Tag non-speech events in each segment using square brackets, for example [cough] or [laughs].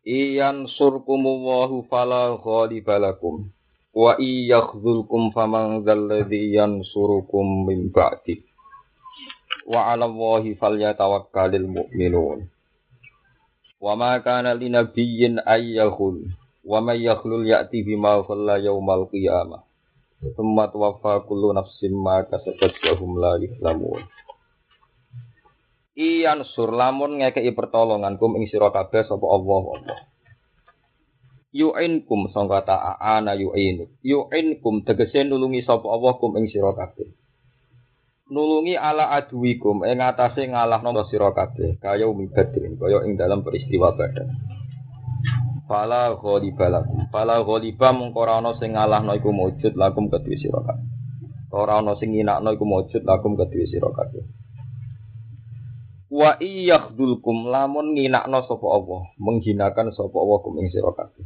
Iyan surkumullahu fala ghalibalakum. Wa iyakhzulkum faman dzalladzi yansurukum min ba'di. Wa 'ala Allahi falyatawakkalul mu'minun. Wa ma kana linabiyyin ayyakhul wa may yakhlul ya'ti bima khalla yaumal qiyamah. Tsumma tuwaffa kullu nafsin ma kasabat wa la. Iyan sur lamun ngekeki pertolongan kum ing sira kabeh sapa Allah Allah. Yu'inkum sangka ta'ana yu'inu. Yu'inkum tegese nulungi sapa Allah kum ing sira kabeh. Nulungi ala aduwikum ing atase ngalahno sira kabeh kaya umi badrin kaya ing dalam peristiwa badar. Fala ghaliba lakum. Fala ghaliba mung ora ana sing ngalahno iku mujud lakum kedue sira kabeh. Ora ana sing nginakno iku mujud lakum kedue sira kabeh. Wa iyakhdulkum lamun nginakno sapa Allah, menghinakan sapa Allah kum ing sira kabeh.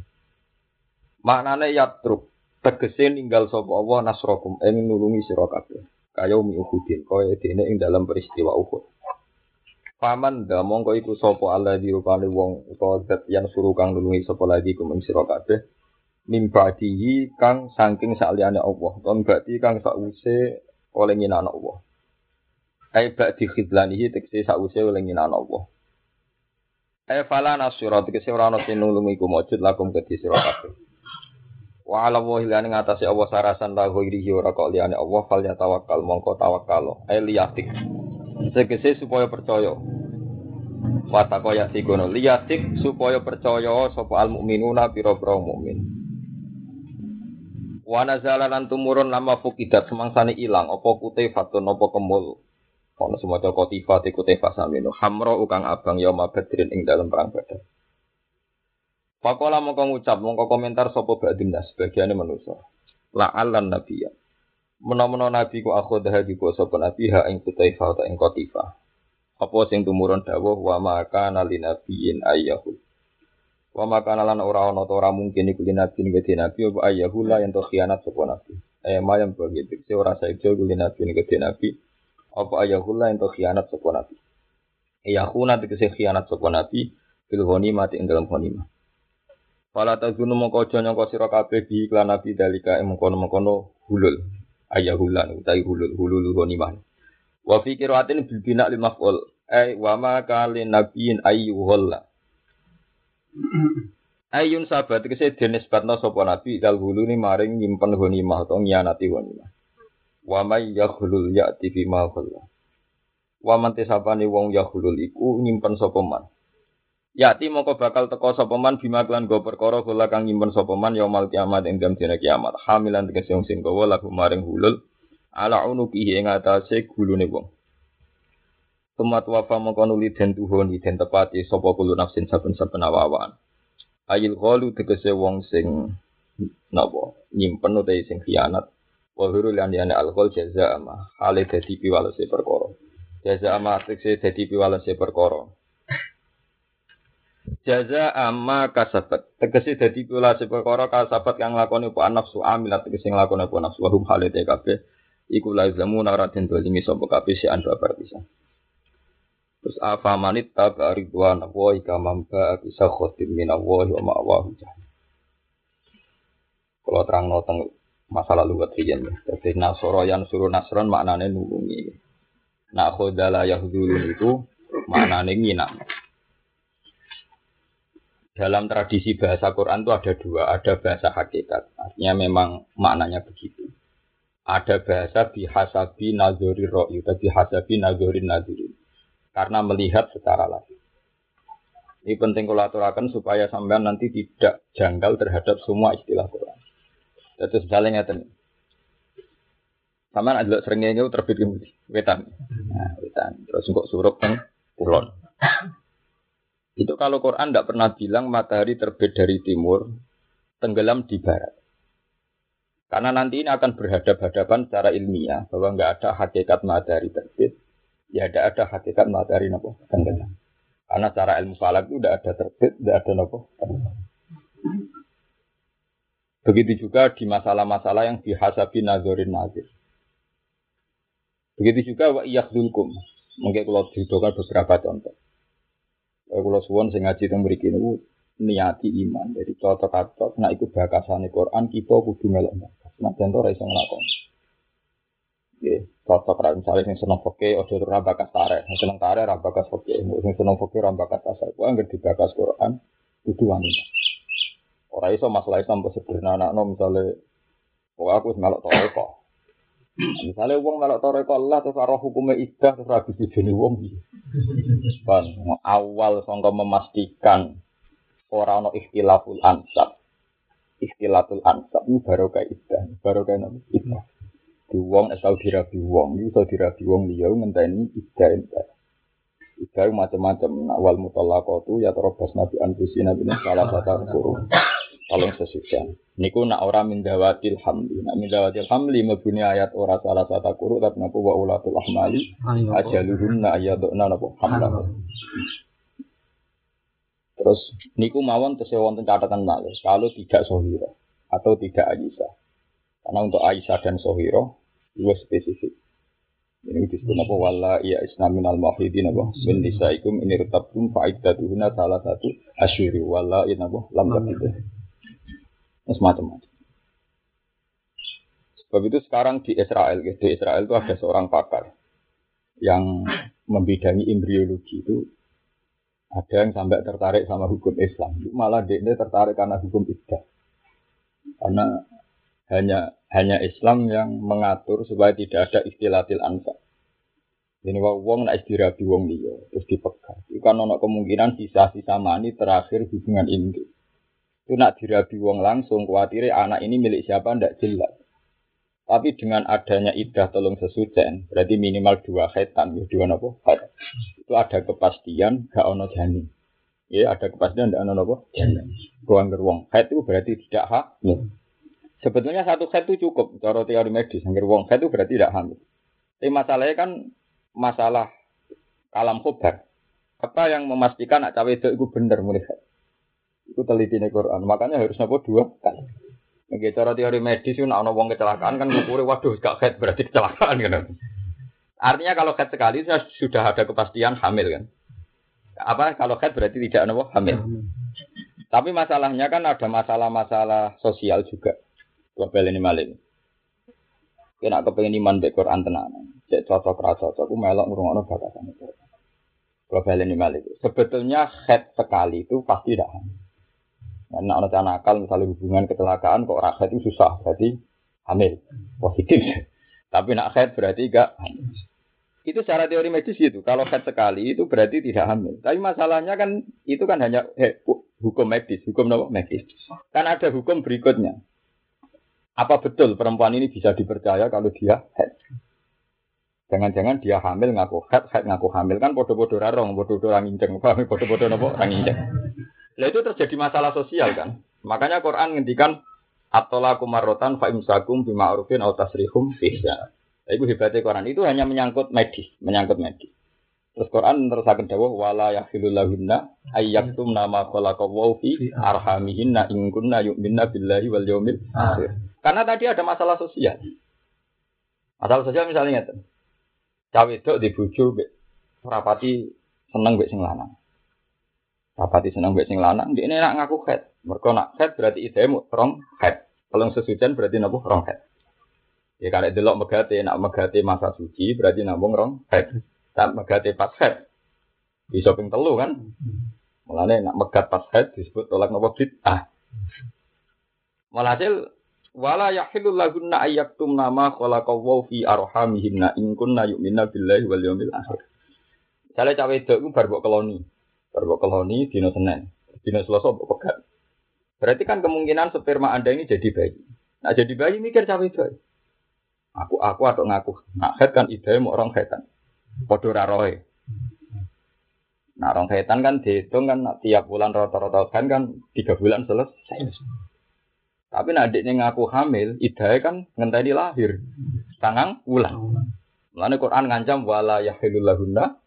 Maknane yatruk tegese ninggal sapa Allah nasrokum ing nulungi sira kabeh. Kaya umi Uhudin kaya dene ing dalam peristiwa Uhud. Paman da mongko iku sapa Allah dirupane wong utawa zat yang suruh kang nulungi sapa lagi kum ing sira kabeh. Mimbadihi kang saking saliyane Allah, ton berarti kang sakwise oleh nginakno Allah. Ai ba'di khidlanihi tegese sakwise oleh nginakno Allah. Ai fala nasira tegese ora ana sing nulungi iku mujud lakum kedhi sira kabeh. Wa ala wahi ngatasi Allah sarasan la ghairihi ora kok liyane Allah fal tawakkal mongko tawakkal ai liyatik. Segese supaya percaya. Wa takoya sikono liyatik supaya percaya sapa al mukminuna pira-pira mukmin. Wa nazala lan tumurun lama fukidat semangsane ilang apa kute fatun apa kemul. Ono semoga kotifa te kutefa samino hamro ukang abang yauma badrin ing dalam perang badar. Pakola mongko ngucap mongko komentar sapa ba'dina sebagiane manusa. La'allan nabiyya. Menawa nabi ku aku dah juga sapa nabi ha ing kutaifa ta ing kotifa. Apa sing tumurun dawuh wa maka nali nabiyyin ayyahu. Wa maka lan ora ta ora mungkin iku nabi ngene nabi apa ayyahu la to khianat sapa nabi. Eh mayam begitu. Se ora saeja ku nabi nabi. Apa ayyahu la yen to khianat sapa nabi. Ayyahu tegese khianat sapa nabi bil mati ing dalam ghanimah. Fala tazunu mongko aja nyangka sira kabeh bi iklan nabi dalika ing mengkono-mengkono hulul. Ayahulan utawi hulul hulul ghanimah. Wa fi qiraatin bil bina lil maf'ul. Ai wa ma kalin nabiyyin ayyuhalla. Ayun sabat tegese denis batna sapa nabi dal huluni maring nyimpen ghanimah utawa nyianati ghanimah. Wa may yakhulul ya'ti fi ma khalla. Wa man tisabani wong yakhulul iku nyimpen sapa man. Yati moko bakal teko sapa man bima klan go perkara kula kang nyimpen sapa man yaumul kiamat ing dina kiamat. Hamilan tegese wong sing gawa lagu maring hulul ala unuki ing atase gulune wong. Tumat wafa moko nuli den tuhun den tepati sapa kulo nafsin saben-saben awawan. Ayil ghalu tegese wong sing napa nyimpen utawa sing khianat. Wa huru lan yana jaza ama hale dadi piwalese perkara. Jaza ama tegese dadi piwalese perkara. Jaza amma kasabat. Tegese dadi pula perkara kasabat kang lakoni apa nafsu amilat tegese nglakoni apa nafsu wahum halite kabeh iku la zamu ora den dolimi sapa kabeh si ando bisa. Terus afa manit taba ridwan wa ika mamba bisa khotim min Allah wa ma'wahu Kalau terang teng masalah lugat riyen ya. Jadi nasoro yang suruh nasron maknane nulungi. Nah khodala yahdulun itu maknane nginam. dalam tradisi bahasa Quran itu ada dua, ada bahasa hakikat, artinya memang maknanya begitu. Ada bahasa bihasabi nazori ro'yu, bihasabi nazori nazori. Karena melihat secara langsung. Ini penting kalau aturakan supaya sampean nanti tidak janggal terhadap semua istilah Quran. Jadi misalnya ngeten. Sampean ada seringnya itu terbit wetan. Nah, wetan. Terus kok suruh kan kulon. Itu kalau Quran tidak pernah bilang matahari terbit dari timur, tenggelam di barat. Karena nanti ini akan berhadap-hadapan secara ilmiah bahwa nggak ada hakikat matahari terbit, ya tidak ada hakikat matahari nopo tenggelam. Karena secara ilmu falak itu tidak ada terbit, tidak ada nopo tenggelam. Begitu juga di masalah-masalah yang dihasabi nazorin nazir. Begitu juga wa iyakhdulkum. Mungkin kalau dihidupan beberapa contoh. Kalau suwon sing ngaji teng mriki niku niati iman. Jadi cocok-cocok nah iku bakasane Quran kita kudu melok bakas. Nah contoh ra iso nglakoni. Nggih, cocok ra misale sing seneng poke aja ora bakas tarik. Sing seneng tarik ra bakas poke. Sing seneng poke ra bakas dibakas Quran kudu wanita. Ora iso masalah Islam sederhana no misalnya kok aku wis melok toreko. Misalnya wong melok toreko Allah terus roh hukumnya idah terus habis dijeni wong. Ban awal sangka memastikan ora ono ikhtilaful ansab. Ikhtilaful ansab ini baru kayak idah, baru kayak nama idah. Di wong asal dirabi wong, ini iso dirabi wong liya ngenteni idah entek. Idah macam-macam. Nah, wal mutallaqatu ya terobas nabi anfusina bin salah satu paling sesudah. Niku nak ora mindawatil hamli. Nak mindawatil hamli mebuni ayat ora salah satu kuru tapi napa wa ulatul ahmali ajaluhunna ayaduna napa hamla. Terus niku mawon tesih wonten catatan malih kalau tidak sohiro atau tidak Aisyah. Karena untuk Aisyah dan sohiro itu spesifik. Ini disebut apa wala iya isnamin al mahidin apa min nisaikum ini retabtum fa'iddatuhuna salah satu asyuri wala iya apa lam tabidah macam-macam. Sebab itu sekarang di Israel, gitu, di Israel itu ada seorang pakar yang membidangi embriologi itu ada yang sampai tertarik sama hukum Islam. Malah dia tertarik karena hukum iddah. Karena hanya hanya Islam yang mengatur supaya tidak ada istilatil ansa. Ini wong nak istirahat wong dia terus dipegang. Itu kan kemungkinan sisa-sisa mani terakhir hubungan induk. Itu nak dirabi wong langsung, khawatir anak ini milik siapa ndak jelas. Tapi dengan adanya idah tolong sesucen, berarti minimal dua khaitan, ya dua nopo khat. Itu ada kepastian, gak ono janin. Ya ada kepastian, gak ono nopo janin. Ruang wong khat itu berarti tidak hamil. Sebetulnya satu khat itu cukup, cara teori medis. Angger wong khat itu berarti tidak hamil. Tapi masalahnya kan masalah kalam khobar. Apa yang memastikan nak cawe itu benar mulai itu teliti nih Quran. Makanya harus nopo dua kali. Nggak cara teori medis itu nak wong kecelakaan kan ngukuri waduh gak head berarti kecelakaan kan. Artinya kalau head sekali sudah ada kepastian hamil kan. Apa kalau head berarti tidak nopo hamil. Tapi masalahnya kan ada masalah-masalah sosial juga. Global ini maling. Kena kepengen iman be Quran tenan. Cek cocok rasa cocok. Aku melok ngurungokno batasan itu. Global ini maling. Sebetulnya head sekali itu pasti tidak hamil. Nah, anak nakal misalnya hubungan kecelakaan kok rakyat itu susah, berarti hamil positif. [laughs] Tapi nak head berarti enggak Itu secara teori medis itu. Kalau head sekali itu berarti tidak hamil. Tapi masalahnya kan itu kan hanya eh, hukum medis, hukum apa? medis. Kan ada hukum berikutnya. Apa betul perempuan ini bisa dipercaya kalau dia head? Jangan-jangan dia hamil ngaku head, head ngaku hamil kan bodoh-bodoh rarong, bodoh-bodoh orang inceng, bodoh-bodoh nopo orang inceng. Nah itu terjadi masalah sosial kan. Makanya Quran ngendikan Atola kumarotan fa imsakum bima urufin au tasrihum fihya. Nah, itu hebatnya Quran itu hanya menyangkut medis, menyangkut medis. Terus Quran terus akan dawuh wala yakhilul lahunna ayyaktum nama khalaqallahu fi arhamihinna in kunna yu'minna billahi wal yawmil akhir. Karena tadi ada masalah sosial. Masalah sosial misalnya ngeten. Cawe itu di bojo rapati seneng mbek sing lanang. Rapati seneng mbek sing lanang, dia ini nak ngaku head. Mereka nak head berarti ide mu rong head. Kalau sesucian berarti nabuh rong head. Ya kalau delok megate nak megate masa suci berarti nabung rong head. Tak megate pas head. Di shopping telu kan. Mulane nak megat pas head disebut tolak nopo ah. Walhasil wala yahillu lahunna ayyaktum nama khalaqallahu fi arhamihinna in kunna yu'minna billahi wal yawmil akhir. Misalnya cawe wedok ku bar keloni. Baru keloni dino Senin, dino Selasa pegat. Berarti kan kemungkinan sperma Anda ini jadi bayi. Nah jadi bayi mikir cawe itu. Aku aku atau ngaku. Nah head kan ide mau orang headan. Podo raroy. Nah orang headan kan dihitung kan tiap bulan rata-rata kan kan tiga bulan selesai. Tapi nak adiknya ngaku hamil, idahnya kan ngenteni lahir. Sangang wulan. Mulane Quran ngancam wala yahilul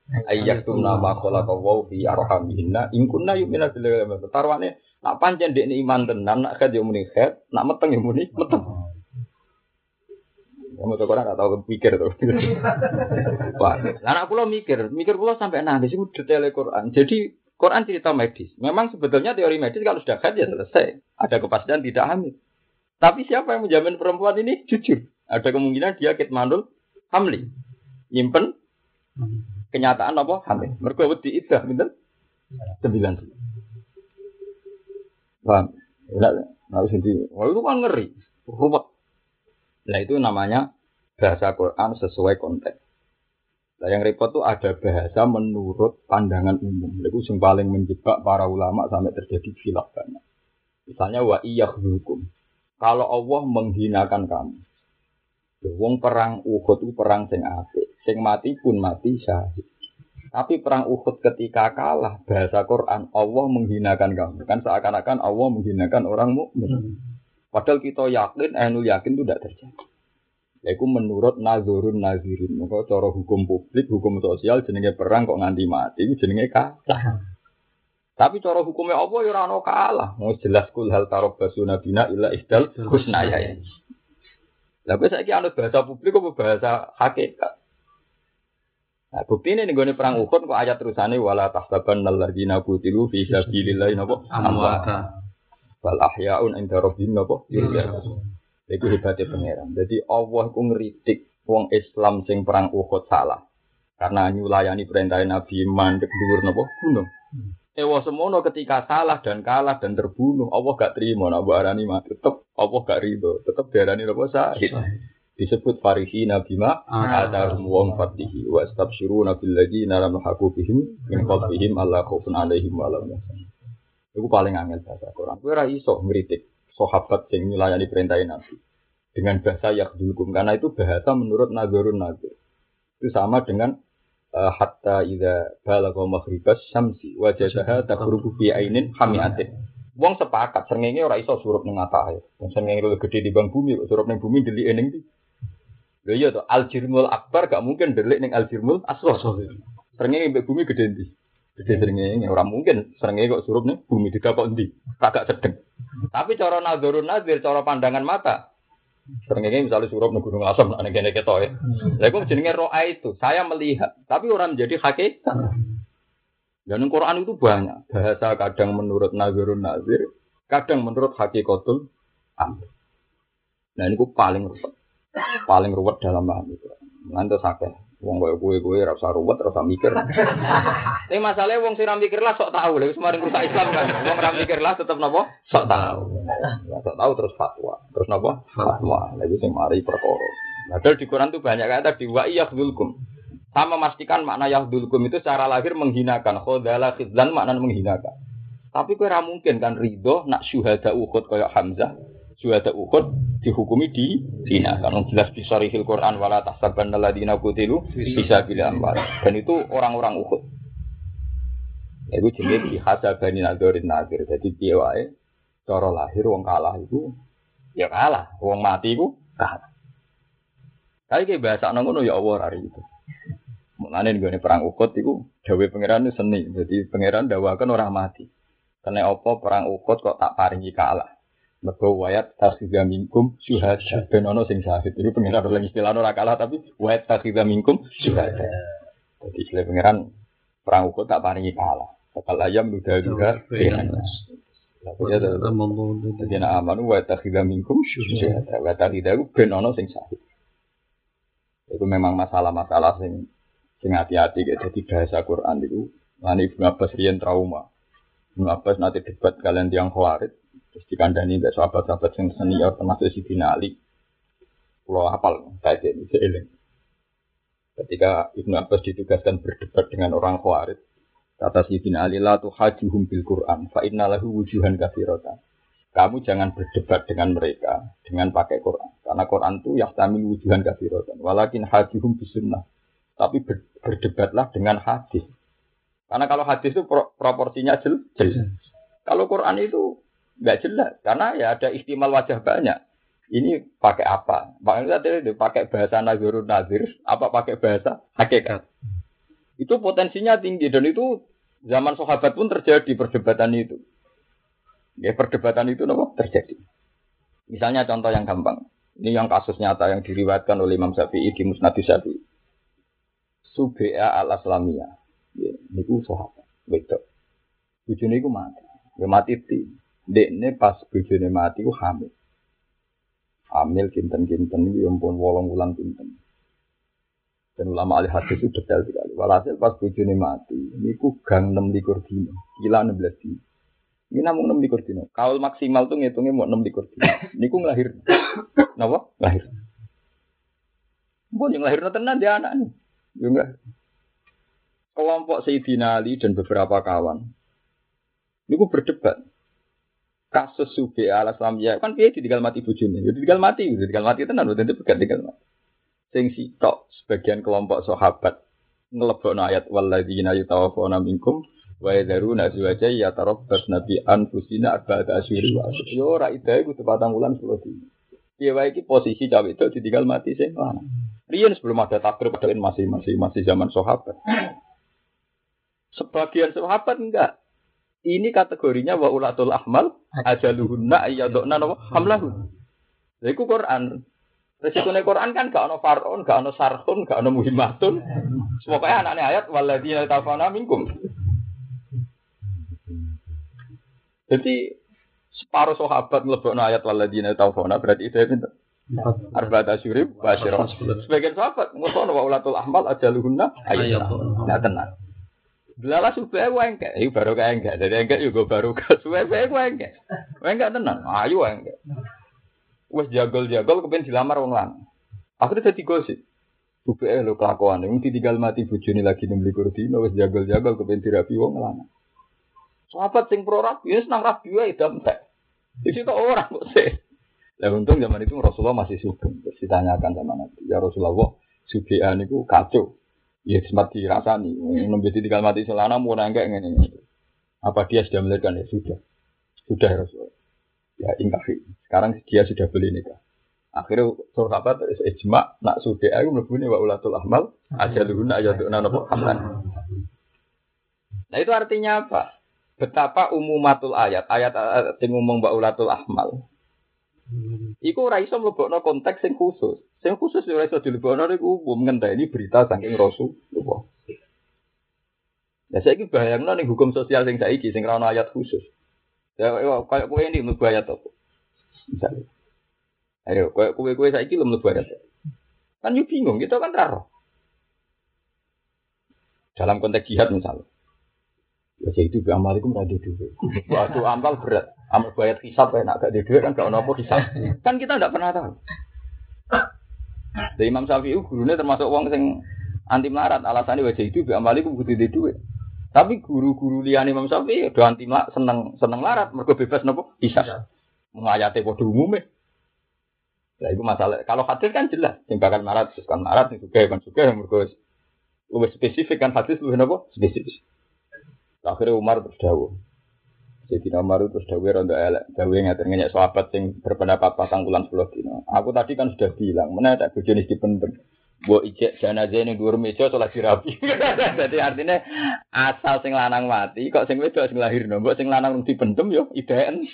lahunna ayyaktumna ma khalaqa wa fi arhamihinna in kunna yu'minu billahi wal Tarwane nak pancen dekne iman tenan nak yo muni khat, nak meteng yo muni meteng. Kamu tuh orang gak tahu pikir tuh. [laughs] Wah, anak pulau mikir, mikir pulau sampai nangis itu detail Quran. Jadi Quran cerita medis. Memang sebetulnya teori medis kalau sudah khat ya selesai. Ada kepastian tidak hamil. Tapi siapa yang menjamin perempuan ini jujur? Ada kemungkinan dia kitmanul hamli. Nyimpen kenyataan apa? Hamil. Mereka wedi idah, bener? Sembilan bulan. Paham? Enggak, harus sendiri. Wah itu kan ngeri. Ruwet. Nah itu namanya bahasa Quran sesuai konteks. Nah yang repot tuh ada bahasa menurut pandangan umum. Itu yang paling menjebak para ulama sampai terjadi khilaf banyak. Misalnya wa hukum. Kalau Allah menghinakan kamu. Ya, wong perang Uhud itu perang sing apik. Sing mati pun mati syahid. Tapi perang Uhud ketika kalah bahasa Quran Allah menghinakan kamu. Kan seakan-akan Allah menghinakan orang mukmin. Padahal kita yakin, ainul yakin itu tidak terjadi. Yaitu menurut nazurun nazirin. Maka cara hukum publik, hukum sosial, jenenge perang kok nganti mati, itu jenenge kalah. Tapi cara hukumnya Allah ya ora kalah. Mau jelas kul hal tarabbasu nabina illa ihdal husnaya. Tapi saya kira bahasa publik apa bahasa hakikat. Nah, bukti ini nih perang Uhud kok ayat terusannya wala tahsaban alladzina qutilu fi sabilillah napa amwata. Wal ahyaun inda rabbihim napa yurzaqun. Iku hebatnya pangeran. Jadi Allah ku ngritik wong Islam sing perang Uhud salah. Karena nyulayani perintah Nabi mandek dhuwur napa gunung. Ewa semono ketika salah dan kalah dan terbunuh, Allah gak terima nak arani mati. Tetep Allah gak ridho, tetep diarani napa sahid. Disebut farihi nabi ma ada wong fatihi wa astabsyiruna bil ladzina lam bihim min qablihim alla khaufun alaihim wa lahum Iku paling angel bahasa Quran. Kowe ora iso ngritik sahabat sing nyulayani perintah Nabi dengan bahasa yakdulkum karena itu bahasa menurut nazarun nazar. Itu sama dengan uh, hatta idza balagha maghribas syamsi wajadaha taghrubu fi ainin hamiatin. Wong sepakat srengenge ora iso surup ning atahe. Wong srengenge luwih gedhe di bang bumi, surup ning bumi delik ning ndi? Lha iya to, al jirmul akbar gak mungkin delik ning al jirmul asghar. Srengenge mbek bumi gedhe ndi? Jadi seringnya orang mungkin seringnya kok surup nih bumi tidak kok endi, agak sedeng. Tapi cara nazarun nazir, cara pandangan mata, seringnya misalnya surup nih gunung asam, ane kene keto ya. Lalu jenenge roa itu, saya melihat, tapi orang menjadi hakikat. Dan Quran itu banyak bahasa kadang menurut nazarun nazir, kadang menurut hakikatul amr. Nah ini paling ruwet, paling ruwet dalam paham itu. Nanti sakit. Wong koyo kowe kowe ora usah ruwet, ora usah mikir. [laughs] Tapi masalahnya wong ora mikir lah sok tahu lha semarin rusak Islam kan. Wong ora mikir lah tetep napa? Sok tahu. Ya, sok tahu terus fatwa. Terus napa? Fatwa. Iku sing mari perkara. Padahal di Quran tuh banyak kata di wa yahdulkum. Sama memastikan makna yahdulkum itu secara lahir menghinakan. Khodala khidlan makna menghinakan. Tapi ora mungkin kan ridho nak syuhada Uhud kaya Hamzah Syuhada Uhud dihukumi di Dina. Karena jelas di Sarihil Quran wala tahsaban alladziina qutilu bisa bila amwal. Dan itu orang-orang Uhud. Itu jenis dihasa bani nadorin nadir. Jadi dia wae cara lahir wong kalah itu ya kalah, wong mati itu kalah. Tapi kayak bahasa ngono ya Allah hari itu. Mulane nih perang Uhud itu dawe pangeran seni. Jadi pangeran dawakan orang mati. Karena apa perang Uhud kok tak paringi kalah. Mergo wayat takhidha minkum syuhada. Ben ono sing syahid. Itu pengiran oleh istilah ora kalah tapi wayat takhidha minkum syuhada. Jadi istilah pengiran perang Uhud tak paringi kalah. Bakal ayam duda juga Ya Jadi nak aman wa takhidha minkum syuhada. Wa takhidha ben ono sing syahid. Itu memang masalah-masalah sing sing hati-hati jadi bahasa Quran itu. Lani Ibnu Abbas riyen trauma. Ibnu Abbas nanti debat kalian tiang khawarid Terus dikandani mbak sahabat-sahabat yang senior termasuk si Ali. Pulau hafal kayak ini seiling. Ketika Ibnu Abbas ditugaskan berdebat dengan orang Khawarij, kata si Ali la tuhajuhum bil Quran fa innalahu wujuhan kafiratan. Kamu jangan berdebat dengan mereka dengan pakai Quran. Karena Quran itu tamil wujuhan kafiratan. Walakin hajuhum bisunnah. Tapi ber, berdebatlah dengan hadis. Karena kalau hadis itu pro, proporsinya jelas. Kalau Quran itu Nggak jelas. Karena ya ada istimal wajah banyak. Ini pakai apa? Makanya tadi pakai bahasa nazirun nazir, apa pakai bahasa hakikat. Itu potensinya tinggi dan itu zaman sahabat pun terjadi perdebatan itu. Ya perdebatan itu nopo terjadi. Misalnya contoh yang gampang. Ini yang kasus nyata yang diriwayatkan oleh Imam Syafi'i di Musnad Syafi'i. Subea al Aslamiyah. Ya, niku sahabat. Wedok. Bujune iku mati. Ya mati ti. Dekne pas bujune mati ku hamil. Hamil kinten-kinten iki ya ampun wolong wulan kinten. Dan ulama ahli hadis itu detail sekali. Walhasil pas bujune mati, niku gang 6 likur dino, gila 16 dino. Ini namun enam likur dino. Kaul maksimal tuh ngitungnya mau enam likur dino. Niku ngelahir. Napa? Lahir. Mbon yang lahir tenan dia anak nih. Ya enggak. Kelompok Sayyidina Ali dan beberapa kawan. Niku berdebat. Kasus Subi ala ya kan dia ditinggal mati bujuni. Jadi tinggal mati, ditinggal mati tenan udah itu tinggal mati. Sing sitok sebagian kelompok sahabat ngelebokno ayat walladzina yatawaffawna minkum wa yadharuna azwaja ya tarabbas nabi anfusina arba'ata asyhuri wa yo ora idae kudu patang wulan 10 dina. Piye wae iki posisi cawe itu ditinggal mati sing lanang. Riyen sebelum ada pada masih masih masih zaman sahabat. Sebagian sahabat enggak ini kategorinya wa ulatul ahmal ajaluhunna ayyaduna nawa hamlahu lha iku Quran Resikune Quran kan gak ono farun, gak ono sarhun, gak ono muhimmatun. Semoga anaknya ayat waladina tafana minkum. Jadi separuh sahabat ngelebokno ayat waladina taufona berarti itu pinter. Arba'at asyuri basyirah. Sebagian sahabat ngono wa ulatul ahmal ajaluhunna ayyah. Nah tenang. Delala supaya gue enggak, itu baru kayak enggak. Jadi enggak juga baru ke [laughs] supaya gue enggak. Gue enggak tenang, ayo enggak. Wes jagol-jagol kepen dilamar wong lanang. Akhirnya jadi gosip. Supaya lo kelakuan, ini tinggal mati bujuni lagi nembeli kurdino, wes jagol-jagol kepen dirapi wong lanang. Sahabat sing pro rabi, ya senang rabi wae damtek. Di situ orang kok sih. Lah untung zaman itu Rasulullah masih sugeng. Terus ditanyakan sama Nabi, ya Rasulullah, sugihan itu kacau. Ya sempat dirasani, nembe tinggal mati selana mau enggak ngene Apa dia sudah melahirkan ya sudah. Sudah ya Rasulullah. Ya ingkafi. Sekarang dia sudah beli nikah. Akhirnya sahabat ijma nak sudah aku mlebune wa ulatul ahmal ajaluhuna ayatuna napa hamlan. Nah itu artinya apa? betapa umumatul ayat, ayat sing ngomong mbak ulatul ahmal. Iku ora iso mlebokno konteks sing khusus. Sing khusus ora iso dilebokno niku umum ngenteni berita saking Rasulullah. Ya saiki bayangno ning hukum sosial sing saiki sing ora ayat khusus. Ya kayak kowe ini mlebu ayat apa? Misalnya. Ayo, kayak kowe-kowe saiki lho mlebu ayat. Kan yo bingung, kita kan raro. Dalam konteks jihad misalnya. Ya itu amalikum ra duwe. Waktu amal berat. Amal bayar hisab nak gak duwe kan gak ono apa hisab. [laughs] Kan kita ndak pernah tahu. Dari Imam Syafi'i gurunya termasuk wong sing anti melarat alasannya wajah itu bi amalikum kudu duwe. Tapi guru-guru liane Imam Syafi'i do anti melarat seneng seneng larat mergo bebas nopo hisab. Mengayate padha umume. Lah itu masalah. Kalau hadis kan jelas, sing bakal marat, kan marat, sing suka kan suka, mergo lebih spesifik kan hadis lebih nopo spesifik. Akhirnya Umar terus dawuh. Jadi Umar terus dawuh rondo elek. Dawuh ngatur ngenyek sahabat yang berpendapat pasang bulan sepuluh dino. Aku tadi kan sudah bilang, mana tak bojone dipendem. Buat ijek jenazah ini dua meja sholat dirapi. [laughs] Jadi artinya asal sing lanang mati, kok sing wedok sing lahir nombok sing lanang dipendem yo ideen.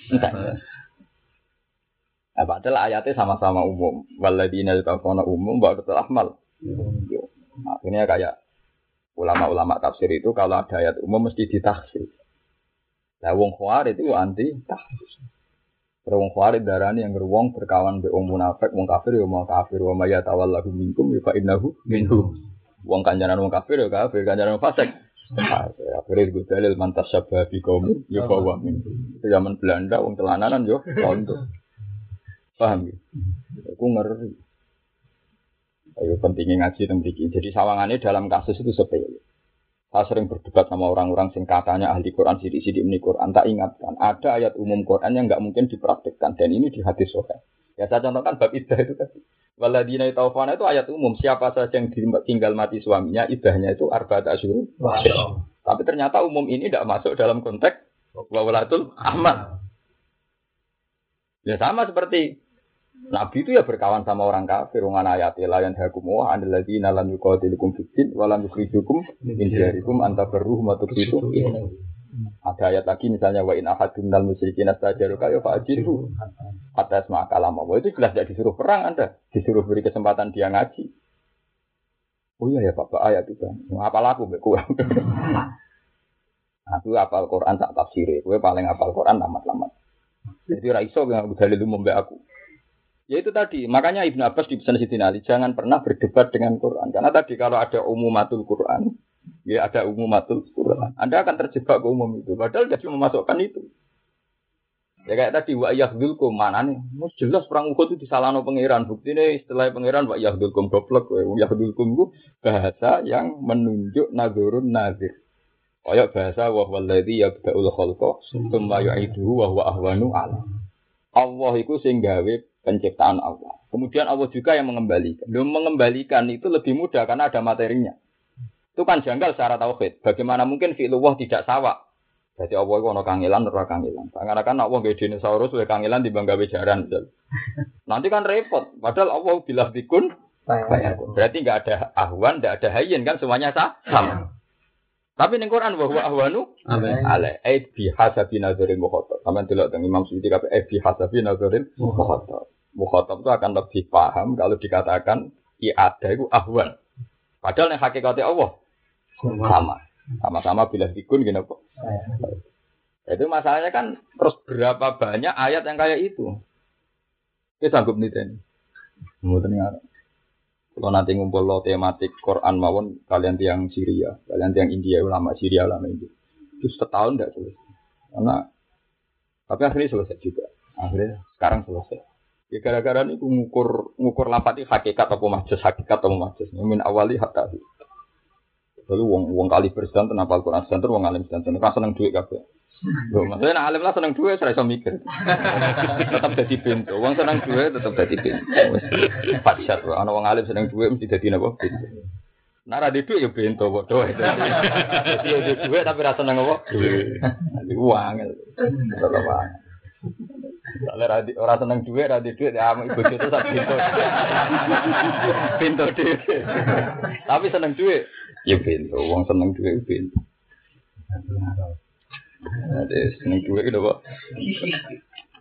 Nah, padahal ayatnya sama-sama umum. Waladina yutafona umum, bahwa betul ahmal. Akhirnya kayak ulama-ulama tafsir itu kalau ada ayat umum mesti ditafsir. Nah, wong itu anti tafsir. Terus wong khawar darani yang beruang berkawan be wong munafik, wong kafir ya mau kafir, wa may yatawallahu minkum ya fa innahu minhu. Wong kanjaran wong kafir ya kafir, kanjaran fasik. Akhirnya gue dalil mantas sabah bi kaum ya bawa min. Zaman Belanda wong telananan yo contoh. Paham ya? Aku ngeri. Ayo pentingnya ngaji tentang. Jadi sawangannya dalam kasus itu sepele. Saya sering berdebat sama orang-orang sing katanya ahli Quran sidik-sidik ini Quran. Tak ingatkan, ada ayat umum Quran yang nggak mungkin dipraktikkan. Dan ini di hadis. Ya saya contohkan bab idah itu tadi. Waladina taufana itu ayat umum. Siapa saja yang tinggal mati suaminya, idahnya itu arba'at asyur. Tapi ternyata umum ini tidak masuk dalam konteks wawalatul ahmad. Ya sama seperti Nabi itu ya berkawan sama orang kafir, wong ayatilah yang hakum wa andal ladzina lam yuqatilukum fid din wa lam yukhrijukum min diyarikum anta berruh matuk itu. Ada ayat lagi misalnya wa in ahadun minal musyrikin astajaruka ya fa'ajiru atas makalam Allah itu jelas tidak disuruh perang Anda, disuruh beri kesempatan dia ngaji. Oh iya ya Bapak ayat itu kan. Apa laku mbek Aku apal Quran tak tafsir, gue paling apal Quran tamat-tamat. Jadi raiso nggak dalil umum mbek aku. Ya itu tadi, makanya Ibnu Abbas di pesan Siti Ali, jangan pernah berdebat dengan Quran. Karena tadi kalau ada umumatul Quran, ya ada umumatul Quran. Anda akan terjebak ke umum itu. Padahal dia cuma memasukkan itu. Ya kayak tadi wa yahdulkum mana nih? Mus jelas perang Uhud itu disalahno pangeran. Bukti nih setelah pangeran wa yahdulkum goblok. Wa yahdulkum itu bahasa yang menunjuk nazurun nazir. Kayak bahasa wa walladzi yabda'ul khalqa tsumma yu'iduhu wa huwa ahwanu ala. Allah itu sing gawe penciptaan Allah. Kemudian Allah juga yang mengembalikan. Belum mengembalikan itu lebih mudah karena ada materinya. Itu kan janggal secara tauhid. Bagaimana mungkin fi'lullah tidak sawak? Jadi Allah itu ada kangilan, ora kangilan. Karena kan Allah gak dinosaurus, oleh kangilan di bangga bejaran. [laughs] Nanti kan repot. Padahal Allah bilang bikun, berarti nggak ada ahwan, nggak ada hayyin kan semuanya sama. Tapi ning Quran bahwa ahwanu ale ai bi hasabi nazarin mukhatab. Sampeyan delok teng Imam Suyuti kabeh ai bi hasabi nazarin mukhatab. Mukhatab itu akan lebih paham kalau dikatakan ada itu ahwan. Padahal yang hakikatnya Allah sama. Sama-sama bila dikun gini kok. Itu masalahnya kan terus berapa banyak ayat yang kayak itu. Kita sanggup nih ini. Mau ternyata. Kalau nanti ngumpul lo tematik Quran mawon kalian tiang Syria, kalian tiang India ulama Syria ulama India. Itu setahun tidak selesai. Karena tapi akhirnya selesai juga. Akhirnya sekarang selesai. Ya gara-gara ini ngukur ngukur lapati hakikat atau majus hakikat atau majus. Min awali hatta Lalu wong wong kali bersedan kenapa Al-Quran sedan wong alim sedan kan seneng duit kabeh. Maksudnya nak alim lah seneng duit saya mikir. tetap jadi pintu. Wong seneng duit tetap jadi pintu. Empat syat. Ana wong alim seneng duit mesti jadi napa? Pintu. Nah, ada duit ya pintu bodoh. Jadi ada duit tapi rasa seneng apa? Duit. Uang. Tetap uang. Soalnya radi, orang seneng duit, radi duit, ya ibu itu sak pintu. pintu duit. Tapi seneng duit. Ya pintu, uang seneng duit pintu. Ada seneng duit itu kok.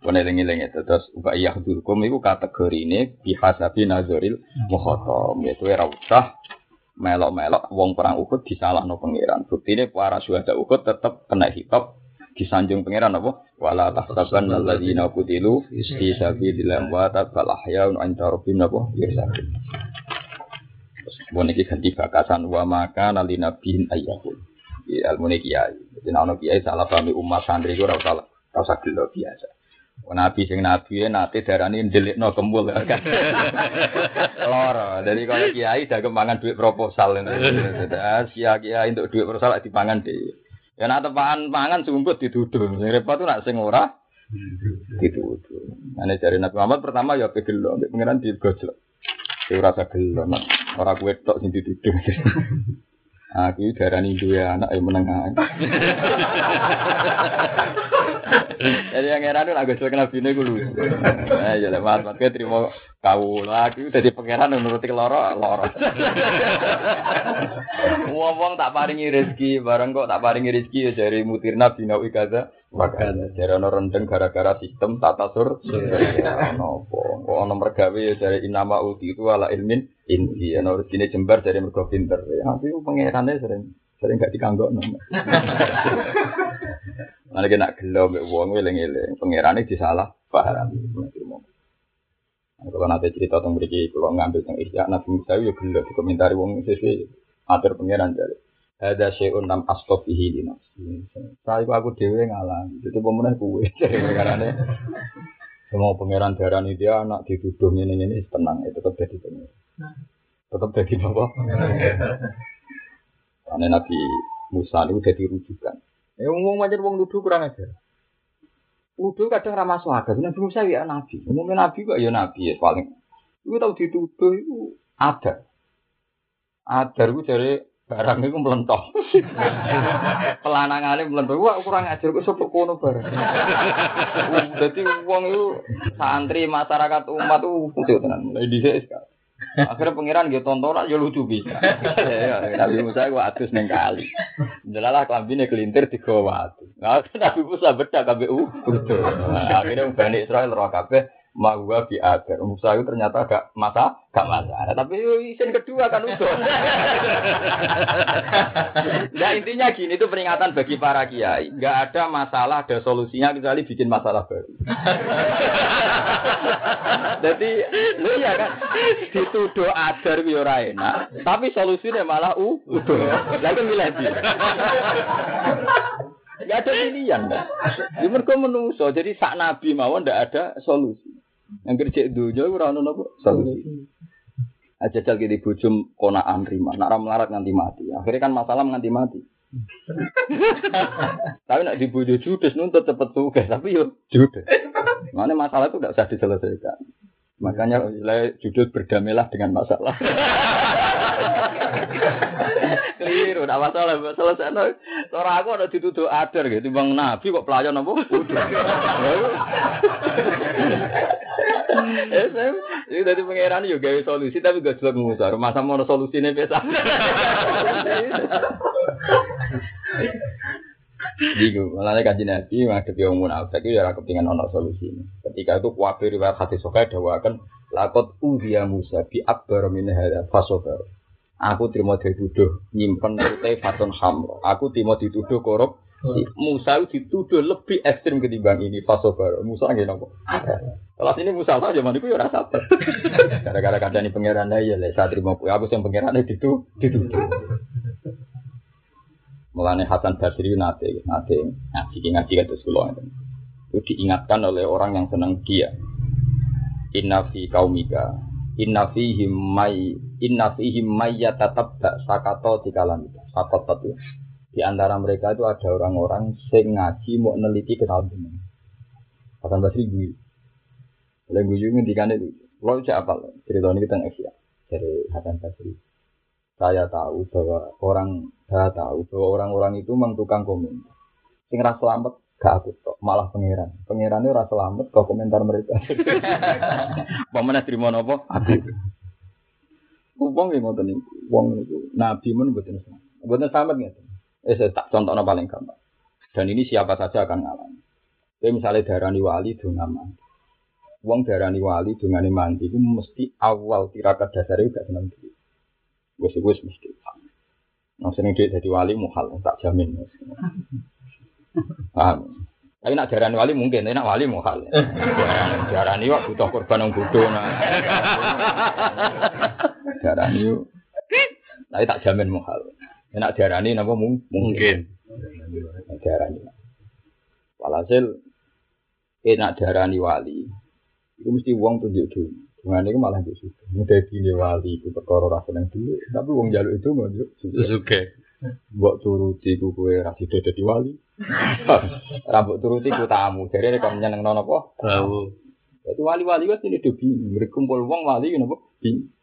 Pone lengi-lengi terus uga yahdurkum itu kategori ini bihasabi nazaril muhotom yaitu era usah melok-melok wong perang Uhud disalahno pangeran. Buktine para syuhada Uhud tetap kena hitop disanjung pangeran apa? Wala tahsaban alladzina qutilu fi sabilillah wa bal ahyaun 'inda rabbihim apa? Yurzaqun. Bon iki ganti bakasan wa maka nali nabiin ayyahul. Ya ilmu kiai. Jadi ana kiai salah pahami umat santri usah ora usah gelo biasa. Nabi sing nabi ya nate darani ndelikno kembul kan. [laughs] Loro. Jadi kalau kiai dah kemangan duit proposal ini. Sia kiai untuk duit proposal dipangan di. Ya nak tepakan pangan sumput dituduh. Sing repot tuh nak sing ora dituduh. Ane cari Nabi Muhammad pertama ya pegelo, pengiran di gojlok. Ya ora gelo, ora kuwe tok sing dituduh. [laughs] Aku darani duwe anak yang menengah. Jadi yang heran itu agak kenal bini gue lu. Eh jadi mat mat kayak terima kau lagi jadi pangeran menuruti loro loro. Ngomong tak paringi rezeki bareng kok tak paringi rezeki ya dari mutirna bina wikaza. Bahkan dari ono rendeng gara-gara sistem tata sur. Nopo kok ono mergawe ya dari inama uti itu ala ilmin inti. Ono rezeki jembar dari mergo pinter. Ya tapi pangerannya sering sering gak dikanggok [laughs] nama. Mana kena gelo mbek wong eling-eling, pangerane disalah paham. Nah, kalau nanti cerita tentang mereka, kalau ngambil tentang isya, Nabi Musa ya gelo dikomentari wong sesuai atur pangeran dari. Ada syai'un nam astofihi di nafsi. Saya aku dewe ngalah. Jadi pemenang kue. [laughs] Karena semua pangeran darah ini dia anak dituduh ini ini tenang itu tetap jadi pangeran. Tetap jadi apa? Karena Nabi Musa itu jadi rujukan. Ya ngomong macam wong nuduh kurang aja. Nuduh kadang ramah suara. Nabi Musa ya nabi. Umumnya nabi kok ya nabi ya paling. Itu tahu dituduh itu ada. Ada itu dari barang itu melentok. [laughs] Pelanangane melentok. Wah, kurang ajar kok sopok kono barang. [laughs] Dadi wong itu santri masyarakat umat itu kudu tenan. Mulai dhisik sekali. Akhirnya pangeran gitu tontonan ya lucu bisa. [laughs] Ya, Nabi Musa gua atus neng kali. Jelalah kelambine kelintir di bawah atu. Nah, Nabi Musa bedak KBU. Nah, akhirnya Bani Israel roh kabeh Mahwa bi agar Musa itu ternyata gak masa gak masalah tapi isin kedua kan udah. [laughs] Nah intinya gini itu peringatan bagi para kiai. Nggak ada masalah ada solusinya kecuali bikin masalah baru. [laughs] Jadi lu ya kan? Dituduh adar yo enak. Tapi solusinya malah u udah. Lagi milih dia. Gak ada pilihan, kan? Di mereka menungso, jadi sak nabi mawon ndak ada solusi. Yang kerja dunia ora ono napa solusi. Aja jal kita bujum konaan rima, nak melarat nganti mati. Akhirnya kan masalah nganti mati. [laughs] tapi nak dibujuk judes nuntut cepet suge, tapi yo judes. Mana masalah itu tidak usah diselesaikan. Makanya judul berdamailah dengan masalah. [laughs] Keliru, tidak masalah. Selesai. Orang aku ada dituduh adar gitu. Bang Nabi kok pelayan apa? Eh, saya ini dari pangeran juga gawe solusi tapi gak jelas ngusar. Masa mau solusi ini biasa. Bingung, malah kaji nabi menghadapi orang munafik itu ya kepingan ono solusi ini. Ketika itu kuatir riwayat hati sokai dawakan lakot udia Musa bi akbar min hada fasobar. Aku terima dituduh nyimpen putih fatun hamro. Aku terima dituduh korup. Musa dituduh lebih ekstrim ketimbang ini fasobar. Musa nggak nopo. Kelas ini Musa saja zaman itu ya rasa [laughs] Gara-gara kadang ini pangeran ya lah saya terima aku yang pangeran itu dituduh. Mulane Hasan Basri nate nate ngaji ngaji kados kula itu diingatkan oleh orang yang senang dia. Inna fi kaumika inna fihim may inna fihim may yatatabba sakato tikalam sakot itu. Di antara mereka itu ada orang-orang sing ngaji mau neliti kenal dengan Hasan Basri gue oleh gue juga ngendikan itu lo siapa? Cerita ini kita nggak dari Hasan Basri. Saya tahu bahwa orang saya tahu bahwa orang-orang itu memang tukang komen. Sing ras selamat gak aku tok, malah pangeran. Pangeran itu ras selamat ke komentar mereka. Pemana terima nopo? Aku. Wong yang ngoten niku, wong niku nabi men mboten sama. Mboten sama gitu. Eh saya tak contohnya paling gampang. Dan ini siapa saja akan ngalami. Kayak misalnya darani wali mandi. Wong darani wali dengan mandi itu mesti awal tirakat dasarnya gak senang dulu. Wes wes mesti. Nah sering dia jadi wali muhal, tak jamin. Paham? Tapi nak jarani wali mungkin, tapi nak wali muhal. Jarani wak butuh korban yang bodoh. Jarani yuk. Tapi tak jamin muhal. Nak jarani napa mungkin. Jarani. Walhasil, enak darani wali. Itu mesti uang tunjuk dulu. Mengenai itu malah di situ. Mudah gini wali itu perkara rasa yang dulu. Tapi uang jaluk itu nggak Suke. Buat turuti ku kue rasi jadi wali. [laughs] Rambut turuti ku tamu. Jadi ini kamu nyeneng nono apa? Tahu. Itu wali-wali wes ini dobi. Berkumpul uang wali know, Bingung.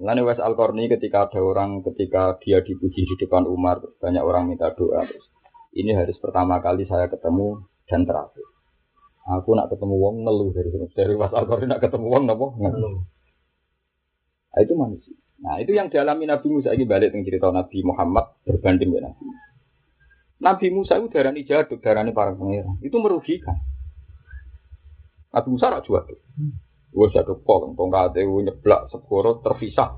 Mengenai Wes Al Qarni ketika ada orang ketika dia dipuji di depan Umar banyak orang minta doa terus. Ini harus pertama kali saya ketemu dan terakhir. Aku nak ketemu wong ngeluh dari sini. Dari was al nak ketemu wong nopo ngeluh. Nah, itu manusia. Nah itu yang dialami Nabi Musa ini balik dengan cerita Nabi Muhammad berbanding dengan Nabi. Nabi Musa itu darah ini jaduk, darah ini para pangeran. Itu merugikan. Nabi Musa rak tuh. Gue jatuh pol, tongkat itu nyeblak segoro terpisah.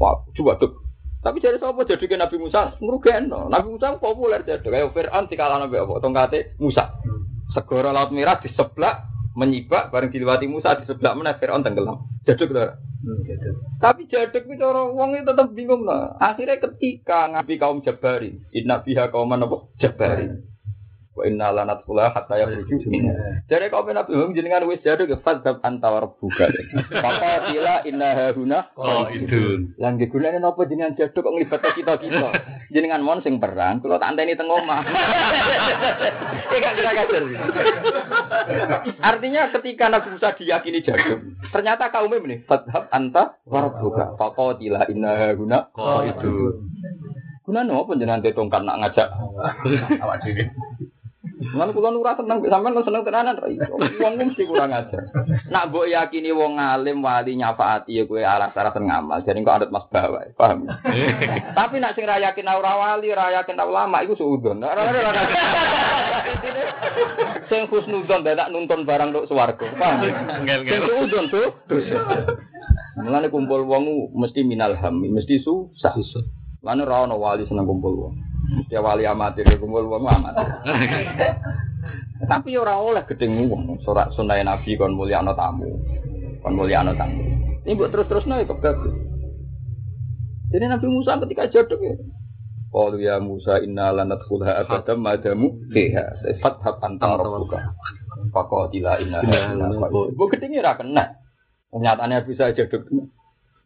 Wah, tuh. Tapi jadi apa jadi Nabi Musa merugikan. Nabi Musa populer jadi kayak Fir'aun di kalangan Nabi apa tongkat Musa. Segoro laut merah di sebelah menyibak bareng diliwati Musa di sebelah mana Fir'aun tenggelam. Jaduk lah. Hmm, Tapi jaduk itu orang wong itu tetap bingung lah. Akhirnya ketika ngabi kaum Jabari, inna biha kaum mana Jabari. Wa inna lanat kula hatta yakhruju minha. Jadi kau nabi hum jenengan wis jadu ke fadzab antawar buka. Maka sila inna haruna Oh itu. Lan gunane napa jenengan jadu kok nglibat kita-kita. Jenengan mon sing perang, kula tak anteni teng omah. Artinya ketika Nabi Musa diyakini jadu, ternyata kaumnya ini fadzab anta warbuka. Faqatila inna haruna Oh itu. Gunane apa jenengan tongkat nak ngajak Awak dhewe. Lan kula nu ora seneng sampean lu seneng tenanan ra iso. Wong mesti kurang ajar. Nak mbok yakini wong alim wali nyafaati ya kowe alas-alasan ngamal. Jadi kok adat mas bawa, paham? [laughs] Tapi nak sing ra yakin ora wali, ra yakin ulama iku suudon. Ora ora ora. Sing husnudzon dadak nuntun barang tok swarga. Paham? Sing suudon tuh dosa. Mulane kumpul wong mesti minal ham, mesti susah. Lan ora ono wali seneng kumpul wong. Mesti wali amatir kumpul wong amatir. [laughs] Tapi ora oleh gedeng wong. Surat sunah Nabi kon mulyakno tamu. Kon mulyakno tamu. Ini buat terus-terusno ya kebab. Jadi Nabi Musa ketika jodoh ya. Qalu ya Musa inna lanadkhulha abadan madamu fiha. Fathab anta rabbuka. Faqatila inna Bu gedenge ra kena. Nyatanya bisa jodoh.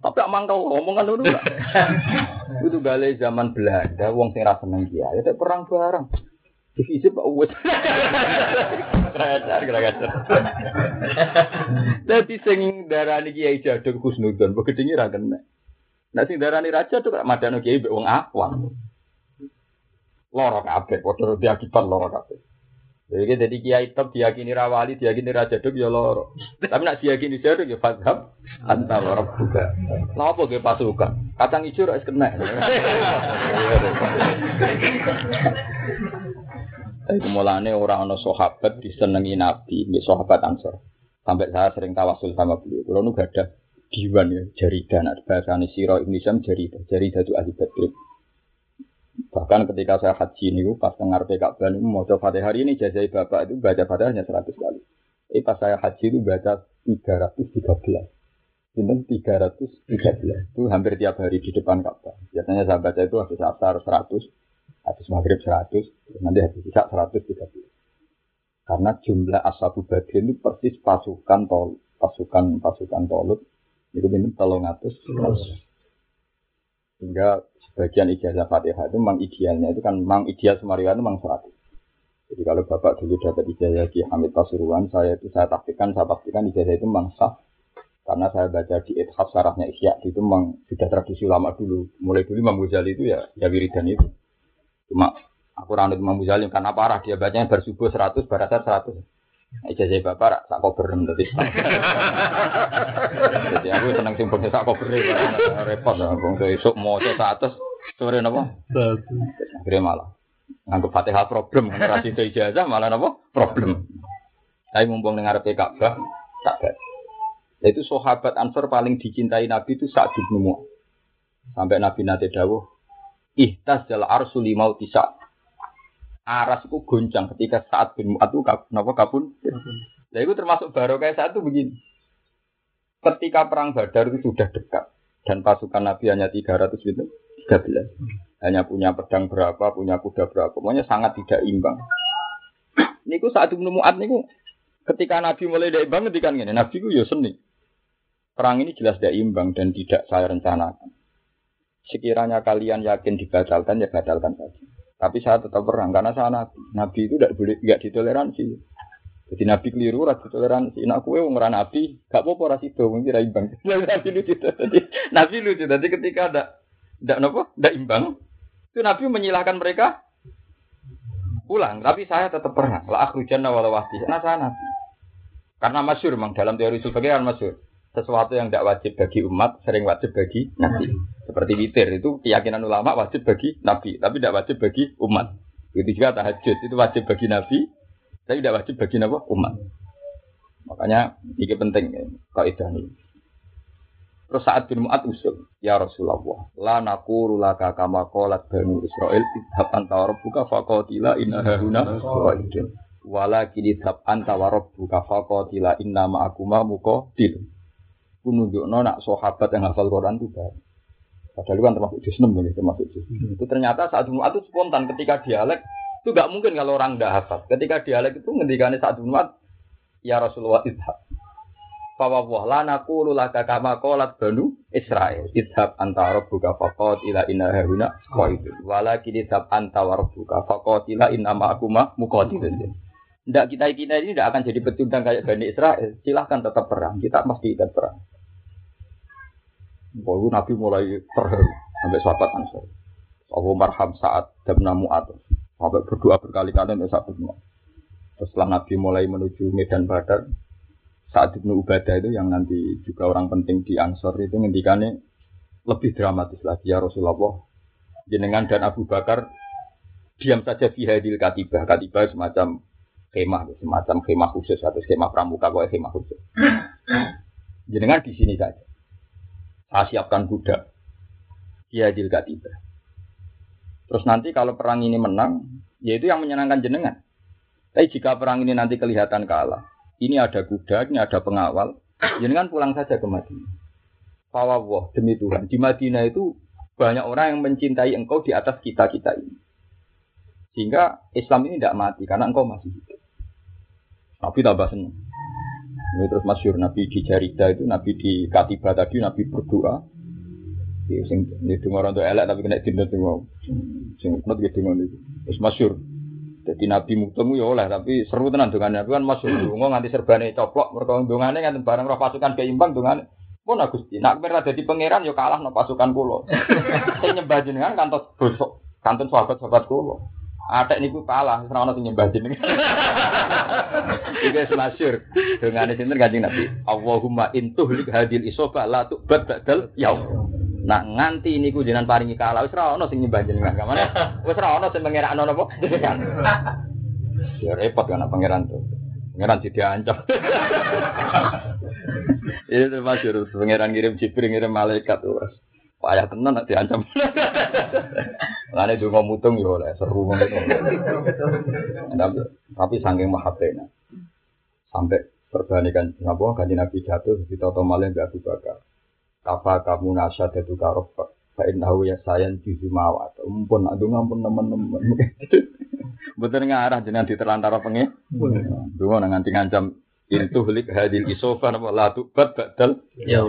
Tapi amang kau omongan dulu lah. [laughs] Itu gale zaman Belanda, wong sing ra seneng kiai, ya perang bareng. Divisi Pak Uwes. Kerajar, kerajar. Dadi sing darani kiai jaduk Husnudon, begedinge ra kena. Nah sing darani raja tuh madano kiai mbek wong awam. Loro kabeh, padha diakibat loro kabeh. Jadi jadi kiai top diyakini rawali, diyakini raja duk ya loro. Tapi nak diyakini jaduk ya fadhab anta wa rabbuka. Lah apa ge pasukan? Kacang ijo ora kena. [laughs] Itu mulane orang ana sahabat disenengi Nabi, mbek sahabat Ansor. Sampai saya sering tawasul sama beliau. Kalau nu gak ada diwan ya, jarida, nah bahasane siro Indonesia jarida, jarida itu ahli badrin. Bahkan ketika saya haji ini, pas dengar Ka'bah ini, mau coba hari ini jazai bapak itu baca fatihahnya 100 kali. Eh pas saya haji itu baca 313. Ini 313. Itu hampir tiap hari di depan Ka'bah. Biasanya saya baca itu habis asar 100, habis maghrib 100, nanti habis isya 113. Karena jumlah ashabu badrin itu persis pasukan tol, pasukan pasukan tolut itu minum tolong atus. Sehingga sebagian ijazah fatihah itu memang idealnya itu kan memang ideal semariwan itu memang 100. Jadi kalau bapak dulu dapat ijazah di Hamid Pasuruan, saya itu saya taktikan, saya pastikan ijazah itu memang sah. Karena saya baca di Ithaf sarahnya Ihya itu memang sudah tradisi lama dulu. Mulai dulu Imam Ghazali itu ya ya wiridan itu. Cuma aku ranut Imam Ghazali karena parah dia bacanya bersubuh 100, barasar 100. Ijazah bapak sak kober tadi. [laughs] Jadi aku seneng sing bangsa sak kober repot lah bang esuk maca 100 sore napa? Akhirnya malah nganggep Fatihah problem ora sido ijazah malah napa? Problem. Tapi mumpung ning ngarepe Ka'bah tak baik. Itu sahabat Ansor paling dicintai Nabi itu saat bin Sampai Nabi nate dawuh, "Ihtas jal arsul limau tisa." Aras itu goncang ketika saat bin Mu'ad itu kenapa kabun? Nah itu termasuk barokah saat itu begini. Ketika perang Badar itu sudah dekat dan pasukan Nabi hanya 300 itu 13. Hanya punya pedang berapa, punya kuda berapa, pokoknya sangat tidak imbang. Niku saat bin Mu'ad niku ketika Nabi mulai tidak imbang ketika ini Nabi itu ya seni. Perang ini jelas tidak imbang dan tidak saya rencanakan. Sekiranya kalian yakin dibatalkan ya batalkan saja. Tapi saya tetap perang karena saya nabi. Nabi itu tidak boleh nggak ditoleransi. Jadi nabi keliru rasa toleransi. Nak kue wong nabi, gak apa-apa ora mungkin ra imbang. [laughs] nabi lucu tadi. Nabi lucu tadi ketika ada tidak nopo, tidak imbang. Itu nabi menyilahkan mereka pulang. Tapi saya tetap perang. La akhrujanna wala wahdi. Karena saya nabi. Karena masyur memang dalam teori sebagian masyur sesuatu yang tidak wajib bagi umat sering wajib bagi nabi. Seperti witir itu keyakinan ulama wajib bagi nabi, tapi tidak wajib bagi umat. Begitu juga tahajud itu wajib bagi nabi, tapi tidak wajib bagi nabi umat. Makanya ini penting ya, kaidah ini. Terus saat bin Mu'ad usul, ya Rasulullah, la nakuru laka kama qalat banu Israel idhab anta rabbuka faqatila inna hahuna qaidun. Walakin idhab anta wa rabbuka faqatila inna ma'akuma muqatil ku nunjukno nak sahabat yang hafal Quran itu baik. Padahal itu kan termasuk juz 6 ini, termasuk juz. Hmm. Itu ternyata saat Jumat itu spontan ketika dialek itu gak mungkin kalau orang tidak hafal. Ketika dialek itu ngendikane saat Jumat ya Rasulullah idhab. Fawa wah lana kulu laka kama kolat banu Israel. Idhab anta rabbuka faqat ila inna haruna qaidun. Walakin idhab anta rabbuka faqat ila inna ma'akuma muqatilun. Tidak kita kita ini tidak akan jadi pecundang kayak Bani Israel. Silahkan tetap perang. Kita pasti ikut perang. Bahwa Nabi mulai terharu sampai sahabat Ansar. Allah marham saat dabna mu'at. Sampai berdoa berkali-kali untuk berdoa. Terus setelah Nabi mulai menuju Medan Badar, saat Ibnu Ubadah itu yang nanti juga orang penting di Ansor itu ngendikannya lebih dramatis lagi ya Rasulullah. Jenengan dan Abu Bakar diam saja di hadil katibah. Katibah semacam kemah, semacam kemah khusus atau kemah pramuka, kok kemah khusus. Jenengan di sini saja. Saya siapkan kuda. Di hadil katibah. Terus nanti kalau perang ini menang, yaitu yang menyenangkan jenengan. Tapi jika perang ini nanti kelihatan kalah, ini ada kuda, ini ada pengawal, jenengan pulang saja ke Madinah. Fawwah demi Tuhan. Di Madinah itu banyak orang yang mencintai engkau di atas kita-kita ini. Sehingga Islam ini tidak mati karena engkau masih hidup. Nabi tambah senang. Ini terus masyur Nabi di Jarida itu, Nabi di Katiba tadi, Nabi berdoa. Ya, sing dengar orang elek tapi kena dinda tuh mau. Sing kunut gitu ngono itu. Terus masyur. Jadi Nabi mutemu ya oleh tapi seru tenan dengan Nabi kan masyur. Dungo nganti serbane coplok mereka dongane nganti barang roh pasukan keimbang dongane. Pun Gusti, nak merah pangeran yo kalah no pasukan kulo. [laughs] Sing nyembah jenengan kantos bosok, kanton sahabat-sahabat kulo. Ada niku kalah, ora ono sing nyembah jenengan. [laughs] Iki masyhur. Dongane sinten Kanjeng Nabi. Allahumma intuhlik hadil isoba la tu'bad ba'dal yaum. Nak nganti niku jenengan paringi kalah wis ora ono sing nyembah jenengan. Kamane wis ora ono sing pangeran napa jenengan. Ya repot kan pangeran tuh. Pangeran jadi ancam. [laughs] Itu masyhur pangeran kirim Jibril ngirim malaikat tuh. Payah tenan nak diancam. Lane donga mutung yo oleh seru ngono. Tapi saking mahabbena. Sampai perbandingan napa kanjeng Nabi jatuh di toto malih Abu Bakar. Kafa kamu nasa dadu karof Fa innahu ya sayan juzu mawat. Mumpun nak donga pun teman-teman. [laughs] Betul ngarah jenengan diterlantara pengen. Donga nang nganti ngancam itu hlik hadil isofa napa la tubat badal ya.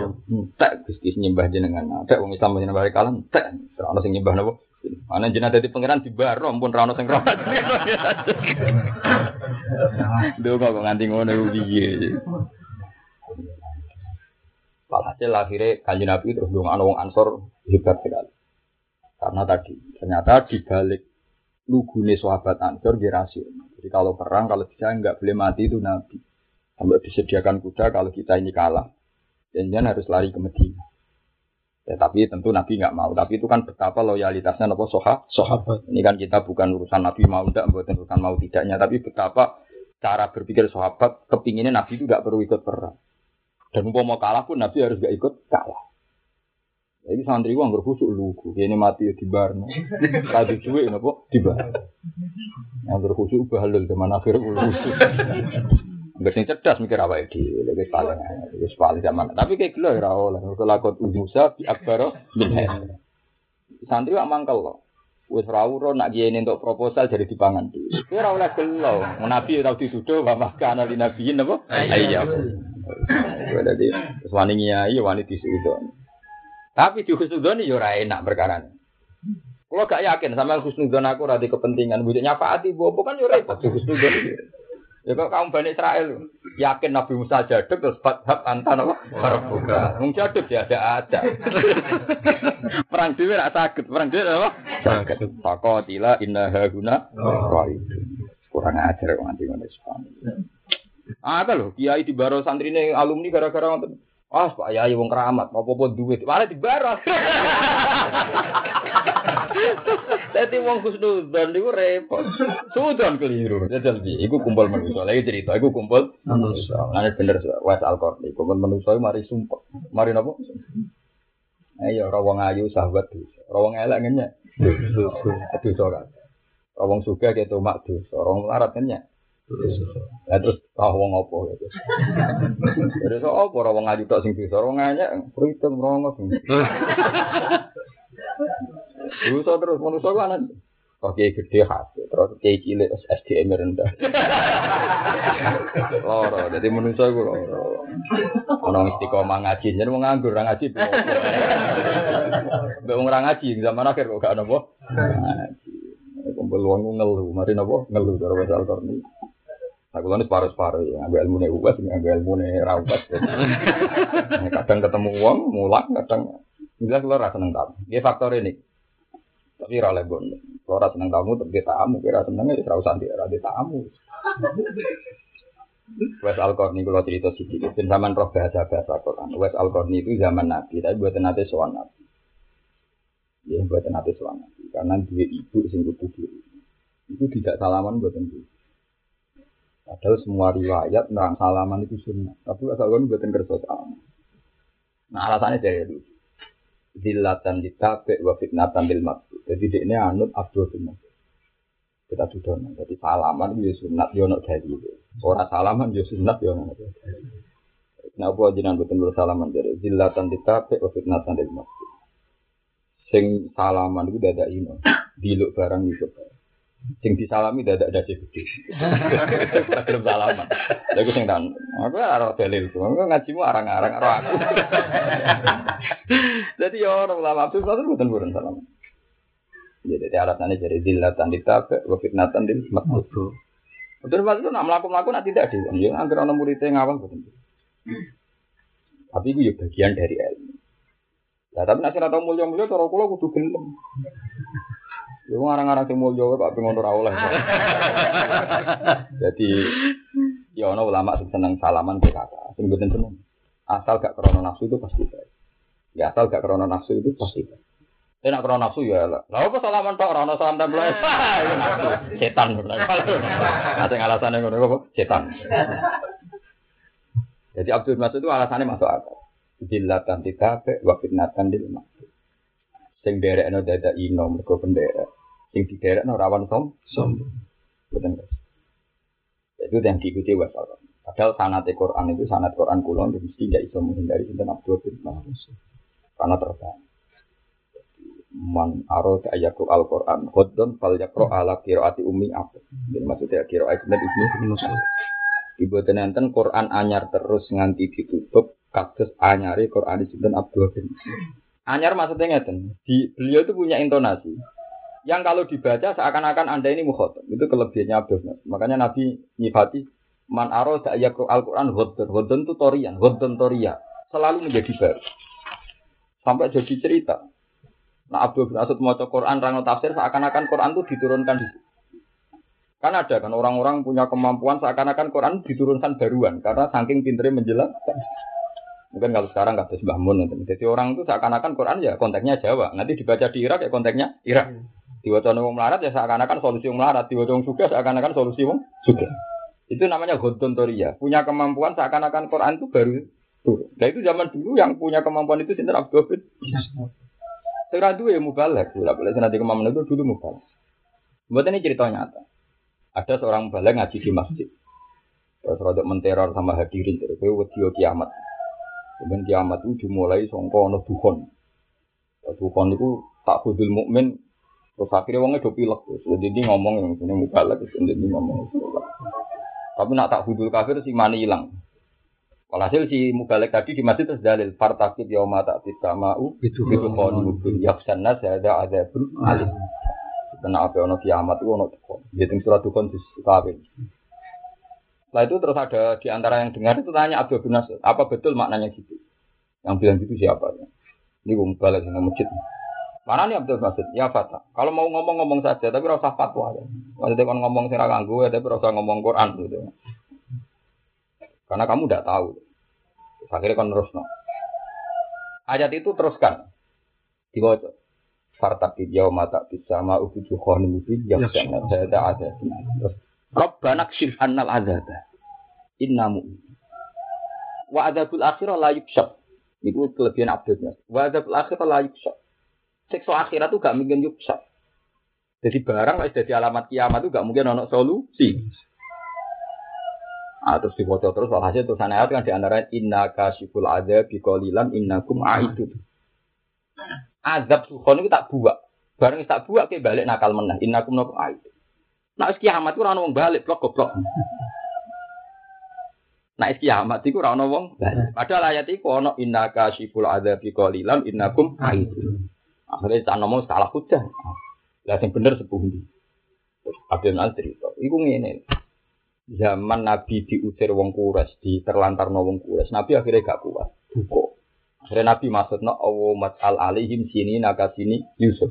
tak Gusti nyembah jenengan. Tak wong Islam nyembah kalam tak ora sing nyembah napa. Ana jenengan dadi pangeran di baro ampun ra ono sing rawat Donga kok nganti ngono piye? Walhasil akhirnya kanji Nabi terus dong wong Ansor hebat sekali. Karena tadi ternyata di balik lugune sahabat Ansor di Jadi kalau perang kalau bisa nggak boleh mati itu Nabi. Sampai disediakan kuda kalau kita ini kalah. Jangan harus lari ke Medina. Ya, tapi tentu Nabi nggak mau. Tapi itu kan betapa loyalitasnya Nabi soha, sahabat. Ini kan kita bukan urusan Nabi mau tidak, bukan urusan mau tidaknya. Tapi betapa cara berpikir sahabat, kepinginnya Nabi itu nggak perlu ikut perang. Dan mau kalah pun Nabi harus gak ikut kalah. Jadi santri gua nggak khusuk lugu, ini mati ya di bar, tadi cuy nopo di bar. Yang berkhusuk bahalul zaman akhir khusuk. Gak sing cerdas mikir apa iki, lebih paling, lebih paling zaman. Tapi kayak gelo ya oleh, kalau lakot Musa di akbaro min Santri wak mangkel loh. Wis nak kiye untuk proposal jadi dipangan. Kowe ora oleh gelo. Nabi tau dituduh wa makana li nabiyin napa? Iya. Jadi wani nyai wani disudon. Tapi di husnudon yo ora enak perkara Kalau gak yakin sama husnudon aku rada kepentingan budeknya Pak Ati bobo kan yo repot di husnudon. Ya kok kaum Bani Israel yakin Nabi Musa jaduk terus fathab antan apa? Barbuka. Wong jaduk ya ada ada. [laughs] perang dhewe ra saged, perang dhewe apa? Saged. Faqatila inna haguna Kurang ajar kok nganti ngono ada loh, kiai di baro santrine alumni gara-gara ngoten. Ah, Pak Yai wong keramat, apa-apa duit. Malah di baro. Dadi wong khusnudzon niku repot. Sudon keliru. Jajal di, iku kumpul manusa. Lagi cerita, iku kumpul manusa. Ane bener wes alkor. Kumpul manusa mari sumpah. Mari napa? Ayo rawang ayu sahabat dosa. Rawang elek ngenyek. Dosa kan. Rawang suka ketok mak dosa. Rawang larat ngenyek. Ya terus tahu wong apa gitu. Terus apa ora wong ngaji tok sing bisa ora nganyek pritem rongo sing. Dosa terus manusa ku anan. Kok kiai gede hati, terus kiai cilik SDM rendah. Loro, jadi manusa ku loro. Ono istiqomah ngaji, jadi mau nganggur ora ngaji. Mbak wong ora ngaji zaman akhir kok gak apa. Ngaji. Kumpul wong ngeluh, mari napa ngeluh karo pasal korni. Aku kan separuh-separuh ya, ambil ilmu nih uas, ambil ilmu nih rawat. [laughs] Kadang ketemu uang, mulang, kadang jelas lo rasa seneng Dia faktor ini. Tapi ora oleh bon. Kalau ora seneng tamu tapi tamu, kira seneng ya ora usah di ora di tamu. Wes Al-Qarni kalau cerita sedikit, dan zaman roh bahasa bahasa Quran. Wes Al-Qarni itu zaman Nabi, tapi buat nanti soal Nabi. Ya buat nanti soal Nabi, karena dia ibu sing kudu. Itu tidak salaman buat tentu. Padahal semua riwayat tentang salaman itu sunnah. Tapi asal kan buatan kerja salaman. Nah alasannya dari itu. Zillatan ditabe wa fitnatan bil maksud. Jadi dia ini anut Abdul bin Kita sudah Jadi salaman itu ya sunat ya ono dari Orang salaman ya sunat ya ono Nah, apa jinan betul bersalaman dari zillatan ditabe wa fitnatan bil maksud. Sing salaman itu dada ino, diluk barang itu. Sing disalami dadak dadi gede. [laughs] Belum salaman. Lha iku sing tan. Aku ora dalil. Aku ngajimu arang-arang karo aku. [laughs] Jadi ya ora ulama itu satu bukan bukan salaman. Jadi alasannya jadi zillatan ditabe wa fitnatan dil makmud. Betul itu nak melakukan nak tidak di. Ya angker ana murid ngawang betul. Tapi itu ya bagian dari ilmu. Nah, tapi nasi rata mulia-mulia, cara kula kudu gelem. Ya ngarang-ngarang sing mulya kok pengen ora oleh. [laughs] Jadi ya ana ulama sing seneng salaman ke kata, sing mboten seneng. Asal gak krono nafsu itu pasti baik. Ya asal gak krono nafsu itu pasti baik. Tapi nak krono nafsu ya lah. Lah apa salaman tok ora ono salam tempel. [laughs] Setan bener. Ate alasane ngono apa? Setan. Jadi Abdul Masud itu alasannya masuk akal. Jilatan titabe wa fitnatan dil Sing derekno dada ino mergo penderek sing no rawan som som. Betul itu yang diikuti wasal padahal sanat Quran itu sanat Quran kulon mesti tidak bisa menghindari sinten Abdul bin Mas'ud karena terbang man arad ayatul al Quran khodon fal yakro ala kiroati umi apa jadi maksudnya kiroati ibnu ibnu Mas'ud ibu tenenten Quran anyar terus nganti ditutup kasus anyari Quran di sinten Abdul bin anyar maksudnya ngeten di beliau itu punya intonasi yang kalau dibaca seakan-akan anda ini mukhotob itu kelebihannya Abdul makanya Nabi nyifati man aro yakru Al-Quran hodon hodon itu torian hodon toria selalu menjadi baru sampai jadi cerita nah Abdul bin Asud mau Quran rango tafsir seakan-akan Quran itu diturunkan di Kan ada kan orang-orang punya kemampuan seakan-akan Quran diturunkan baruan karena saking pinternya menjelaskan. Mungkin kalau sekarang nggak ada Mun. Jadi orang itu seakan-akan Quran ya konteksnya Jawa. Nanti dibaca di Irak ya konteksnya Irak. Diwaca wong melarat ya seakan-akan solusi wong melarat, diwaca wong suka seakan-akan solusi wong suka. Itu namanya gontontoria. Punya kemampuan seakan-akan Quran itu baru turun. Nah itu zaman dulu yang punya kemampuan itu sinter Abdul bin. Sekarang itu ya mubalek. Tidak boleh nanti kemampuan itu dulu mubalek. Buat ini cerita nyata. Ada seorang mubalek ngaji di masjid. Terus rodok menteror sama hadirin. Terus wedi kiamat. Kemudian kiamat itu dimulai songko ono duhon. Duhon itu tak kudul mukmin Terus akhirnya wongnya do pilek terus. Jadi dia ngomong yang sini mubalak terus jadi ngomong. Tapi nak tak hudul kafir si mani hilang. Walhasil si mubalek tadi di masjid terus dalil fartakib yauma tak mau itu itu kon yaksan nas ada ada pun alim. Karena apa ono kiamat itu ono tukon. Jadi surat tukon di kafir. Setelah itu terus ada di antara yang dengar itu tanya Abdul bin Nasir, apa betul maknanya gitu? Yang bilang gitu siapa? Ini gue mubalek yang masjid. Mana nih Abdul Basit? Ya Fata. Kalau mau ngomong-ngomong saja, tapi rasa fatwa ya. Maksudnya kan ngomong sih ganggu ya, tapi rasa ngomong Quran gitu. Karena kamu tidak tahu. Akhirnya kan terus no. Ayat itu teruskan. Dibaca. Fartakid yauma mata bisa ma ubuju khani mubi yang sana saya ada ada. Terus Rabbana kshif annal azaba. Inna mu'min. Wa adabul akhirah la yukshab. Itu kelebihan Abdul Wa adabul akhirah la yukshab. Sekso akhirat itu gak mungkin yuksa. Jadi barang lah jadi alamat kiamat itu gak mungkin ono solusi. Ah, terus dibaca terus walhasil tulisan ayat kan di antara inna kasiful ada bikolilan innakum aidun. Azab sukhon itu tak buat. Barang tak buat ke balik nakal menang. Innakum nakum aidun. Nah, kiamat itu orang balik blok goblok. Nah, kiamat itu orang wong Padahal ayat itu ono inna kasiful ada bikolilan innakum aidun. Akhirnya tak ngomong salah hujah. Lah yang bener sepuh ini. Abdul Al cerita, iku ngene. Zaman Nabi diusir wong di terlantar wong kures, Nabi akhirnya gak kuat. Buko. Akhirnya Nabi maksudnya Allah al alihim sini naga sini Yusuf.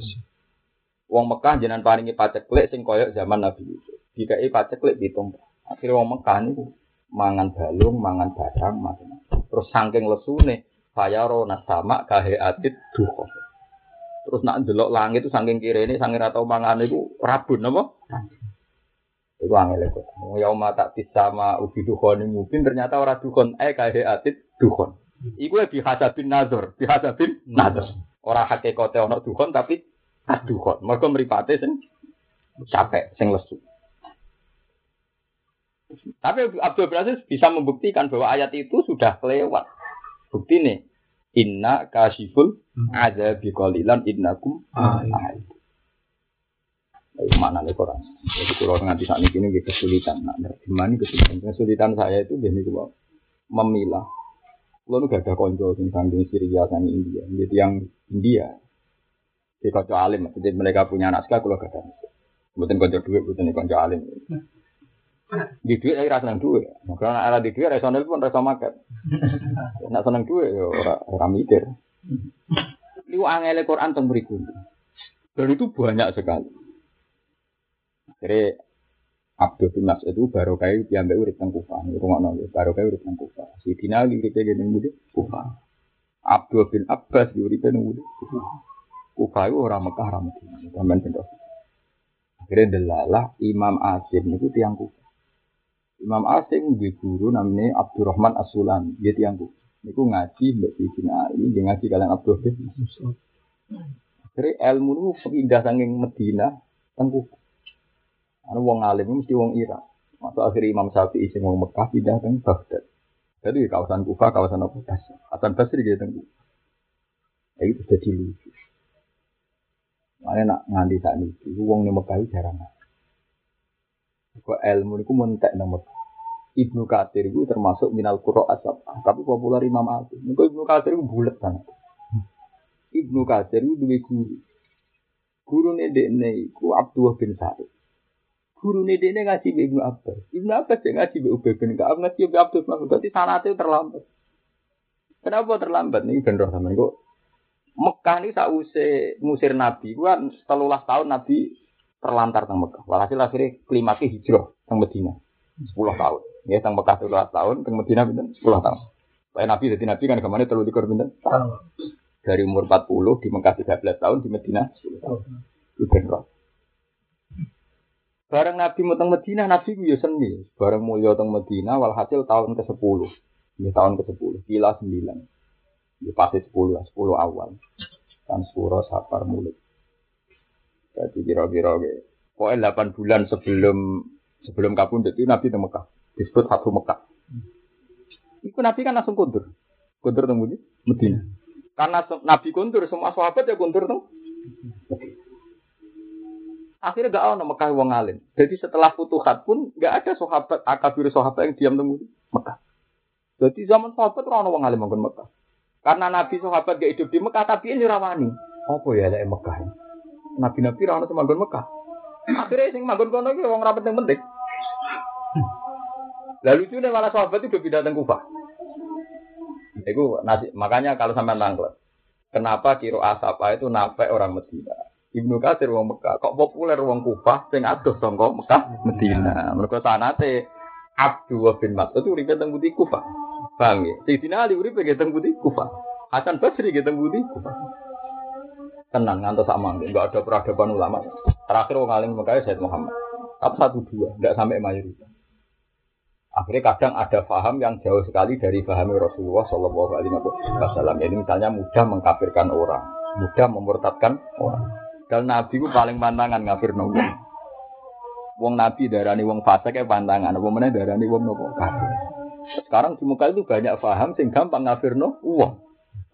Wong Mekah jenengan paringi paceklik sing koyok zaman Nabi Yusuf. Dikai paceklik pitung. Akhirnya wong Mekah niku mangan balung, mangan barang, macam-macam. Terus saking lesune fayaro nasama kahe atit duho. Terus nak ndelok langit itu saking kiri ini, saking atau mangan itu rabun apa? Itu angel itu. Yauma tak sama ubi dukhon mungkin ternyata orang dukhon eh kahe atit dukhon. Iku lebih hasabin nazar, bihasabin nazar. Orang hakikate ono dukhon tapi aduhon. Mereka meripate sing capek, sing lesu. Tapi Abdul Aziz bisa membuktikan bahwa ayat itu sudah kelewat. Bukti nih, inna kasiful ada bikolilan innakum ayat. Itu mana nih Quran? Jadi kalau nganti saat ini kesulitan. Nah, gimana kesulitan? Kesulitan saya itu jadi itu memilah. Kalau nggak ada konco tentang di Syria dan India. Jadi yang India di konco alim, jadi mereka punya anak sekolah kalau gak ada. Bukan konco duit, bukan konco alim. Di duit saya rasa duit. Karena ada di duit, resonel pun rasa makan. [laughs] Nak seneng duit, ya orang orang mikir. Ini angel Quran tentang berikut. Dan itu banyak sekali. Jadi Abdul bin Mas itu baru kayak diambil urip teng Kufah. Rumah nol, baru kayak urip teng Kufah. Si Dina urip kayak gini mudi Kufah. Abdul bin Abbas urip teng mudi Kufah. Kufah itu orang Mekah, orang Medina. Sampai pindah. Akhirnya delalah Imam Asim itu tiang Kufah. Imam Asim di guru namanya Abdurrahman As-Sulami. Dia tiang Kufah. Niku ngaji mbak Sidina Ali, dia ngaji kalian Abdul bin Akhirnya ilmu itu pindah saking Medina, tengku. Karena wong alim mesti wong Irak. Masuk akhirnya Imam Syafi'i sing wong Mekah pindah ke Baghdad. Jadi kawasan Kufah, kawasan apa? Hasan Basri dia tengku. Ya itu jadi lucu. Mana nak nganti saat ini, wong nih Mekah jarang. Kok ilmu itu mentek nomor Ibnu Katsir itu termasuk minal Qur'an asab, tapi populer Imam Al. Niku Ibnu Katsir itu bulat banget. Ibnu Katsir itu dua guru. Guru dekne iku Abdullah bin Sa'id. Guru dekne ngaji be Ibnu Abbas. Ibnu Abbas yang ngaji be Ubay bin Ka'ab ngaji be Abdul Rahman. Berarti sanate terlambat. Kenapa terlambat nih ben roh sampean kok Mekah ini sausé ngusir Nabi, gua setelah tahun Nabi terlantar teng Mekah. Walhasil akhirnya klimaknya hijrah teng Medina. 10 tahun. Ya teng Mekah 13 tahun, teng Medina pinten 10 tahun. Supaya Nabi jadi Nabi kan ke mana terlalu dikur pinten? Dari umur 40 di Mekah 13 tahun, di Medina 10 tahun. Itu benar. Bareng Nabi mau teng Medina, Nabi ku ya seni. Bareng mulya teng Medina, walhasil tahun ke-10. Ini tahun ke-10, kila 9. Di pasti 10 lah, 10 awal. Kan sepuro sapar mulut. Jadi kira-kira pokoknya 8 bulan sebelum sebelum kapundut itu Nabi di Mekah. Disebut satu Mekah. Itu Nabi kan langsung kundur. Kundur temu di Medina. Karena Nabi kundur, semua sahabat ya kundur tuh. Akhirnya gak ada Mekah wong alim. Jadi setelah futuhat pun gak ada sahabat akabir sahabat yang diam di Mekah. Jadi zaman sahabat orang wong alim manggon Mekah. Karena Nabi sahabat gak hidup di Mekah tapi ini rawani. Apa ya lek Mekah? Nabi-nabi ra ono manggon Mekah. Akhirnya sing manggon kono iki wong rapet yang penting. Lalu itu malah sahabat itu pindah ke Kufah. Itu nasi, makanya kalau sampai tangklet, kenapa kiro asapa itu nafek orang Medina? Ibnu Katsir wong Mekah, kok populer wong Kufah sing adoh sangka Mekah Medina. Mergo sanate Abdullah bin Mas'ud itu uripe teng Budi Kufah. Paham ya? Sayyidina Ali uripe teng Budi Kufah. Hasan Basri teng Budi Kufah. Tenang ngantos sama, enggak ada peradaban ulama. Terakhir wong alim Mekah Said Muhammad. Tapi satu dua, enggak sampai mayoritas. Akhirnya kadang ada faham yang jauh sekali dari faham Rasulullah Shallallahu Alaihi Wasallam. Ini misalnya mudah mengkafirkan orang, mudah memurtadkan orang. Dan Nabi itu paling pantangan ngafir wong. Wong Nabi darani wong fasik ya pantangan, apa mana darani wong nopo kafir. Sekarang di muka itu banyak faham sing gampang ngafir no uang.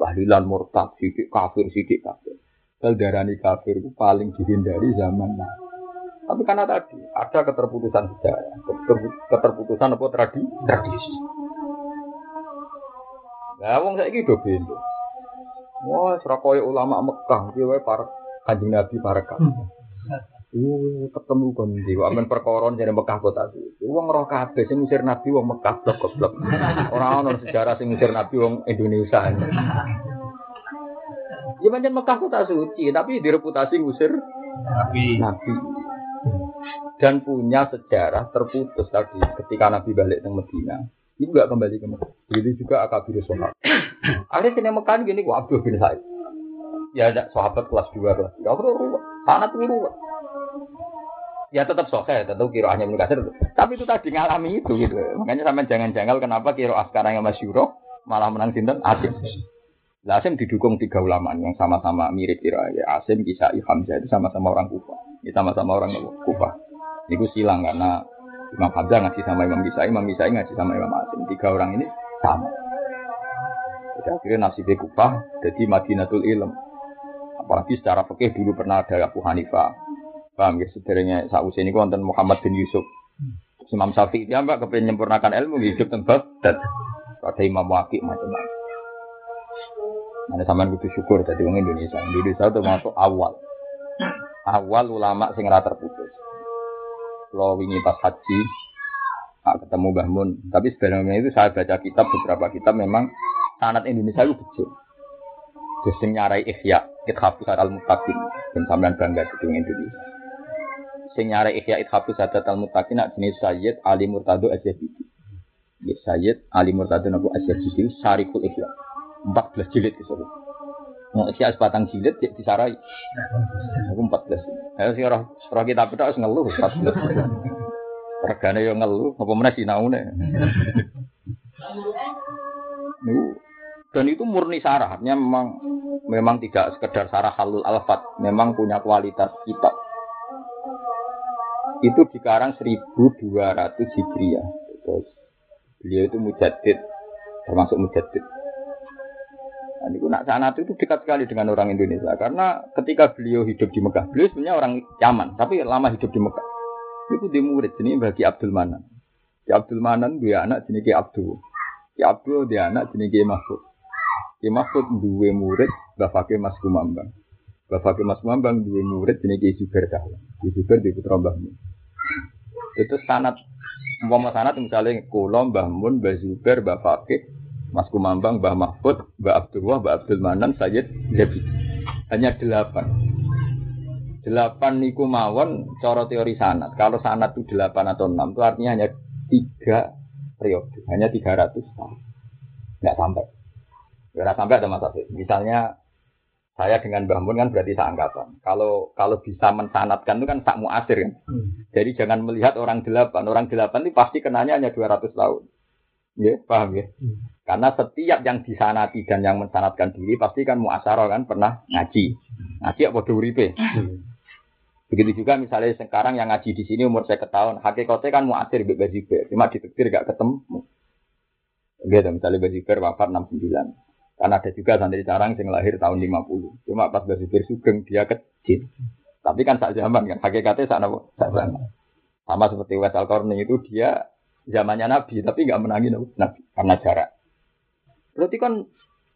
Tahlilan murtad, sidik kafir, sidik kafir. Kalau darani kafir itu paling dihindari zaman Nabi. Tapi karena tadi ada keterputusan sejarah, keterputusan apa tradi, tradisi. Nah, wong saya gitu bendo. Wah, serakoy ulama Mekah, dia para kanjeng Nabi para kan. Uh, ketemu kon di amen perkoron jadi Mekah kota itu. Wong roh kabeh sing ngusir Nabi wong Mekah blok goblok. Ora ono sejarah sing ngusir Nabi wong Indonesia. Ya pancen Mekah kota suci, tapi direputasi ngusir Nabi. Nabi. Dan punya sejarah terputus tadi ketika Nabi balik ke Medina. Itu gak kembali ke Mekah. Begitu juga Akabir Sohab. [clears throat] Akhirnya sini Mekah gini, wah Abdul bin Said. Ya ada sahabat kelas 2, kelas 3. Aku ruwet. Sangat ruwet. Ya tetap sohe, tetap kiroahnya Ibnu Katsir. Tapi itu tadi ngalami itu gitu. Makanya sama jangan jangal kenapa kiroah sekarang yang masyuroh malah menang sinten Asim. Asim didukung tiga ulama yang sama-sama mirip kira ya Asim, Kisai, Hamzah itu sama-sama orang Kufa. Ini sama-sama orang Kufa. Itu silang karena Imam Hamzah ngaji sama Imam Kisai, Imam Kisai ngaji sama Imam Asim. Tiga orang ini sama. Jadi akhirnya nasibnya Kufa jadi Madinatul Ilm. Apalagi secara fikih dulu pernah ada Abu Hanifah. Paham ya, sederhana saat ini konten Muhammad bin Yusuf. Imam Syafi'i dia mbak kepengen menyempurnakan ilmu hidup tempat dan ada Imam Waqi macam-macam. Mana sama butuh syukur jadi orang Indonesia. Indonesia itu masuk awal. Awal ulama sing rata terputus. Kalau wingi pas haji, ketemu Mbah Mun. Tapi sebenarnya itu saya baca kitab beberapa kitab memang sanat Indonesia itu betul. Terus nyarai ikhya, ithafus al mutakin dan sampean bangga di Indonesia. Sing nyarai ikhya ithafus al mutakin nak jenis Sayyid Ali Murtado Asyabidi. Ya Sayyid Ali Murtado Nabu Asyabidi Syarikul Ikhya. 14 jilid itu. Mau isi batang jilid di disarai. Aku 14. Ayo sih roh roh kita beda harus ngeluh 14. Regane yo ngeluh, apa meneh sinaune. Niku dan itu murni sarah, artinya memang memang tidak sekedar sarah halul alfat, memang punya kualitas kitab. Itu dikarang 1200 Hijriah. Terus beliau itu mujadid, termasuk mujadid. Nah, ini nak sanat itu dekat sekali dengan orang Indonesia karena ketika beliau hidup di Mekah, beliau sebenarnya orang Yaman, tapi lama hidup di Mekah. Itu di murid ini bagi Abdul Manan. Ki Abdul Manan dia anak jenis Ki Abdul. Ki Abdul dia anak jenis Ki Mahfud. Ki Mahfud dua murid bapaknya Mas Kumambang. Bapaknya Mas Kumambang dua murid jenis Ki Zubair Dahlan. Ki Zubair di putra Mbah Itu sanat umpama sanat misalnya kulo Mbah Mun, Mbah Fakih, Mas Kumambang, Mbah Mahfud, Mbah Abdullah, Mbah Abdul Manan, Sayyid Zabi. Hanya delapan. Delapan niku mawon cara teori sanat. Kalau sanat itu delapan atau enam itu artinya hanya tiga periode, hanya tiga ratus tahun. Nggak sampai. Nggak sampai ada masa Misalnya saya dengan Mbah Mun kan berarti seangkatan. Kalau kalau bisa mensanatkan itu kan tak muasir kan. Hmm. Jadi jangan melihat orang delapan. Orang delapan itu pasti kenanya hanya 200 tahun. Ya, paham ya? Hmm. Karena setiap yang disanati dan yang mensanatkan diri pasti kan muasaro kan pernah ngaji. Ngaji apa uripe. Hmm. Begitu juga misalnya sekarang yang ngaji di sini umur saya tahun, hakikatnya kan muasir bebas bajiber, cuma ditektir gak ketemu. Gitu, misalnya bajiber wafat 69. Karena ada juga santri carang yang lahir tahun 50. Cuma pas bajiber sugeng dia kecil. Tapi kan saat zaman kan, hakikatnya saat zaman. Sama seperti Wes Al itu dia zamannya Nabi, tapi nggak menangi Nabi karena jarak. Berarti kan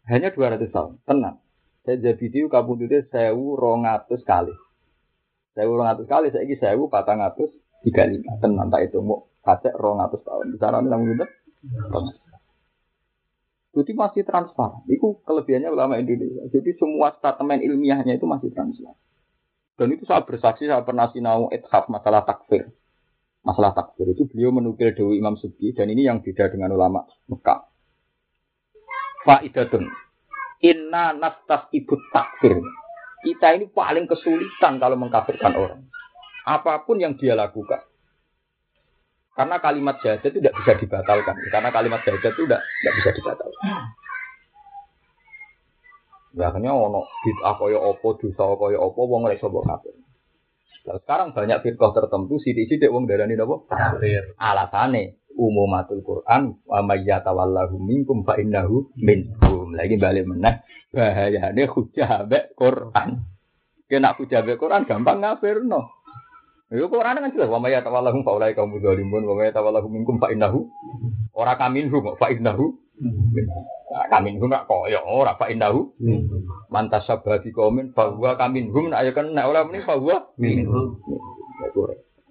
hanya 200 tahun, tenang. Saya jadi itu kabudutnya sewu rongatus kali. Sewu rongatus kali, saya ini sewu patang atus tiga lima. Tenang, tak itu mau kacek rongatus tahun. Bicara ini namun itu. Jadi masih transparan. Itu kelebihannya ulama Indonesia. Jadi semua statement ilmiahnya itu masih transparan. Dan itu saya bersaksi, saya pernah sinau ethaf masalah takfir masalah takfir itu beliau menukil Dewi Imam Subki dan ini yang beda dengan ulama Mekah. Faidatun. Inna nastas ibu takfir. Kita ini paling kesulitan kalau mengkafirkan orang. Apa pun yang dia lakukan. Karena kalimat jahat itu tidak bisa dibatalkan. Karena kalimat jahat itu tidak, tidak bisa dibatalkan. Ya akhirnya ono bid'ah kaya apa, dosa kaya apa, wong ora iso kafir. Nah, sekarang banyak firqah tertentu sithik-sithik wong darani napa? Kafir. Alasane umumatul Quran wa may yatawallahu minkum fa innahu minhum. Lagi balik meneh bahayane hujah mbek Quran. Kena hujah mbek Quran gampang ngafirno. Yo Quran kan jelas wa may yatawallahu fa ulai kaum dzalimun wa may yatawallahu minkum fa innahu ora kaminhum fa innahu Nah, kamin hum nak koyo ora fa indahu. Mantas sabah di komen bahwa kamin hum nak ayo kan nak ora muni bahwa minhum.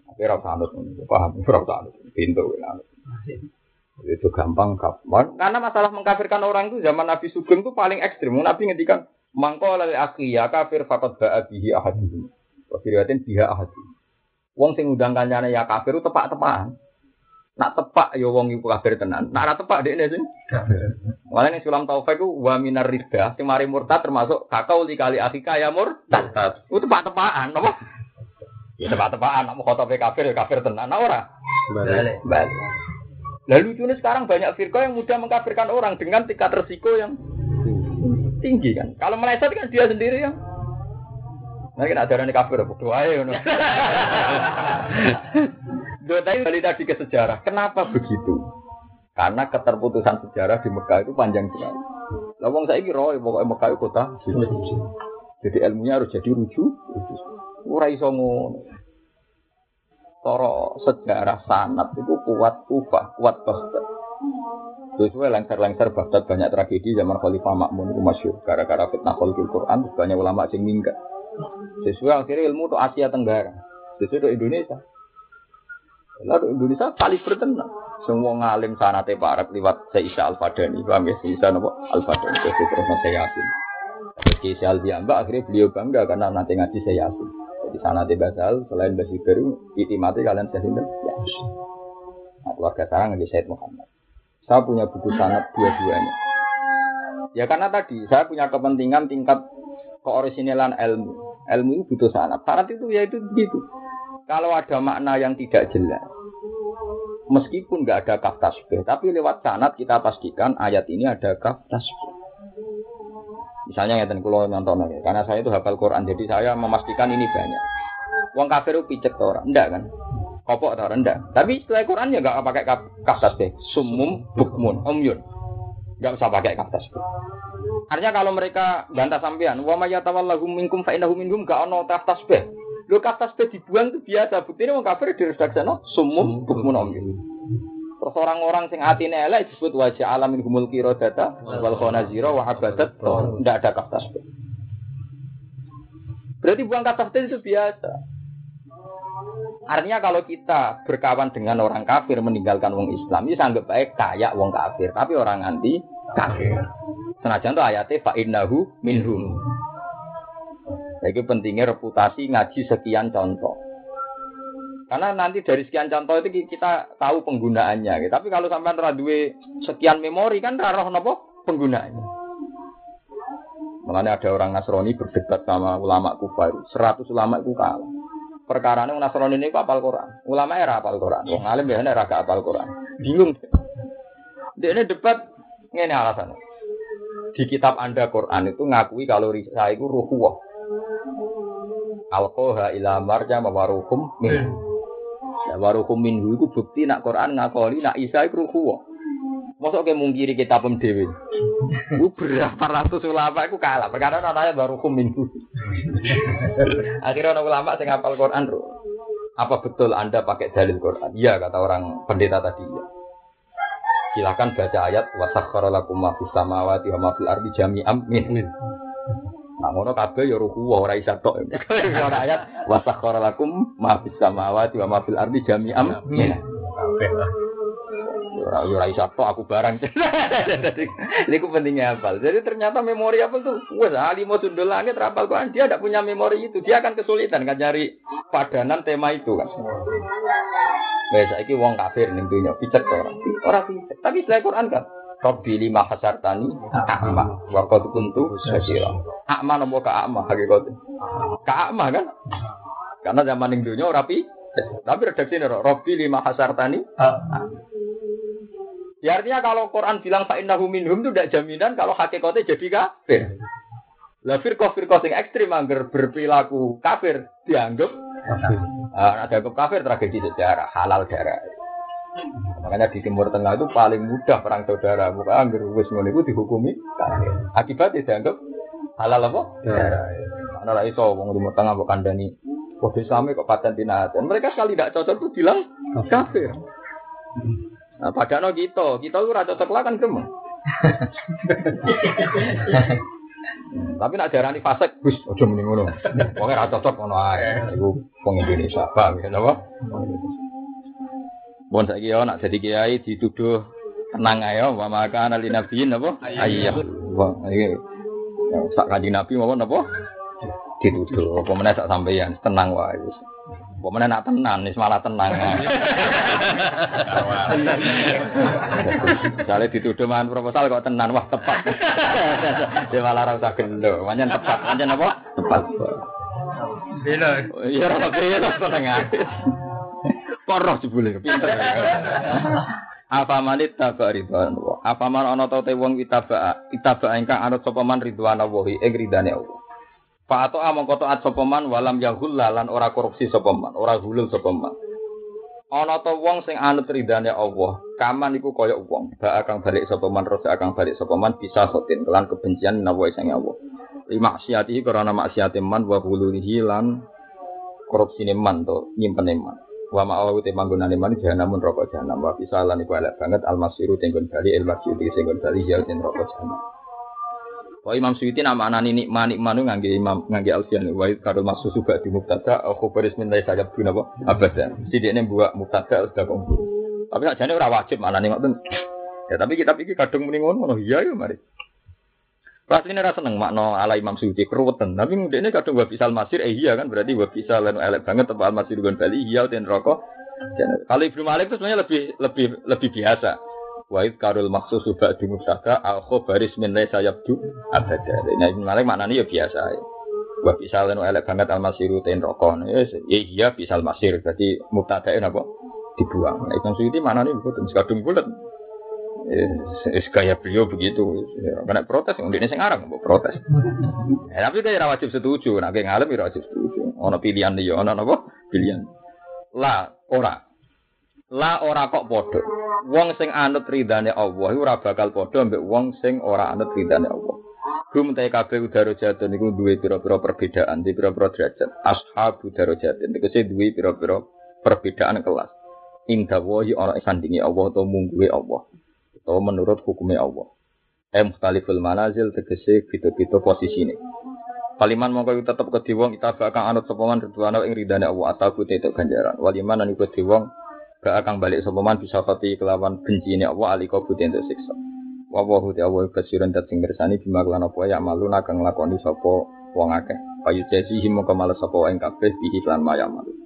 Tapi ora sanut paham ora sanut pintu anut. Itu gampang kapan. Karena masalah mengkafirkan orang itu zaman Nabi Sugeng itu paling ekstrim. Nabi ngendikan mangko lali akhi ya kafir fakat ba'a bihi ahaduhum. diriwayatin biha ahadi. Wong sing undang kancane ya kafir tepak-tepakan. Nak tepak ya wong iku kafir tenan. Nak ora tepak dekne sing Mulane ning sulam taufik ku wa minar ridha sing mari murtad termasuk kakau kali akika ya murtad. Itu tepak-tepakan apa? Ya tepak-tepakan nak khotobe kafir ya kafir tenan. Nah ora. Balik. Balik. Lalu lucunya sekarang banyak firqa yang mudah mengkafirkan orang dengan tingkat resiko yang tinggi kan. Kalau meleset kan dia sendiri yang Nah, kita ada orang kafir, bodoh aja. Dua tadi balik tadi ke sejarah. Kenapa begitu? Karena keterputusan sejarah di Mekah itu panjang sekali. Lawang saya kira, pokoknya Mekah itu kota. Jadi ilmunya harus jadi rujuk. Ora iso ngono. Toro sejarah sanat itu kuat Kufah, kuat Baghdad. Sesuai lengser-lengser Baghdad banyak tragedi zaman Khalifah Makmun itu masyur. Gara-gara fitnah khalifah Quran, banyak ulama yang minggat. Sesuai akhirnya ilmu itu Asia Tenggara. Sesuai itu Indonesia. Lalu Indonesia paling bertenang. Semua ngalim sanate parat lewat Sayyidina Al-Fadani. Paham ya? Apa? Al-Fadani. Terus terus saya yakin. Terus Kiai Al-Biamba akhirnya beliau bangga karena nanti ngaji saya yakin. Jadi sana di Basal, selain Basi Baru, mati kalian saya sinten? Ya. Nah, keluarga saya ngaji Said Muhammad. Saya punya buku sanat dua-duanya. Ya karena tadi saya punya kepentingan tingkat keorisinalan ilmu. Ilmu itu butuh sanat. Sanat itu ya itu begitu. Kalau ada makna yang tidak jelas, meskipun nggak ada kaf tasbih, tapi lewat sanat kita pastikan ayat ini ada kaf tasbih. Misalnya ngeten kula nonton ya, karena saya itu hafal Quran, jadi saya memastikan ini banyak. Wong kafir itu picek orang, enggak kan? Kopok atau enggak. Tapi setelah Quran ya nggak pakai kaf tasbih. Sumum bukmun umyun. Enggak usah pakai kaf tasbih. Artinya kalau mereka bantah sampean, wa may yatawallahu minkum fa innahu minhum gak ono kaf tasbih. Lho kaf tasbih dibuang itu biasa. Buktinya wong kafir diredaksana sumum bukmun umyun. Terus orang-orang sing atine elek disebut wajah alamin humul data wal khonazira wa abadat tidak ada tasbih. Berarti buang tasbih itu biasa. Artinya kalau kita berkawan dengan orang kafir meninggalkan wong Islam, itu anggap baik kayak wong kafir, tapi orang anti kafir. Senajan tuh ayatnya fa innahu minhum. Jadi pentingnya reputasi ngaji sekian contoh. Karena nanti dari sekian contoh itu kita tahu penggunaannya. Gitu. Tapi kalau sampai radue sekian memori kan roh nopo penggunaannya. Makanya ada orang Nasrani berdebat sama ulama kufar. Seratus ulama itu kalah. Perkara ini Nasrani ini apal Quran. Ulama era apal Quran. Wong alim biasanya era apal Quran. Bingung. Dia ini debat ini alasannya. Di kitab Anda Quran itu ngakui kalau saya itu ruhuwah. Alkoha ila marja mawarukum min. Ya warukum minhu itu bukti nak Quran ngakoli nak Isa itu ruhu. Masa kayak mungkiri kita pun. Itu berapa ratus ulama itu kalah. Perkara namanya warukum minhu. Akhirnya orang ulama yang ngapal Quran bro. Apa betul anda pakai dalil Quran? Iya kata orang pendeta tadi. Ya. Silakan baca ayat wasakhara lakum ma fis samawati wa ma fil ardi min. Nah ngono kabeh ya ruku ora isa tok. [laughs] Ora ayat wa sakhara lakum ma fis samawati wa ma fil ardi jami'an. Kabeh lah. Ora ora isa tok aku barang. [laughs] Niku pentingnya hafal. Jadi ternyata memori apa tuh? Wes alimo sundul langit rapal Quran dia tidak punya memori itu. Dia akan kesulitan kan cari padanan tema itu kan. Wes saiki wong kafir ning dunya picek ora. Ora picek. Tapi setelah Quran kan Rabbi lima hasartani a'ma wa qad kuntu basira. A'ma nopo ka a'ma hakikat. Ka a'ma kan? Karena zaman ning dunya ora pi. Tapi redaksi ini Rabbi lima hasartani. Ya artinya kalau Quran bilang fa innahu minhum itu tidak jaminan kalau hakikatnya jadi kafir. Lah firqah firqah sing ekstrim angger berperilaku kafir dianggap ada dianggap kafir tragedi sejarah halal darah. Makanya di Timur Tengah itu paling mudah perang saudara. Bukan anggur wis ngono iku dihukumi Akibatnya dianggap halal apa? Ya. Mana lah iso wong Timur Tengah mbok kandhani kode Islam kok paten tinatan. Mereka sekali tidak cocok tuh bilang kafir. Nah, padahal kita, kita itu rada cocok lah kan gemeng. [laughs] Tapi nak darani fasik, Gus, aja mending ngono. Wong ora cocok ngono ae. Iku wong Indonesia, paham ya napa? Bon saiki yo nak jadi kiai dituduh tenang ayo wa maka ali nabiyin apa? Ayah. Iki sak kanjeng Nabi mawon apa? dituduh. Apa meneh sak sampeyan tenang wae. Apa meneh nak tenan wis malah tenang. Misalnya dituduh mangan proposal kok tenan wah tepat. Dia malah ora usah gelo. Pancen tepat. Pancen apa? Tepat. Bela. Iya ora bela tengah. Poroh jebule. Apa manit tabak ridwan Allah. Apa man ana ta te wong itaba itaba ingkang anut sapa man ridwan Allah ing ridane Allah. Fa ato among taat sapa man walam yahul lan ora korupsi sapa man, ora hulul sapa man. Ana ta wong sing anut ridane Allah, kaman iku kaya wong, bak akan balik sapa man, rosa akan balik sapa man bisa sotin kelan kebencian nawa sing Allah. Lima maksiati karena maksiate man wa hululihi lan korupsine man to nyimpen man. Wa ma'awu te manggonane man jahanam rokok jahanam wa bisa lan iku elek banget almasiru tenggon bali el masjid tenggon bali ya ten rokok jahanam. Wa Imam Suyuti nama anak ini manik manu ngangge Imam ngangge Alfian wa karo maksud juga di mubtada au khabaris min laisa sayab guna apa abada. Sidikne buat mubtada sudah kumpul. Tapi sak jane ora wajib maknane ngoten. Ya tapi kita pikir kadung muni ngono iya ya mari. Pasti ini rasa seneng makno ala Imam Suyuti keruwetan. Tapi ini kadang gak bisa masir, eh iya kan berarti gak bisa lain elek banget tempat masir dengan Bali iya dan rokok. Kalau Ibnu Malik itu sebenarnya lebih lebih lebih biasa. Wahid karul maksus subak di musaka al baris min sayap du abada. Nah Ibnu Malik maknanya ya biasa. Ya. Lain elek banget al masiru ten rokok. Ya iya bisa al masir. Berarti mubtadain apa? Dibuang. Nah Imam Suyuti maknanya bukan kadung bulat. Es gaya beliau begitu. Kena protes, ini sing arang mau protes. Ya, tapi dia wajib setuju. Nah, kayak ngalem ya wajib setuju. Ono pilihan dia, ono apa? Pilihan. Lah, ora. Lah ora kok podo. Wong sing anut ridane Allah ora bakal podo ambek wong sing ora anut ridane Allah. Gum ta kabeh udara jatuh niku duwe pira-pira perbedaan di pira-pira derajat. Ashabu darajat niku sing duwe pira-pira perbedaan kelas. Indah wahi ana sandingi Allah atau mungguwe Allah atau menurut hukumnya Allah. Eh mukhtaliful manazil tegese gitu-gitu posisi ini. Kaliman mongko tetep ke wong kita bakal anut sapa man ridwana ing ridane Allah kute itu ganjaran. Waliman lan iku wong gak akan balik sapa man bisa pati kelawan bencine Allah alika kute itu siksa. Wa wa Allah kasiran dat sing mirsani bima lan apa ya malu kang nglakoni sapa wong akeh. Payu jesi himo kemales sapa ing kabeh bihi lan maya malu.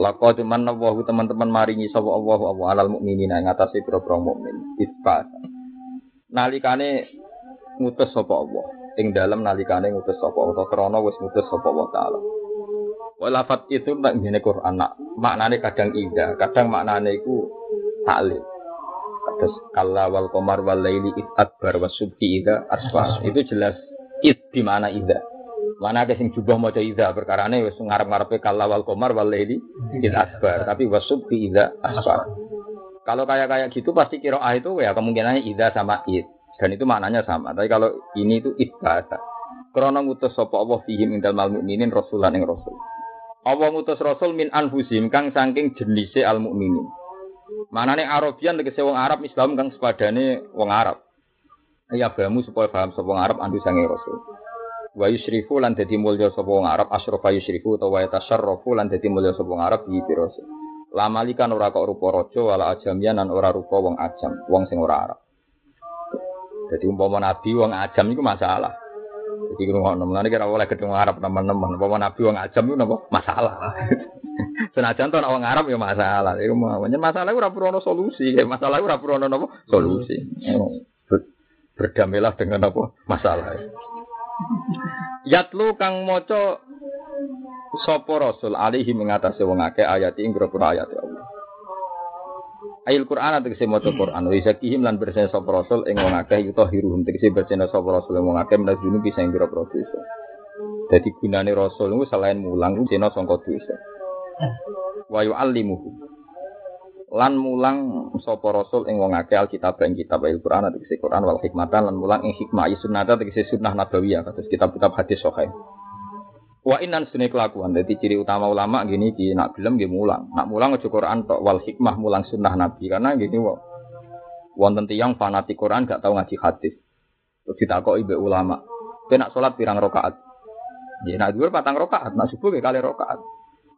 Lako cuman Allah teman-teman maringi sapa Allah Allah alal mukminina ing atase pira-pira mukmin. Itfa. Nalikane ngutus sapa Allah. Ing dalam nalikane ngutus sapa Allah krana wis ngutus sapa Allah taala. Walafat itu tak ngene Quran nak maknane kadang indah, kadang maknane iku taklil. Terus kalla wal qamar wal laili id adbar wasubhi ida asfar. Itu jelas id di mana ida. Mana ada sing jubah maca idza perkarane wis ngarep-ngarepe kala wal qamar wal laili id asbar, tapi wasub fi idza asbar. Kalau kayak kayak gitu pasti kiroah itu ya kemungkinannya idza sama id dan itu maknanya sama. Tapi kalau ini itu id bahasa. Krana ngutus sapa Allah fihim indal mal mukminin rasulan ing rasul. Allah ngutus rasul min anfusim kang saking jenise al mukminin. Manane Arabian tegese wong Arab Islam kang sepadane wong Arab. Ya bamu supaya paham sapa Arab andu sange rasul wa yusrifu lan dadi mulya sapa wong Arab asyrafa yusrifu utawa yatasarrafu lan dadi mulya sapa wong Arab pirose lamalikan ora kok rupa raja wala ajamian lan ora rupa wong ajam wong sing ora Arab. Jadi umpama nabi wong ajam iku masalah. Jadi ngono mulane kira oleh ketemu Arab teman-teman umpama nabi wong ajam iku napa? Masalah. [laughs] Senajan to wong Arab ya masalah. Iku masalah ora perlu solusi. Masalah ora perlu napa? Solusi. Berdamailah dengan apa? Masalah Yatlu kang maca sapa rasul alihi mengatasi wong akeh ayat ing pira ayat Allah. Ayat Quran tegese maca Quran wa zakihim lan bersih sapa rasul ing wong akeh yuto hiruhum tegese bersih sapa rasul ing wong akeh menawa dunu bisa ing pira-pira dosa. Dadi gunane rasul niku selain mulang dina sangka dosa. Wa yu'allimuhu lan mulang sapa rasul ing wong akeh alkitab ing kitab Al-Qur'an tegese Quran wal hikmatan lan mulang ing hikmah sunnah tegese sunnah nabawiyah kados kitab-kitab hadis sahih. Wa innan sunne kelakuan dadi ciri utama ulama gini ki nak gelem nggih mulang. Nak mulang aja Quran tok wal hikmah mulang sunnah nabi karena gini wong wonten tiyang fanatik Quran gak tau ngaji hadis. Terus ditakoki mbek ulama, "Kowe nak salat pirang rakaat?" Ya nak dhuwur patang rakaat, nak subuh kali rakaat.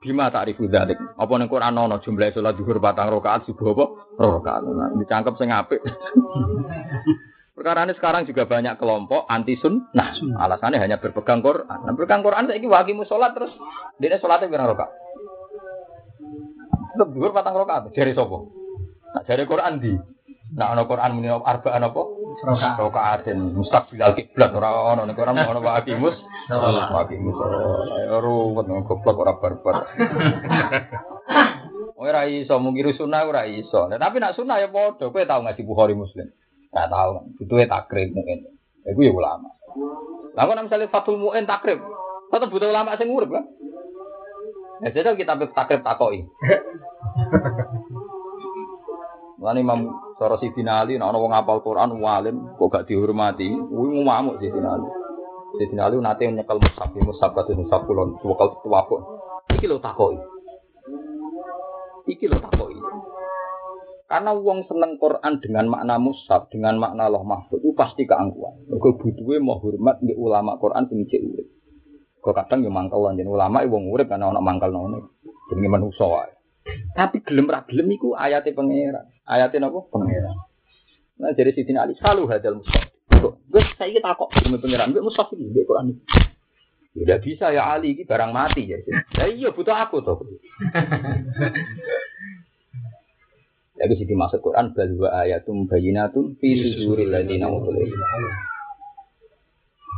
Bima ta'rifu dzalik. Apa ning Quran ana jumlah salat zuhur patang rakaat subuh apa? Rakaat. Nah, dicangkep sing apik. [laughs] Perkara ini sekarang juga banyak kelompok anti sunnah. Alasannya hanya berpegang Quran. Nah, berpegang Quran saya wakimu sholat terus dia sholatnya berapa rokaat? Tetap patang rokaat. Jari sopo? Nah, jari Quran di. Nah, ana Quran muni arba'an? Rokaat. Rokaatin mustaqbilal kiblat ora ono nek Quran ono wakimus. Wakimus. Ayo ruwet goblok ora barbar. [laughs] Ora iso mungkiri sunnah ora iso. Tapi nak sunnah ya padha. Kowe tau ngaji Bukhari Muslim? Gak tau. Butuhe takrib mungkin. Iku ya ulama. Lah kok misalnya Fathul Mu'in takrib, tetep butuh ulama sing urip kan? Ya jadi kita takrib takoki. [laughs] Mulane Imam Soro Sidina Ali, nek ana wong Quran walim kok gak dihormati, kuwi ngamuk Sidina Ali. Sidina Ali nate nyekel mushaf, mushaf kados mushaf kulon, wakal tuwapuk. Iki lho takoki. Iki lho takoki. Karena wong seneng Quran dengan makna mushaf, dengan makna Allah mahfud itu pasti keangkuhan. Mergo butuhe mau hormat di ulama Quran sing urip. Kok kadang yo mangkel lan jeneng ulama wong urip karena ana mangkel none. Jenenge manusa. Tapi gelem ra gelem iku ayate pangeran. Ayate napa? Pangeran. Nah jadi Sidina Ali selalu hadal mushaf. Wis saiki takok demi pangeran, mbek mushaf iki mbek Quran iki. Ya bisa ya Ali ini barang mati ya. Ya iya butuh aku toh. [laughs] Lagi sih dimaksud Quran bahwa ayatum bayinatun fi suduril ladina utul ilm.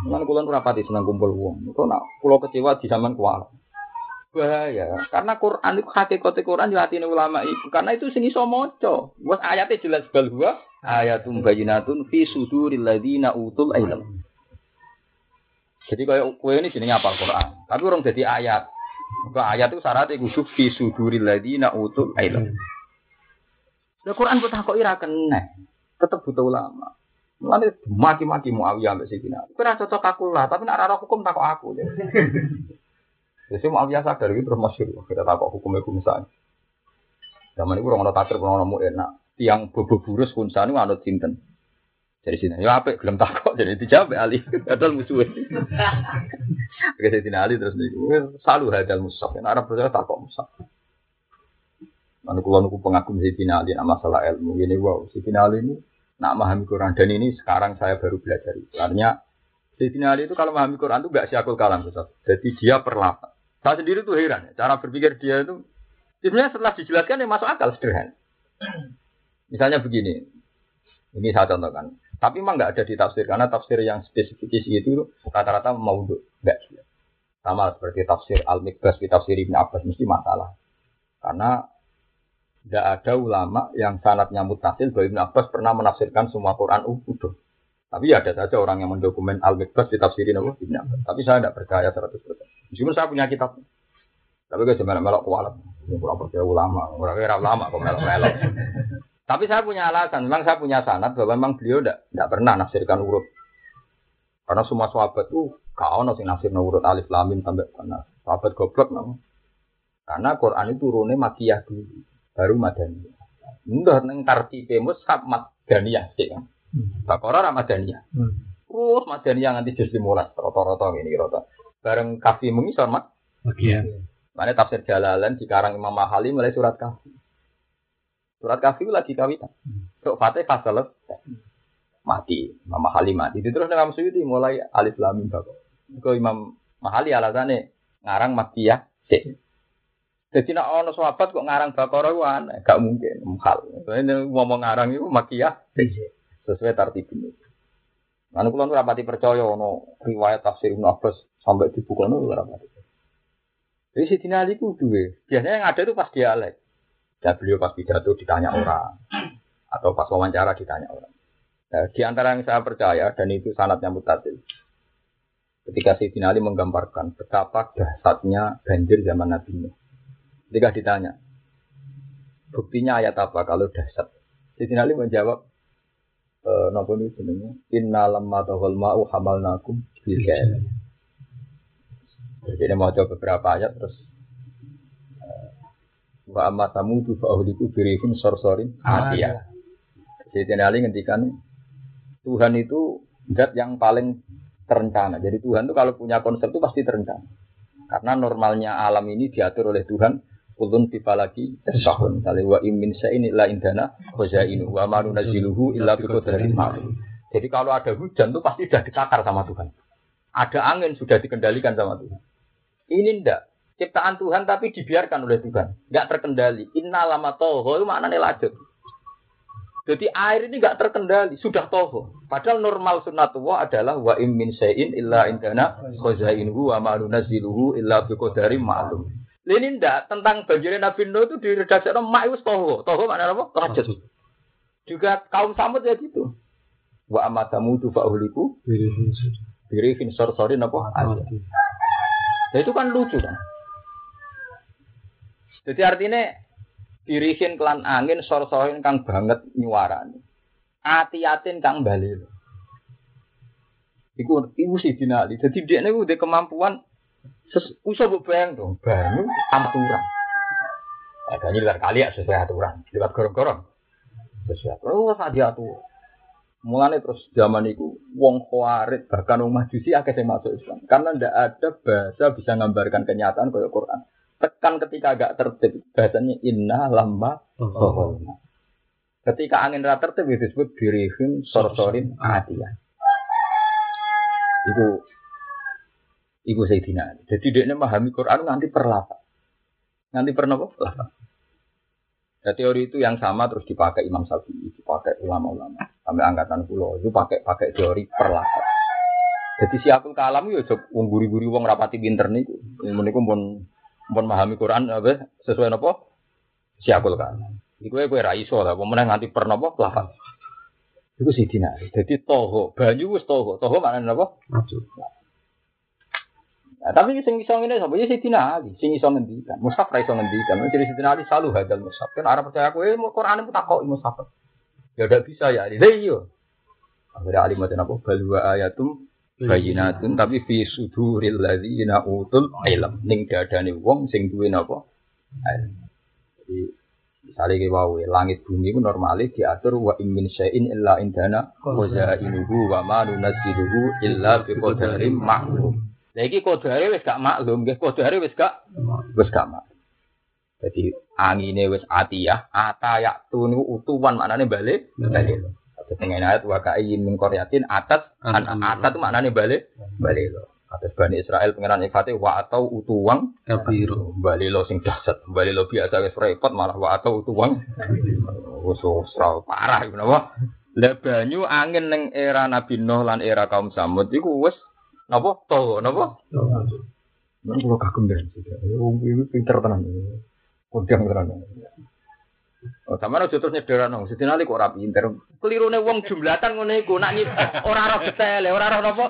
Mana kulon rapati senang kumpul uang. Kau nak pulau kecewa di zaman kuala. Bahaya. Karena Quran itu hakikat Quran di hati ulama itu. Karena itu sini so moco. Buat ayatnya jelas bahwa ayatum bayinatun fi suduril ladina utul ilm. Jadi kayak kue ini jenenge apal Quran. Tapi orang jadi ayat. Maka ayat itu syaratnya kudu fi suduril ladina utul ilm. Lah Quran buat takok ira kena. Tetep butuh ulama. Mulane maki-maki Muawiyah ambek Sayyidina. Ora cocok aku lah, tapi nek ora hukum takok aku. Jadi Muawiyah sadar iki terus masyhur kita takok hukum iku misalnya. Zaman itu orang orang takir, orang orang enak. Tiang bobo burus kunsa ini anut sinten. Dari sini, ya apa? Gelem takok, jadi dijawab Ali. [laughs] Padahal musuhnya. [laughs] Oke, saya Ali terus nih. Selalu hadal musaf. Nah, Arab percaya takok musaf. Mana kalau nunggu pengagum Sayyidina Ali nak masalah ilmu ini wow Sayyidina Ali ini nak memahami Quran dan ini sekarang saya baru belajar itu. Artinya Sayyidina Ali itu kalau memahami Quran itu gak siakul kalam. Jadi dia perlahan. Saya sendiri tuh heran ya, cara berpikir dia itu sebenarnya setelah dijelaskan yang masuk akal sederhana. Misalnya begini, ini saya contohkan. Tapi memang nggak ada di tafsir karena tafsir yang spesifik itu rata-rata mau nggak sama seperti tafsir Al-Mikbas di tafsir Ibn Abbas mesti masalah. Karena tidak ada ulama yang sanatnya mutasil bahwa Ibn Abbas pernah menafsirkan semua Quran utuh. Tapi ada saja orang yang mendokumen Al-Mikbas ditafsirin apa Ibn Abbas. Tapi saya tidak percaya 100%. Meskipun saya punya kitab. Tapi gue cuma melok kualat. Kurang percaya ulama. Orang kira ulama kok melok-melok. Tapi saya punya alasan. Memang saya punya sanat bahwa memang beliau tidak pernah nafsirkan urut. Karena semua sahabat tuh kau nasi nafsir urut alif lamim sampai mana. Sahabat goblok namanya. Karena Quran itu turunnya makiyah dulu baru madaniyah. Enggak neng tartibe mushaf madaniyah sih. Bakora ra madaniyah. Terus madaniyah nganti juz 15 rata-rata ngene rata. Bareng kafi mengisor mat. Oke. Mana tafsir Jalalan dikarang Imam Mahali mulai surat kafi. Surat kafi lagi kawitan. Kok Fatihah selesai. Mati, Imam Mahali mati. Terus dengan Suyuti mulai alif lam mim bakor. Kok Imam Mahali alasannya ngarang makiyah sih. Jadi nak ono sahabat kok ngarang Baqarah ku aneh, gak mungkin mukhal. Ini ngomong ngarang itu makiyah sesuai tartib ini. Lalu kalau rapati percaya ono riwayat tafsir Ibnu Abbas sampai di buku itu rapati. Jadi si Ali itu dua. Biasanya yang ada itu pas dialek. Dan beliau pas pidato ditanya orang atau pas wawancara ditanya orang. Nah, di antara yang saya percaya dan itu sanatnya mutatil. Ketika si Ali menggambarkan betapa dahsyatnya banjir zaman Nabi Nuh. Ketika ditanya, buktinya ayat apa kalau dahsyat? Sayyidina Ali menjawab, e, Nopo ini sebenarnya, Inna lamma tahul ma'u hamalnakum bilkail. Jadi ini mau coba beberapa ayat terus Wa amma tamudu fa ahliku birihim sorsorin atiyah. Sayyidina Ali ngendikan Tuhan itu zat yang paling terencana. Jadi Tuhan itu kalau punya konsep itu pasti terencana. Karena normalnya alam ini diatur oleh Tuhan kulun tiba lagi tahun. Misalnya wa imin sa ini la indana khozainu wa ma nunaziluhu illa bi qadarin ma'lum. Jadi kalau ada hujan tuh pasti sudah ditakar sama Tuhan. Ada angin sudah dikendalikan sama Tuhan. Ini ndak. Ciptaan Tuhan tapi dibiarkan oleh Tuhan. Nggak terkendali. Inna lama toho itu maknanya lajut. Jadi air ini nggak terkendali, sudah toho. Padahal normal sunnatullah adalah wa im min illa indana khazainuhu wa ma nunazziluhu illa bi qadarin ma'lum. Ini ndak tentang banjirnya Nabi Nuh itu di redaksi mak itu toho. Toho maknanya apa? Lajut. Juga kaum Samud ya gitu. Wa amatamu tu fa'uliku birifin sor-sorin apa? Nah, itu kan lucu kan. Jadi artinya dirihin kelan angin sor-sorin kang banget nyuarane. Ati-atin kang bali. Iku iku sih dinali. Jadi dia ini udah kemampuan usah bayang dong banyu aturan. Ada ini luar kali ya sesuai aturan. Lewat gorong-gorong. Sesuai aturan. Oh, saat diatur. Mulanya terus zaman itu wong khawarid bahkan wong majusi akeh sing masuk Islam karena ndak ada bahasa bisa menggambarkan kenyataan kayak Quran. Tekan ketika agak tertib bahasanya inna lamba oh. Ketika angin rata tertib itu disebut birihim sorsorin adiyah. Itu Iku Sayyidina Jadi dia memahami Quran nanti perlahan. Nanti pernah apa? Nah, teori itu yang sama terus dipakai Imam Syafi'i, dipakai ulama-ulama. Sampai angkatan pulau itu pakai pakai teori perlahan. Jadi siapun kalam ya coba wong guri-guri wong rapati pinter niku. Meniku pun pun memahami Quran apa sesuai apa? Siapul kalam. Iku kowe ra iso lah, pemenang nganti pernah apa lafal. Iku sih dina. Jadi toho, banyu wis toho. Toho maknane apa? Nah, tapi sing iso ngene sapa ya Sidina Ali, sing iso ngendikan. Mushaf ra iso ngendikan. Jadi Sidina Ali selalu hadal mushaf. Kan arep percaya kowe Quran itu takok mushaf. Ya udah bisa ya Ali. Lah iya. Akhirnya Ali mati apa? Balwa ayatum bayinatun tapi fi suduril ladzina utul ilm. Ning dadane wong sing duwe napa? Jadi misalnya kita wow, langit bumi itu normalis diatur wa ingin syai'in illa indana wa zainuhu wa ma nunazziluhu illa bi qadarin ma'lum. Lah iki kodare wis gak maklum, nggih kodare wis gak wis gak maklum. Jadi angine wis atiyah, atayak tu niku utuwan maknane balik balik. Dengan ayat wa ka'ayyin min qaryatin atat an atat maknane balik balik lo. Atas Bani Israel pengiran ifate wa atau utuwang kabiru. Bali lo sing dahsyat, bali lo biasa wis repot malah wa atau utuwang. Wis parah iku napa? Lah banyu angin ning era Nabi Nuh lan era kaum Samud iku wis Napa? Tahu, napa? Nang kula kagum ben. Wong iki pinter tenan. Kodang tenan. Oh, sama aja terus nyederan dong. Sedina kok ora pinter. Kelirune wong jumlatan ngene iku nak ora roh detail, ora roh napa?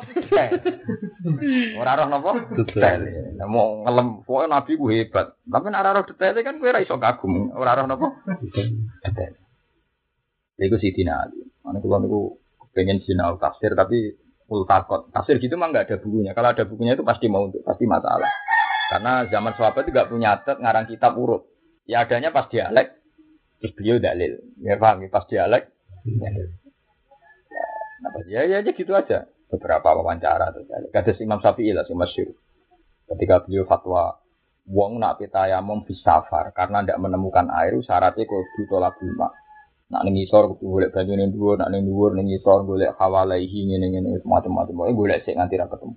Ora roh napa? Detail. Nah, mau ngelem pokoke nabi ku hebat. Tapi nek ora roh detail kan kowe ora iso kagum. Ora roh napa? Detail. Iku Sidina Ali. Mana kula niku pengen sinau tafsir tapi multakot. Tafsir gitu mah nggak ada bukunya. Kalau ada bukunya itu pasti mau untuk pasti masalah. Karena zaman sahabat itu nggak punya adat ngarang kitab urut. Ya adanya pas dialek, terus beliau dalil. Ya paham, ya? pas dialek. Ya, nah, ya, ya aja gitu aja. Beberapa wawancara terus dalil. Kata Imam Syafi'i lah, si Masyur. Ketika beliau fatwa, wong nak pitayamum bisafar karena tidak menemukan air, syaratnya kudu tolak bulma. Nak ning isor kudu golek banyu ning dhuwur, nak ning dhuwur ning isor golek hawalaihi ngene-ngene macam-macam. Pokoke golek sik nganti ra ketemu.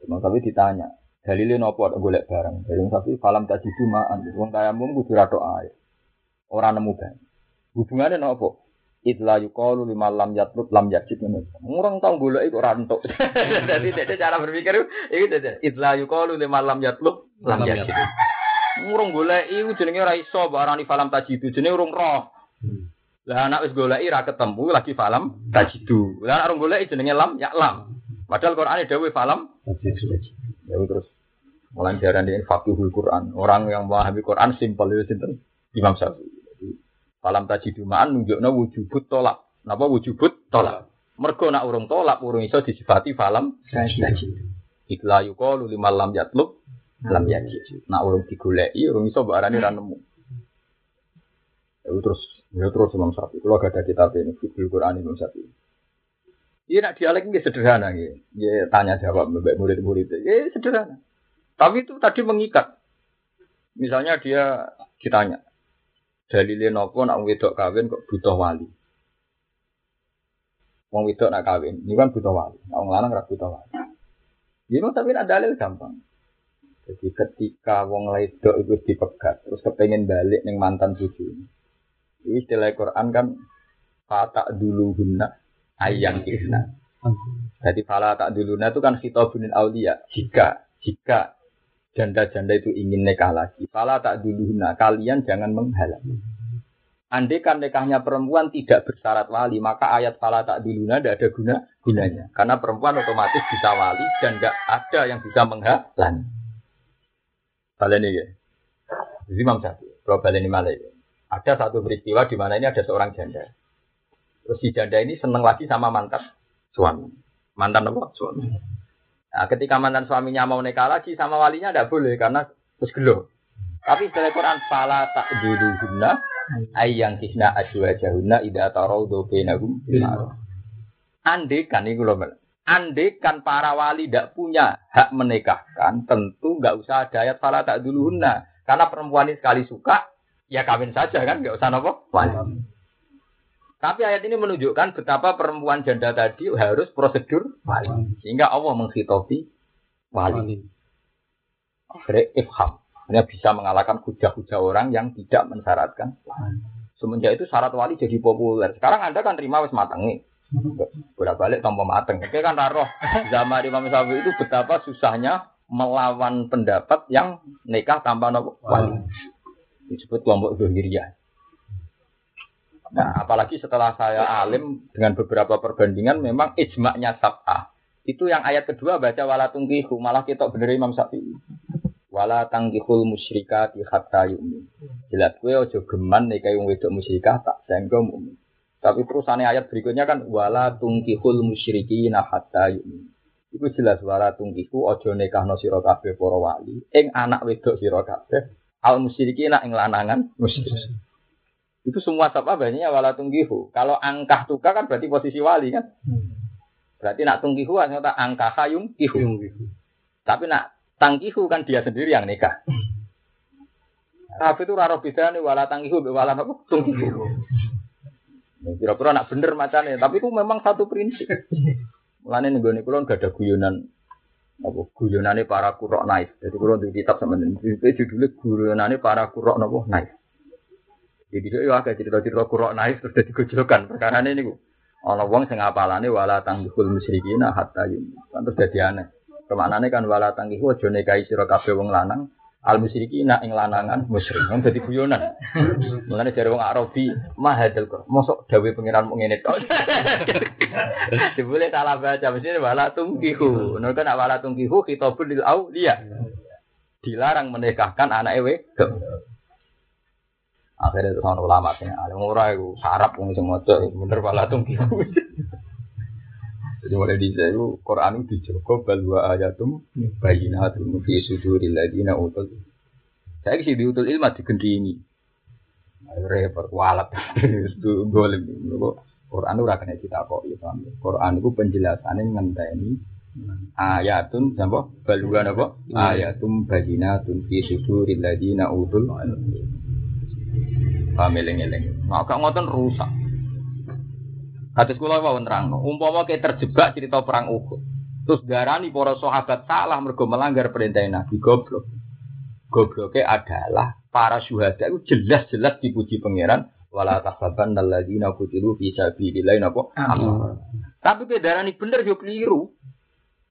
Cuma tapi ditanya, dalile napa ada golek barang? Dari tapi falam tajidu ma'an. Wong tayamum kudu ra air. Ora nemu banyu. Hubungane napa? Itla yuqalu lima lam yatlub lam yajid. Ngurang tau golek iku ora entuk. Dadi dede cara berpikir iki dede. Itla yuqalu lima lam yatlub lam yajid. Ngurung golek iku [laughs] jenenge ora iso barani falam tajidu jenenge urung roh. Lah anak wis goleki ra ketemu lagi falam tajidu. Lah anak goleki jenenge lam ya lam. Padahal Quran dawuh falam tajidu. Ya terus mulai diaran di fakihul Quran. Orang yang memahami Quran simpel itu ya, sinten Imam Syafi'i. Falam tajidu ma'an nunjukna wujubut tolak. Napa wujubut tolak? Mergo nak urung tolak urung iso disifati falam tajidu. Ikla yuqalu limal lam yatlub lam yajid. Nak urung digoleki urung iso mbok arani ra nemu. Terus Ya terus Imam Syafi'i. Kalau gak ada kitab ini, Fikul Quran Imam Syafi'i. Iya nak dialek ini sederhana gitu. Ya tanya jawab mbak murid-murid. Ya sederhana. Tapi itu tadi mengikat. Misalnya dia ditanya, dalilnya nopo nak wedok kawin kok butuh wali. Wong wedok nak kawin, ini kan butuh wali. Nah, wong lanang butuh wali. Ini tapi nak dalil gampang. Jadi ketika wong wedok itu dipegat, terus kepengen balik neng mantan. Ini istilah Quran kan kata dulu guna ayang kisna. Jadi fala tak duluna itu kan khitabunil aulia. Jika jika janda-janda itu ingin nikah lagi, fala tak duluna kalian jangan menghalangi. Andai kan nikahnya perempuan tidak bersyarat wali, maka ayat fala tak duluna tidak ada guna gunanya. Karena perempuan otomatis bisa wali dan tidak ada yang bisa menghalangi. Balen ini ya. Jadi Imam Syafi'i, kalau balen ini malah ya. Ada satu peristiwa di mana ini ada seorang janda. Terus si janda ini seneng lagi sama mantan suami. Mantan apa? Suami. Nah, ketika mantan suaminya mau nikah lagi sama walinya tidak boleh karena terus gelo. Tapi setelah Quran fala tak guna ayang kisna aswa jahuna ida tarau do benagum Ande kan ini loh Ande kan para wali tidak punya hak menikahkan, tentu nggak usah ada ayat fala tak dulu guna. Karena perempuan ini sekali suka, ya kawin saja kan, nggak usah nopo wali. Tapi ayat ini menunjukkan betapa perempuan janda tadi harus prosedur wali. Sehingga Allah menghitopi wali. Akhirnya ifham. Hanya bisa mengalahkan hujah-hujah orang yang tidak mensyaratkan Semenjak itu syarat wali jadi populer. Sekarang Anda kan terima wis matengi. Bolak balik tanpa mateng. Oke kan taruh zaman Imam Syafi'i itu betapa susahnya melawan pendapat yang nikah tanpa wali. Disebut kelompok Zuhiriyah. Nah, apalagi setelah saya alim dengan beberapa perbandingan memang ijma'nya sab'ah. Itu yang ayat kedua baca wala tungkihu, malah kita bener Imam Syafi'i. Wala tangkihul musyrikati hatta yu'min. Jelas gue ojo geman nih kayak wedok musyrikah tak sehingga mu'min. Tapi terusannya ayat berikutnya kan wala tungkihul musyriki hatta yu'min. Itu jelas wala tungkihu ojo nekahno sira kabeh para wali ing anak wedok sira kabeh al musyrikina ing lanangan. Itu semua apa banyaknya wala tunggihu. Kalau angkah tuka kan berarti posisi wali kan. Berarti nak tunggihu tak angkah hayung kihu. Tapi nak tangkihu kan dia sendiri yang nikah. Tapi itu raro beda nih wala tangkihu wala apa tunggihu. Kira-kira nak bener macamnya, tapi itu memang satu prinsip. Mulane nih gue kulon gak ada guyonan apa guyonane para kurok naif. Jadi kulon di kitab sama ini judulnya guyonane para kurok nopo naif. Jadi itu ya agak cerita-cerita kurok naik terus jadi gojlokan. Perkara ini gue. Allah wong sing apalane wala tanggihul musyrikina hatta yum. Kan terus dadi aneh. Kemaknane kan wala tanggihu aja nikahi sira kabeh wong lanang al musyrikina ing lanangan musyrik. Wong dadi guyonan. Mulane jare wong Arabi mahadal kok. Mosok dawe pengiran mung ngene tok. [laughs] Dibule salah baca mesti wala tungkihu. Nek kan wala tungkihu khitabul lil auliya. Dilarang menikahkan anak ewe. Akhirnya itu sama ulama sih, ada murah itu sarap pun semua tuh bener pala tuh Jadi mulai di itu Quran itu dijogo balwa ayatum bayinatum fi suduril ladina utul. Saya kisi diutul ilmu digendingi. Repot walat [laughs] itu golem. Quran itu rakyatnya kita kok ya Quran itu penjelasannya ngenteni ayatun sampo baluan apa ayatum bayinatun fi suduril ladina utul Paham eling-eling. Nah, gak ngoten rusak. Hadis kula wau nerangno, umpama kayak terjebak cerita perang Uhud. Terus darani para sahabat salah mergo melanggar perintah Nabi goblok. Gobloknya adalah para syuhada itu jelas-jelas dipuji pangeran wala tahsaban alladzina qutilu fi sabilillah napa Tapi ke darani bener yo keliru.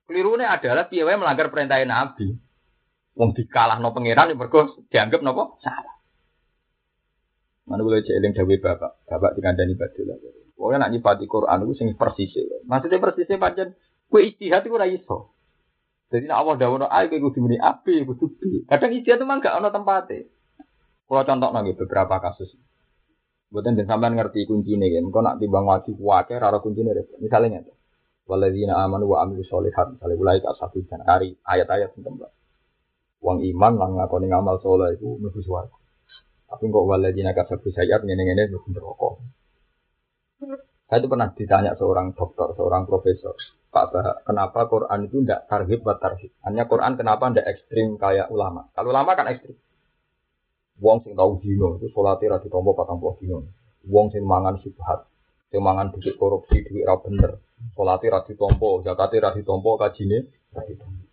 Kelirune adalah piye melanggar perintah Nabi. Wong dikalahno pangeran mergo dianggap napa salah. Mana boleh celing dawe bapak, bapak dikandani badul. Pokoknya nak nyifati Quran itu sing persis. Maksudnya persisnya pancen kue istihad itu ora iso. Jadi nak Allah dawono ae kowe kudu muni api, kudu B. Kadang istihad itu mah gak ono tempatnya. Kalau contoh nang beberapa kasus. Buatan dan sampean ngerti kuncinya kan. Kau nak timbang wajib wakil, rara kuncinya repot. Misalnya itu. Waladina amanu wa amilu solihat. Misalnya mulai tak satu dan hari ayat-ayat tentang Uang iman lang ngakoni ngamal soleh itu mlebu swarga. Tapi kok waladina kasabu sayat ngene-ngene mlebu neraka. Saya itu pernah ditanya seorang dokter, seorang profesor, Pak Bah, kenapa Quran itu tidak tarhib buat tarhib? Hanya Quran kenapa tidak ekstrim kayak ulama? Kalau ulama kan ekstrim. Wong sing tahu dino itu sholat ra ditompo patang puluh dino. Wong sing mangan subhat. Sing mangan duit korupsi, duit ra bener. Salate ra ditampa, zakate ra ditampa, kajine ra ditampa.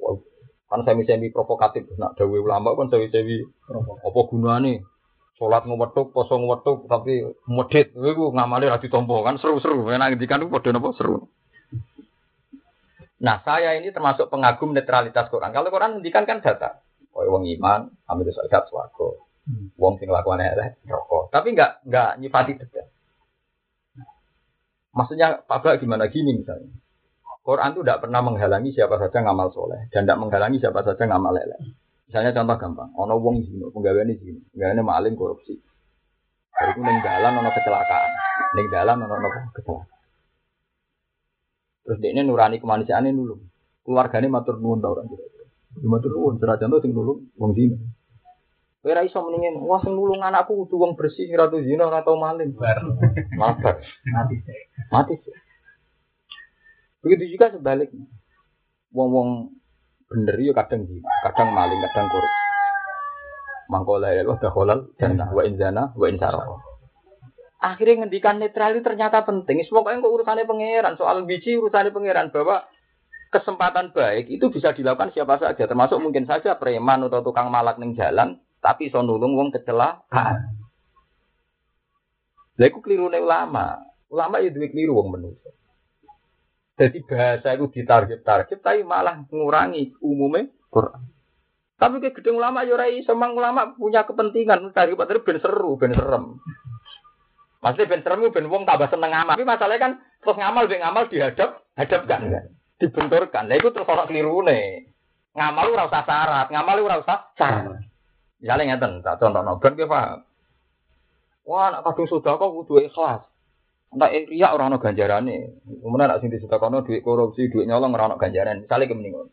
Wah, Kan semi-semi provokatif, nak dawe ulama kan semi-semi apa gunane? Salat ngwethuk, poso ngwethuk, tapi medhit, iku ngamale ra ditampa kan seru-seru. Enak ngendikan iku padha napa seru. Nah, saya ini termasuk pengagum netralitas Quran. Kalau Quran ngendikan kan data. Kaya wong iman, ambil zakat swarga. Wong sing lakukan elek rokok. Tapi enggak enggak nyifati detail. Maksudnya Pak gimana gini misalnya. Quran itu tidak pernah menghalangi siapa saja ngamal soleh dan tidak menghalangi siapa saja ngamal elek. Misalnya contoh gampang, ono wong zino, penggaweane zino, penggaweane maling korupsi. Hari itu neng jalan ono kecelakaan, neng jalan ono ono kecelakaan. Terus dia ini nurani kemanusiaannya nulung. Keluarganya matur nuwun tau orang. Ya Matur nuwun, senajan tuh sing nulung wong zino. Kowe ra iso mendingin, wah sing nulung anakku kudu wong bersih, ora tuh zina, ora tau maling. Malah. Mati mati. Begitu juga sebaliknya. Wong-wong bener yo kadang zina, kadang maling, kadang korupsi. Mangkola ya Allah halal jannah wa inzana wa insarah. Akhirnya ngendikan netral itu ternyata penting. Pokoknya kok urusannya pangeran, soal biji urusannya pangeran bahwa kesempatan baik itu bisa dilakukan siapa saja, termasuk mungkin saja preman atau tukang malak ning jalan, tapi iso nulung wong kecelakaan. Lha iku klirune ulama. Ulama ya duwe kliru wong menungso. Jadi bahasa itu ditarget-target tapi malah mengurangi umumnya Quran. Tapi ke gedung ulama ya ora iso mang ulama punya kepentingan dari patri ben seru, ben serem. Maksudnya ben serem ben wong tambah seneng ngamal. Tapi masalahnya kan terus ngamal ben ngamal dihadap, hadapkan kan. Dibenturkan. Lah itu terus ora klirune. Ngamal ora usah syarat, ngamal ora usah syarat. Misalnya ngeten, tak contohno ben ki paham. Wah, nak kadung sedekah kudu ikhlas. Nek riya ora ana ganjarane. Kemudian nek sing disedekahno duit korupsi, duit nyolong ora ana ganjaran. Misale ke mending ngono.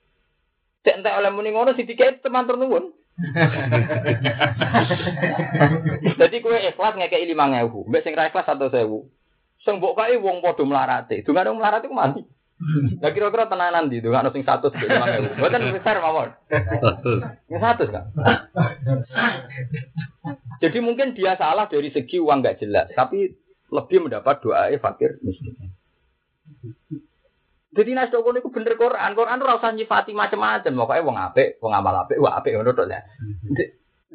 Cek entek oleh muni ngono sing dikek teman nuwun. [laughs] Jadi kowe ikhlas ngekeki 5000, mbek sing ra ikhlas 1000. Sing mbok kae wong padha mlarate. Dungane wong mlarate ku mati. Lah kira-kira tenanan di dungane sing 100 mbek 5000. Mboten besar mawon. Yang 100 kan. Jadi mungkin dia salah dari segi uang nggak jelas, tapi lebih mendapat doa fakir miskin. Jadi nas doko niku bener Quran. Quran ora usah nyifati macam-macam. Pokoke wong apik, wong amal apik, wong apik ngono tok ya.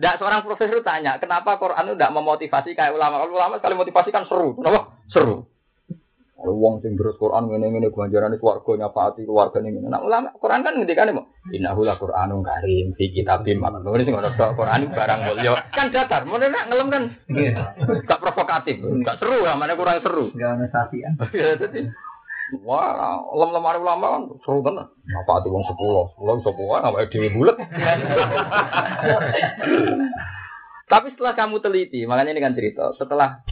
Ndak seorang profesor tanya, kenapa Quran itu tidak memotivasi kayak ulama? Kalau ulama sekali motivasi kan seru, kenapa? Seru. Kalau wong sing terus Quran ngene-ngene ganjarane swarga nyapati keluarga ngene. Nah ulama Quran kan ngendikane mau innahu la Qur'anun karim fi kitabim maknun. Ini sing ngono Quran barang mulya. Kan datar, mun nek ngelem kan gak provokatif, gak seru lah, mana kurang seru. Enggak ada sapian. Ya dadi Wah, lem lemari ulama kan seru tenan. Apa ati wong 10, 10 iso puan apa dhewe bulet. [laughs] Tapi setelah kamu teliti, makanya ini kan cerita, setelah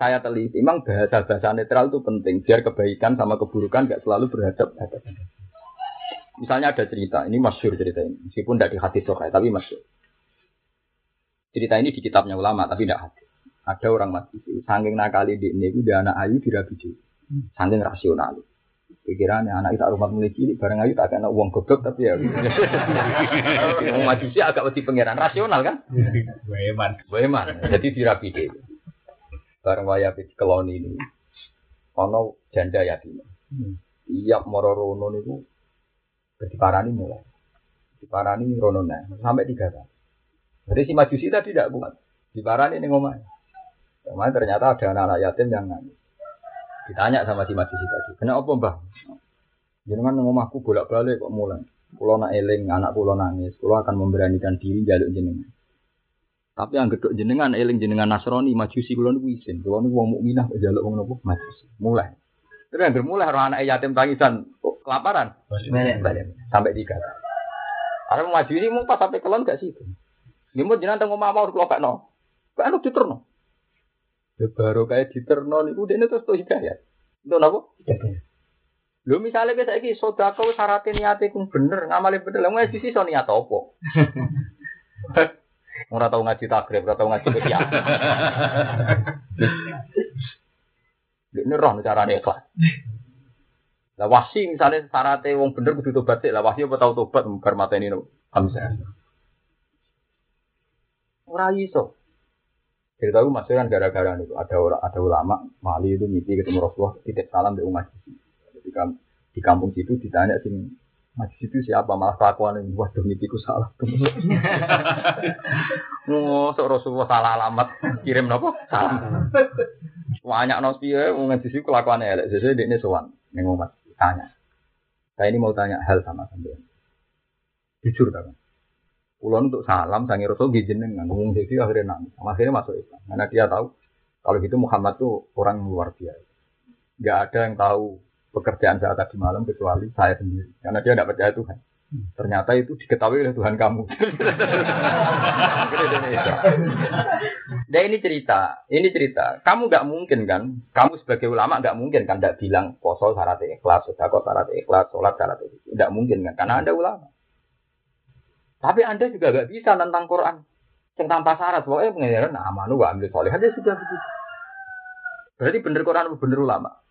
saya teliti, memang bahasa-bahasa netral itu penting biar kebaikan sama keburukan gak selalu berhadap hadapan. Misalnya ada cerita, ini masyur cerita ini, meskipun tidak di hadis sokai, tapi masyur. Cerita ini di kitabnya ulama, tapi tidak hadis. Ada orang mati, saking nakali di ini, dia anak ayu dirabi. Saking rasional. Pikirannya anak itu rumah mulai cilik, bareng ayu tak kena uang goblok tapi ya. [laughs] Wong majusi agak wedi pangeran rasional kan? Weman. Weman, jadi dirabi. Bareng waya di keloni ini, ono janda yatim. Tiap moro rono niku diparani mulai. Diparani rono nah, sampai tiga kali. Jadi si majusi tadi tidak kuat. Diparani ning omah. Omah ternyata ada anak-anak yatim yang nangis. Ditanya sama si majusi tadi, kenapa mbah? Jangan ngomahku bolak-balik kok mulai. Kulo nak eling, anak kulo nangis, kulo akan memberanikan diri jaluk jenengan. Tapi yang gedok jenengan eling jenengan Nasrani majusi kulo niku isin. Niku wong mukminah kok jaluk wong nopo majusi. Mulai. Terus yang mulai orang anak yatim tangisan oh, kelaparan. Balik. Balik. Sampai tiga. Karena majusi mau pas sampai kelon gak situ. Dia mau jenengan tengok mama udah kelopek no. Gak anu diterno. Ya baru kayak diterno niku dene terus tuh hidayat. Untuk napa? Lho misalnya kita iki sodako syaratnya niate ku bener, ngamali bener, lah ngaji sih so niat apa? [laughs] Ora tau ngaji takrib, ora tau ngaji kiai. Ini roh carane ikhlas. Lah wasi misalnya syaratnya wong bener kudu tobat sih, lah wasi apa tau tobat bar mateni no. Hamzah. Ora iso. Cerita aku masih kan gara-gara itu ada orang ada ulama Mali itu mimpi ketemu Rasulullah titip salam di di, kam- di kampung situ ditanya sing Majlis itu siapa malah kelakuan ini waduh mimpiku salah. [laughs] Oh, sok Rasulullah salah alamat kirim nopo salam. Banyak nos piye wong ngaji siku kelakuane elek. Sesuk dekne sowan ning umat tanya. Saya ini mau tanya hal sama sampean. Jujur Bang? Kulo untuk salam sangi Rasul nggih jenengan ngomong jadi akhirnya nangis. Akhirnya masuk Islam. Karena dia tahu kalau gitu Muhammad tuh orang yang luar biasa. Gak ada yang tahu pekerjaan saya tadi malam kecuali saya sendiri. Karena dia tidak percaya Tuhan. Ternyata itu diketahui oleh Tuhan kamu. [laughs] Indonesia. Nah ini cerita, ini cerita. Kamu nggak mungkin kan? Kamu sebagai ulama nggak mungkin kan? Nggak bilang poso syarat ikhlas, sedekah syarat ikhlas, sholat syarat ikhlas. Nggak mungkin kan? Karena anda ulama. Tapi anda juga nggak bisa tentang Quran. Yang tanpa syarat, pokoknya pengajaran nah, amanu wa ambil soleh aja sudah begitu. Berarti bener Quran bener ulama?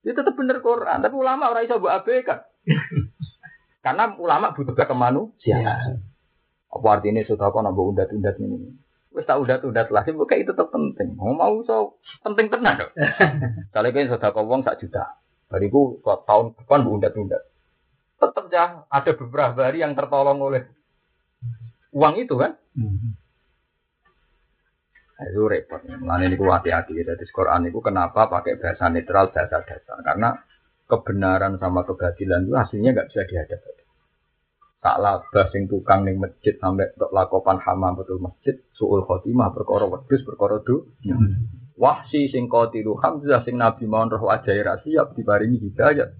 Itu tetap bener Quran, tapi ulama orang bisa buat abaikan. [laughs] Karena ulama butuh kemanusiaan. Apa artinya sudah kau nambah undat-undat ini? Wes tak udat-udat lah, sih kayak itu tetap penting. Mau mau so penting tenan dong. Kalau kau sudah kau uang sak juta, bariku kok tahun depan bu undat-undat. Tetap ya ada beberapa hari yang tertolong oleh uang itu kan. Nah, itu repot. Mulane niku hati-hati ya. Jadi Quran itu kenapa pakai bahasa netral, bahasa dasar? Karena kebenaran sama kebatilan itu hasilnya nggak bisa dihadap. Tak labah sing tukang ning masjid sampai untuk lakopan hama betul masjid, suul khotimah perkara wedhus perkara do. Wahsi sing qatilu Hamzah sing Nabi mawon roh ajaib siap diparingi hidayat.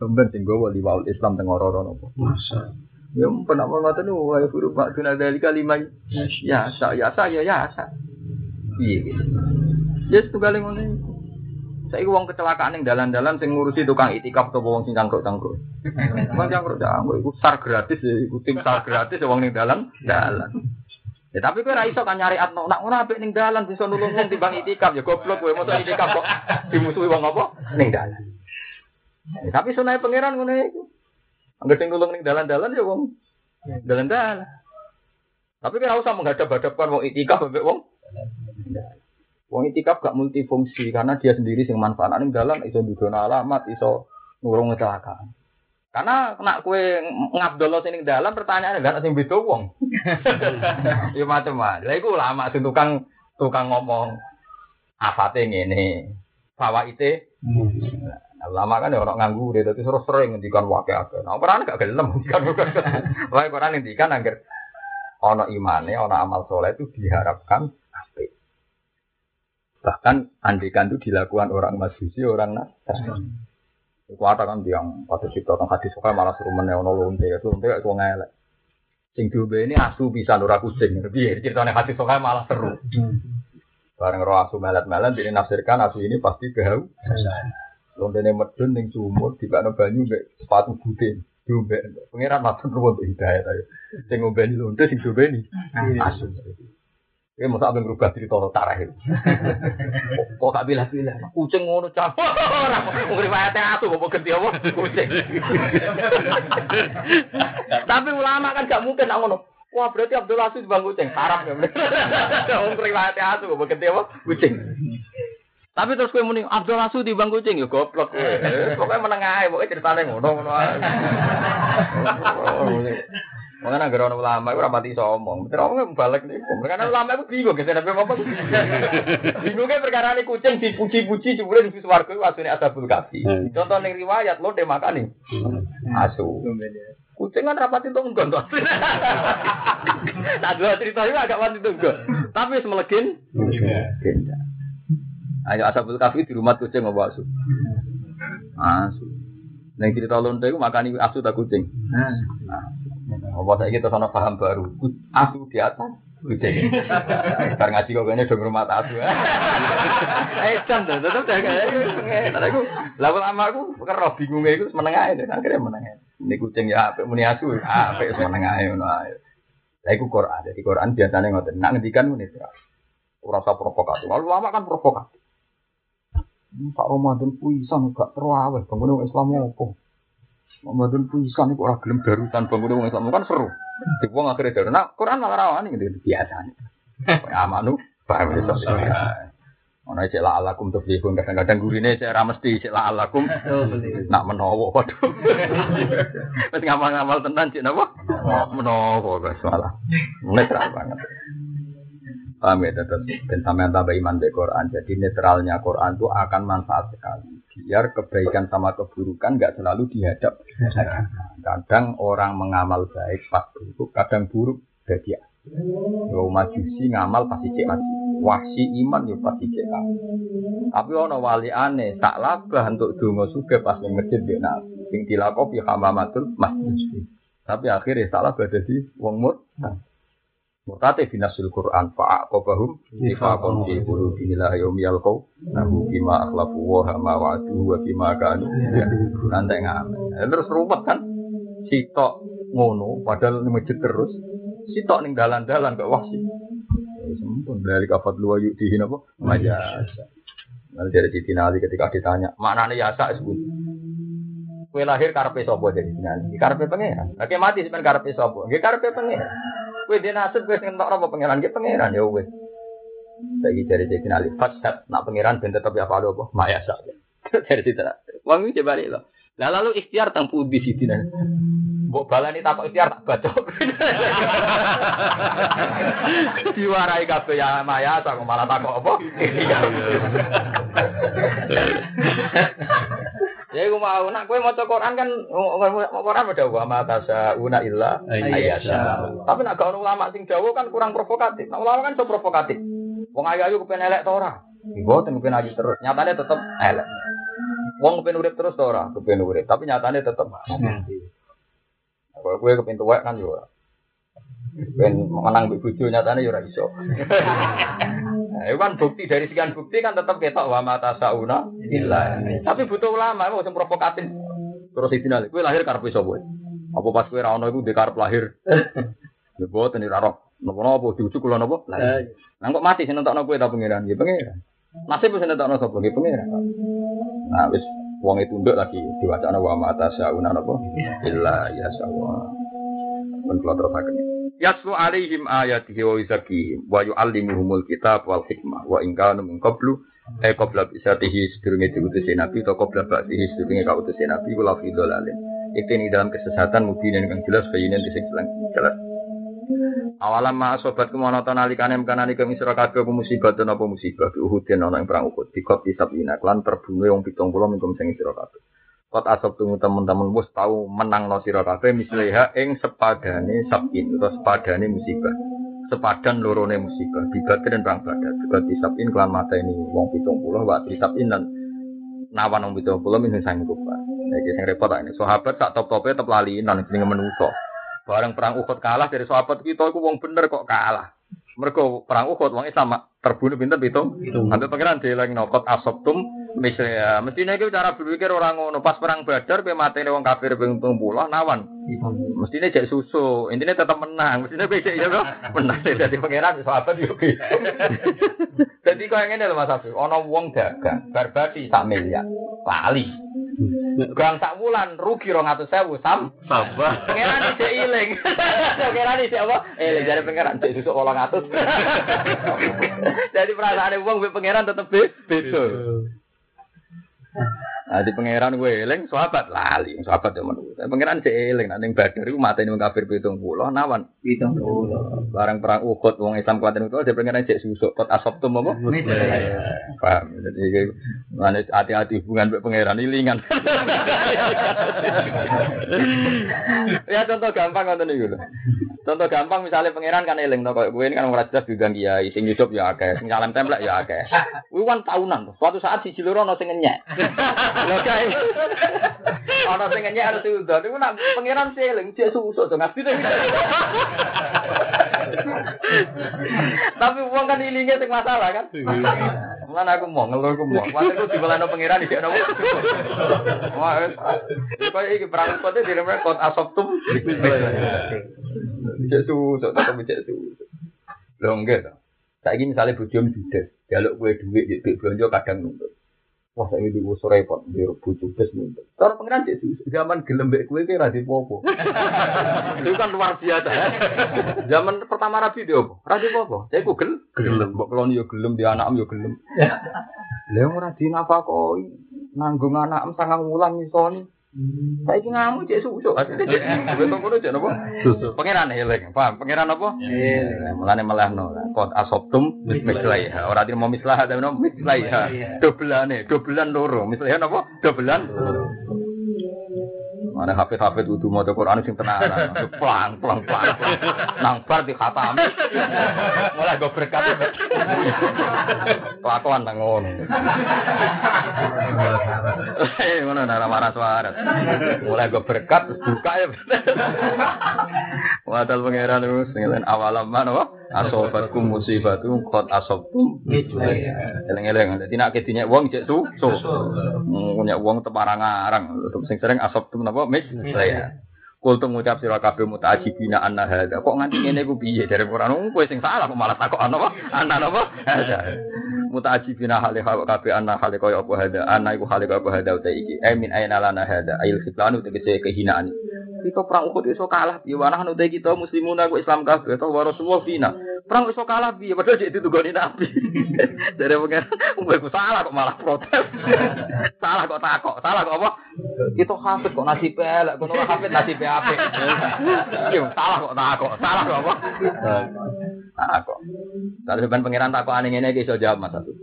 Sampeyan sing gowo liwaul Islam teng ora-ora napa. Ya pernah mau ngoten wa ya guru Pak Duna dari kalimat ya sa ya sa ya ya sa. Iya gitu. Ya setunggal ngono iku. Saiki wong kecelakaan ning dalan-dalan sing ngurusi tukang itikaf atau wong sing cangkruk-cangkruk. [laughs] Wong cangkruk-cangkruk iku sar gratis ya, iku tim sar gratis ya wong ning dalan dalan. Ya tapi kowe ra iso kan nyari atno nak ora apik ning dalan bisa nulung wong timbang itikaf ya goblok kowe mosok itikaf kok dimusuhi wong apa ning dalan. Ya, tapi sunai pangeran ngono iku. Angger sing nulung ning dalan-dalan ya wong dalan-dalan. Tapi kan usah menghadap-hadapkan wong itikaf mbek wong Wong itikaf gak multifungsi karena dia sendiri sing manfaat ning dalan iso ndudono alamat, iso ngurung kecelakaan. Karena nak kue ngabdolo sing ning dalan pertanyaane gak sing beda wong. [laughs] ya macam-macam. Lah iku ulama sing tukang tukang ngomong afate ngene. Fawaite Nah, ulama kan ya orang nganggur, jadi terus sering ngendikan wakil akeh. Nah, Quran gak gelem ngendikan [laughs] Wah, Quran ngendikan agar ono imane, ono amal soleh itu diharapkan apik. Bahkan andikan itu dilakukan orang majusi, orang nasrani. Iku ada kan yang pada cerita tentang hadis sokai malah suruh meneono lonte, itu lonte itu ngelek. Sing diombe ini asu bisa nura kucing. Piye ceritanya hadis sokai malah seru. Bareng roh asu melet-melet, ini nafsirkan asu ini pasti kehau. Lontene medun ning sumur dibakno banyu mbek sepatu butin. Diombe. Pengiran matur nuwun hidayah ayo. Sing ngombeni lonte sing diombeni asu. Ini masa abang berubah cerita tarah itu. [laughs] Kok gak bilah-bilah? Kucing ngono cap. Orang mau riwayatnya asu, mau ganti apa? Kucing. [laughs] Tapi ulama kan gak mungkin nak ngono. Wah berarti Abdul Aziz bang kucing. Haram ya. [laughs] Wong riwayatnya asu, mau ganti apa? Kucing. Tapi terus kowe muni Abdul Asu di bang kucing ya goblok kowe. Pokoke meneng ae, pokoke ceritane ngono ngono ae. Mengenai agar orang ulama itu rapati iso omong. Bener omong balik nih. Karena ulama itu bingung gitu. Tapi apa? Bingungnya perkara ini kucing dipuji-puji jebule di swarga itu asune asabul kafi. Contoh ning riwayat lo dia makan nih. Asu. Kucing kan rapati itu enggon [laughs] tuh. Nah dua cerita itu agak wanti itu enggon. Tapi semelegin. Ayo asabul kafi di rumah kucing apa asu? Asu. Neng cerita lonte itu makani asu tak kucing. Nah. Apa saya kita sana paham baru. Asu di atas. Kucing. Ntar ngaji kok kayaknya dong rumah asu. Eh, tuh, tetep jaga. Tapi aku, lalu lama aku kerap bingungnya itu menengah itu. Akhirnya menengah. Ini kucing ya, apa muni asu, apa itu menengah itu. Lah iku Quran. Jadi Quran biasanya ngoten. Nak ngendikan menit. Rasa provokatif. Lalu lama kan provokatif. Pak Ramadan puisan gak terawih, bangun Islam apa? Ramadan puisan itu orang gelem darutan bangun Islam kan seru. Di wong akhirnya daru. Nah, Quran malah rawani gitu biasa nih. Amanu Paham ya sok. Ono cek la alakum tuflihun kadang-kadang gurine cek ra mesti cek la alakum nak menawa waduh. Wis ngamal-ngamal tenan cek napa? Menawa guys malah. Netral banget. Paham ya tetap dan sampean tambah iman di Quran. Jadi netralnya Quran itu akan manfaat sekali. Biar kebaikan sama keburukan nggak selalu dihadap. Kadang orang mengamal baik pas buruk, kadang buruk jadi Yo majusi ngamal pasti cek maju. Wahsi iman yo pasti cek Tapi ono wali aneh, tak labah untuk donga suge pas ning masjid yo nabi. Sing dilakopi hamamatul masjid. Tapi akhirnya salah berada di wong mur. Murtate binasul Quran fa'aqabahum nifaqan fi qulubihim ila yaumi yalqau nahu bima akhlafu wa ma wa'adu wa bima kanu nanti ngamen. Terus ruwet kan? Sitok ngono padahal masjid terus sitok ning dalan-dalan kok wah sih. Sempun dari kafat luar yuk dihin apa? Majas. Nanti dari Siti Nali ketika ditanya, mana nih yasa sebut? Kue lahir karpe sopo jadi Nali. Karpe pengen. Oke mati sebenarnya karpe sopo. Gak karpe pengen. Kue dia nasib kue ngentok apa pangeran? Gak pangeran ya wes. Lagi dari Siti Nali. Fasad nak pangeran ben tetap ya apa apa? Mayasa. Dari Siti Nali. Wangi coba lo. Lah lalu ikhtiar tang di Siti Nali. Mbok balani takok ikhtiar tak baca. [laughs] Diwarai kabeh ya maya tak malah takok apa? [laughs] Ya aku mau nak kowe maca Quran kan Quran ada wa ma una illa ayasa. Tapi nak gak ulama sing dawa kan kurang provokatif. Nah, ulama kan so provokatif. Wong ayu ayu kepen elek ta ora? Mboten kepen ayu terus. Nyatane tetep elek. Wong kepen urip terus ta ora? Kepen urip, tapi nyatane tetep. Kalau gue kepin tuwek kan juga. Ben menang bojo nyatane ya ora iso. [laughs] Nah, itu kan bukti dari sekian bukti kan tetap ketok wa mata sauna illa. Tapi butuh ulama mau sing provokatif. Terus final, kowe lahir karep sapa? Apa pas kowe ra ono iku karep lahir? [laughs] Ya boten ora roh. Napa-napa diujuk kula napa? Lah kok mati sing nentokno kowe ta pangeran? Ya pangeran. Nasib sing nentokno sapa? Ya pangeran. Nah wis Wong itu nduk lagi diwacana wa mata sauna napa illa ya sawa. Men kula terusaken. Yaslu alaihim ayatihi wa yuzakihim wa yu'allimuhumul kitab wal hikmah wa in kanu min qablu eh qabla bisatihi sedurunge diutus nabi atau qabla ba'dihi sedurunge kautus nabi wala fi dhalalin. Itu ini dalam kesesatan mungkin yang jelas kayaknya di jelas. Awalam ma sobat kemono to nalikane mkanani kang isra kabeh apa musibah apa musibah di Uhud den ana ing perang Uhud dikot isabina lan terbunuh wong 70 mingkum sing isra kabeh. Kot asap tunggu teman-teman wis tau menang no sira kabeh misleha ing sepadane sabin utawa sepadane musibah. Sepadan lorone musibah di dan perang badar. Juga disabin kelan mata ini wong 70 wa disabin dan nawan wong 70 min sing kufa. Iki sing repot ini. Sahabat tak top-tope tetep lali nang jenenge menungso. Bareng perang Uhud kalah dari sahabat kita itu wong bener kok kalah. Mereka perang Uhud wong Islam terbunuh pinter itu. Sampai pangeran dieling nokot asoptum misalnya. Mestinya itu cara berpikir orang ngono pas perang Badar pe matene wong kafir ping 30 nawan. Mestinya jadi susu, intinya tetap menang. Mestinya beda ya kok. Menang dari pangeran sahabat yo. [laughs] Jadi kok ngene lho Mas Abi, ana wong dagang barbati sak miliar. Lali. Gang sak wulan rugi rong atus sewu sam. Sabar. Pangeran isih iling. [laughs] Pangeran isih apa? Eh dari pangeran cek susuk wolong atus. [laughs] Jadi perasaan wong be pangeran tetep beda. Nah, di pangeran gue eling, sahabat lali, sahabat yang menurut. Pangeran cek eling, nanti badar itu mata ini kafir pitung pulau, nawan. Pitung pulau. Barang perang ukut, wong Islam kuatin itu, dia pangeran cek susuk, kot asop tuh mau. Paham? Jadi, mana hati-hati hubungan dengan pangeran ilingan. [laughs] ya contoh gampang nonton itu Contoh gampang misalnya pangeran kan eling, kok gue ini kan merasa juga dia, sing hidup ya akeh, sing salam templek ya akeh. Kan tahunan, suatu saat si Ciluro no sing ngenyek. Lho kae. Ana sing nyek harus udah. Iku nak pangeran seling cek susuk to ngasih Tapi uang kan ilinge sing masalah kan. Mana aku mau ngeluh aku mau. Mate aku dibelano pangeran di nopo. Wah, kok iki perang kote diremeh kot asop tum. Cek susuk tetep cek susuk. Lho enggak to. Saiki misalnya bojom judes, jaluk kue duit, duit belanja kadang nuntut. Wah, saya di usur repot, di bujuk bes nuntut. Cara pengiran cek zaman gelem mbek kowe ki ra popo. [laughs] Itu kan luar biasa ya. [laughs] Zaman pertama Rabi dia apa? Ra popo. Saya ku gel, gelem, kelon yo gelem, di anak yo gelem. [laughs] Lah ora dinafakoi. Nanggung anak sangang wulan misoni. Saya ini ngamu cek susu, aslinya cek betul betul cek apa? Susu. Pangeran eling, paham? Pangeran apa? Mulane malah no. Kot asoptum mislaiha. Orang tidak mau mislah, tapi no mislaiha. Dobelane, dobelan loro. Mislaiha apa? Dobelan. Mana hafid hafid udah mau Quran sing tenanan, pelang pelang pelang, nang bar di khatam, mulai gue berkat, kelakuan nang ngono. Eh mana nara marah suara, mulai gue berkat buka ya. Wadal pangeran terus ngelain awalam mana wah asobatkum musibatu kot asobtum. Eleng-eleng, jadi nak ketinya uang cek su, su, punya uang teparang-arang, sing sering asobtum napa mis saya. Kul tu ngucap sira kabeh mutaajibina anna hadza. Kok nganti ngene ku piye dari Quran kowe sing salah kok malah takok ana apa? Ana apa? Hadza. Mutaajibina hale kabeh anna hale kaya apa hadza. Ana iku hale kaya apa hadza uta iki. Eh min aina lana hadza. Ail khitlanu tegese kehinaan. Kita perang Uhud iso kalah piye wanah uta kita muslimun aku Islam kabeh to wa Rasulullah fina. Perang iso kalah piye padahal cek ditugoni Nabi. [laughs] Dari pengen ku salah kok malah protes. [laughs] salah kok takok. Salah kok apa? Itu hafid kok nasib elek, kono hafid nasib apik. [laughs] Salah kok takok. Salah kok apa? Takok. Kalau sebenarnya pangeran takok aneh ngene iki iso jawab Mas Satu.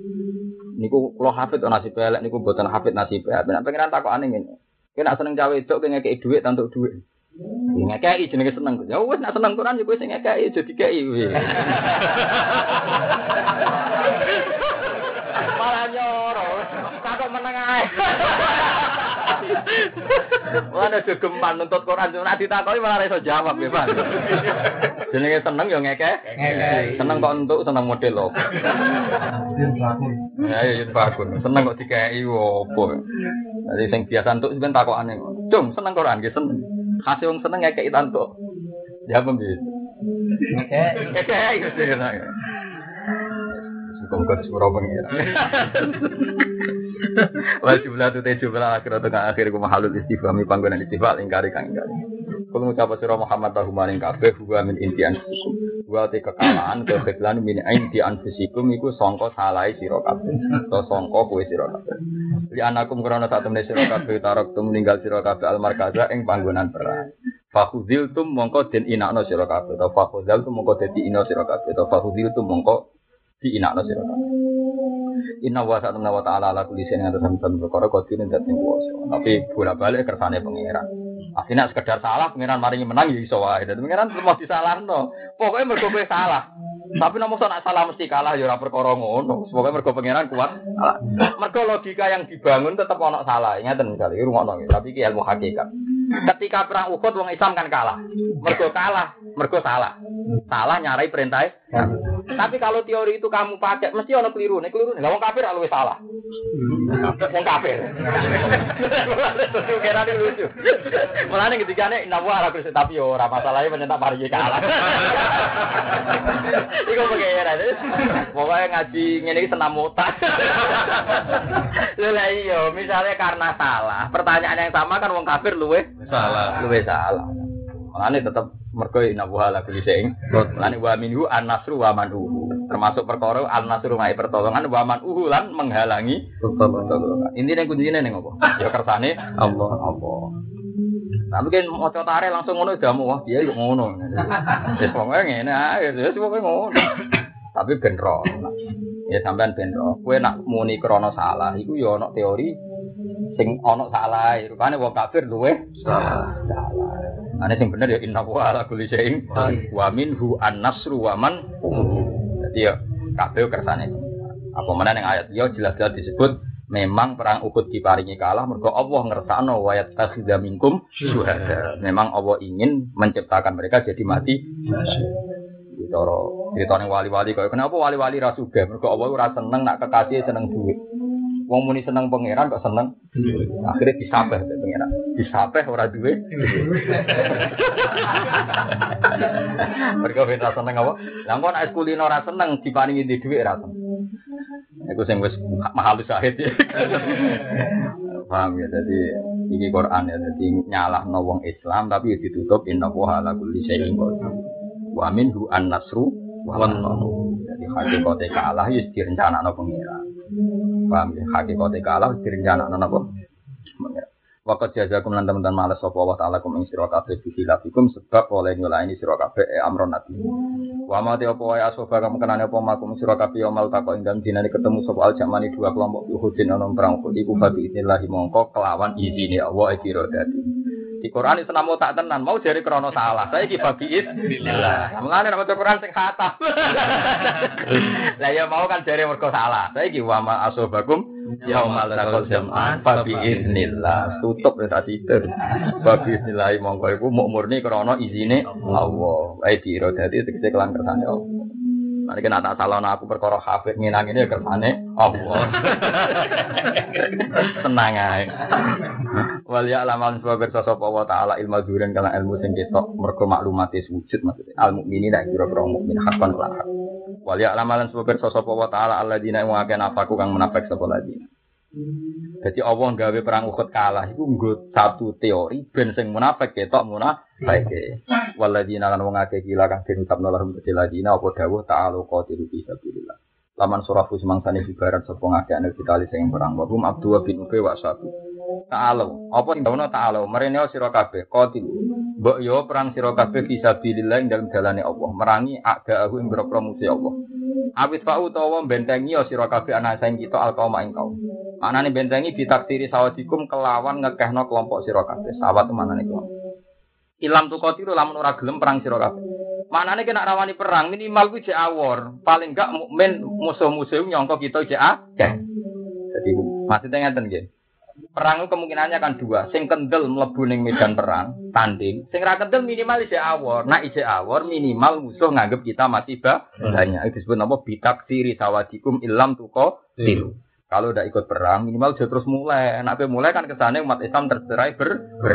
Niku kula hafid kok nasib elek niku mboten hafid nasib elek. Pangeran takok aneh ngene. Kena seneng cawe wedok kene ngekeki dhuwit tantuk dhuwit. Ngekeki jenenge seneng. Ya wis nek seneng Quran ya kowe sing ngekeki aja dikeki. Malah nyoro. Takok meneng ae. Mana gegeman nuntut Quran cuma ditakoki malah iso jawab ya, Pak. Jenenge seneng ya ngeke. Seneng kok entuk seneng model lho. Ya ya yen bakun. Seneng kok dikeki opo. Jadi sing biasa entuk sampean takokane. Cung, seneng Quran nggih seneng. Kasih wong seneng ngekeki tantuk. Ya apa nggih? Ngekeki. Ngekeki. Muga-muga disepuro pengira. Wal jumlah tu te jumlah akhir atau akhir ku mahalul istifhami panggonan istifal ingkari kang ingkari. Kalau ngucap sira Muhammad tahu maring kabeh huwa min inti anfusikum. Wa te kekalahan keheblan min inti anfusikum iku sangka salahe sira kabeh. Atau sangka kowe sira kabeh. Li anakum krana sak temne sira kabeh tarok tum ninggal sira kabeh al markaza ing panggonan perang. Tum mongko den inakno sira. Atau fakhudil tum mongko dadi ina sira. Atau fakhudil tum mongko di inakno sira kabeh. Inna wa ta'ala wa ta'ala ala kulli shay'in atas sampeyan perkara kodine dadi kuwasa. Tapi bola-balik kersane pangeran. Akhirnya sekedar salah pangeran maringi menang ya iso wae. Dadi pangeran terus disalahno. Pokoke mergo kowe salah. Tapi nomor nak salah mesti kalah ya ora perkara ngono. Pokoke mergo pangeran kuat. Mergo logika yang dibangun tetap ono salah. Ingatan kali rungokno Tapi iki ilmu hakikat. Ketika perang Uhud wong Islam kan kalah. Mergo kalah, mergo salah. Salah nyarai perintah. Tapi kalau teori itu kamu pakai mesti ono keliru. Nek keliru nek wong kafir luwih salah. Wong kafir. Kira lucu. Mulane ketika nek nawa ora kuwi tapi yo ora masalahe menyentak mari kalah. Iku pengira. Pokoknya ngaji ngene iki senam otak. Lha iya, misalnya karena salah, pertanyaan yang sama kan wong kafir luwih salah. Luwih salah. Mulane tetep mergo inna wa ala kulli syai'in. Mulane wa minhu an-nasru wa man'uhu. Termasuk perkara an-nasru mai pertolongan wa man'uhu lan menghalangi pertolongan. Intine kuncine ning apa? Ya kersane Allah. Allah. Tapi kan mau tare langsung ngono jamu wah dia kok ngono. Wis pokoke ngene ae, wis pokoke ngono. Tapi ben ro. Ya sampean ben ro. Kowe nak muni krana salah iku ya ana teori sing ana salah. Rupane wong kafir luwe salah. Ane sing bener ya inna wa ala kulli syai'in wa minhu an-nasru wa man. Dadi ya kabeh kersane. Apa mana yang ayat ya jelas-jelas disebut memang perang Uhud diparingi kalah mergo Allah ngersakno wa yattakhidha minkum syuhada. Memang Allah ingin menciptakan mereka jadi mati. Ditoro ditone wali-wali kaya kenapa wali-wali ra sugih mergo Allah ora seneng nak kekasih seneng duit. Wong muni seneng pangeran kok seneng. Akhirnya disabeh pangeran. Disabeh ora duwe. Mergo ben seneng apa? Lah kok nek kulino ora seneng diparingi di dhuwit ra seneng. Iku sing wis mahal syahid ya. Paham ya, jadi ini Quran ya, jadi nyalah wong Islam tapi ditutup inna wa ala kulli syai'in qadir. Wa minhu an-nasru wa Jadi hakikate kalah ya direncanakno pengira. Paham ya, hakikate kalah direncanakno napa? Wakat jazakum lan teman-teman males sapa wa taala kum ing sira kabeh bihilafikum sebab oleh nyulaini sira kabeh e amron nabi. Wa ma te apa wae asoba kamu kenane apa makum sira kabeh yaumul taqa ing dalem dinane ketemu sapa al jamani dua kelompok Uhudin ana perang iku babi inillahi mongko kelawan izine Allah e kira dadi. Di Quran itu namo tak tenan, mau jadi krono salah. Saya ki babi Bismillah. Mulane nama Quran sing khatam. [laughs] Lah ya mau kan jadi mergo salah. Saya ki wa ma asobakum yaumal taqal jam'an fa bi idznillah. Tutup ya tadi itu. Fa bi idznillah mongko iku murni krono izine Allah. Wae dira dadi tegese kelan kersane Allah. Nanti kena tak salah aku perkara hafid nginang ini ya kersane Allah. [laughs] Tenang aja. Wal ya alaman sebab bersosok Allah Ta'ala ilmu duren kala ilmu sing ketok mergo maklumate wujud maksudnya al mukmini nek kira-kira mukmin hakon lah. Wal ya sebab bersosok Allah Ta'ala alladzina wa kana nafaku kang menafek sapa ladina. Jadi Allah gawe perang Uhud kalah iku nggo satu teori ben sing munafik ketok munafik. Waladina lan wong akeh gila kang den ucapno lahum ladina apa dawuh ta'alu qatilu fi sabilillah. Laman surafu semangsane bibaran sapa ngakeh anu kita sing perang wa hum abdu bin ubay wa satu. Ta'alu, apa dawono ta'alu, merene sira kabeh qatilu. Mbok yo perang sira kabeh fi sabilillah ing dalem dalane Allah, merangi aku ing boro musuh Allah. Awit fa'u utawa bentengi sira kabeh ana saing kita alqauma ing kaum. Manane bentengi ditaksiri sawadikum kelawan ngekehno kelompok sira kabeh. Sawat manane kelompok. Ilam tu kotiru lamun ora gelem perang sira kabeh. Manane kena rawani perang minimal kuwi jek awor. Paling enggak mukmin musuh-musuh nyongko kita jek akeh. Jadi maksudnya ngeten nggih. Perang kemungkinannya kan dua. Sing kendel mlebu ning medan perang, tanding. Sing ra kendel minimal isih awor. Nah isih awor minimal musuh nganggep kita masih banyak. Itu disebut apa? Bitak siri sawadikum ilam tuko tilu. Kalau udah ikut perang, minimal dia terus mulai. Enak mulai kan kesannya umat Islam tercerai ber ber.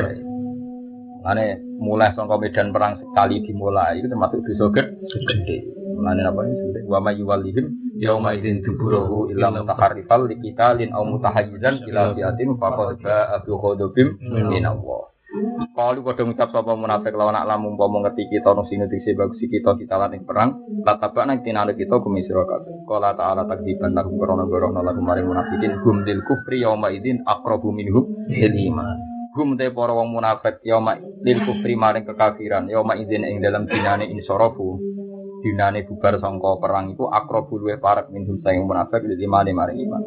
Mane mulai sangka medan perang sekali dimulai itu termasuk dosa gede. Mane apa sudah wa may yuwallihim yauma idzin tuburahu illa mutaharrifal liqitalin aw mutahayyizan ila fiatin faqad ba'a bi ghadabim min Allah. Kalau kau ngucap sapa munafik lawan nak lamun umpama ngerti kita nang sing dise bagus kita kita lan perang, latabak nang tinale kita gumi sira kabeh. Qala ta'ala takdiban lakum korona gorono lakum maring munafikin hum dil kufri yauma idzin aqrabu minhum lil iman. Hum te para wong munafik yauma lil kufri maring kekafiran yauma idzin ing dalam dinane insorofu. Dinane bubar sangka perang iku aqrabu luwe parek minhum sayang munafik lil iman maring iman.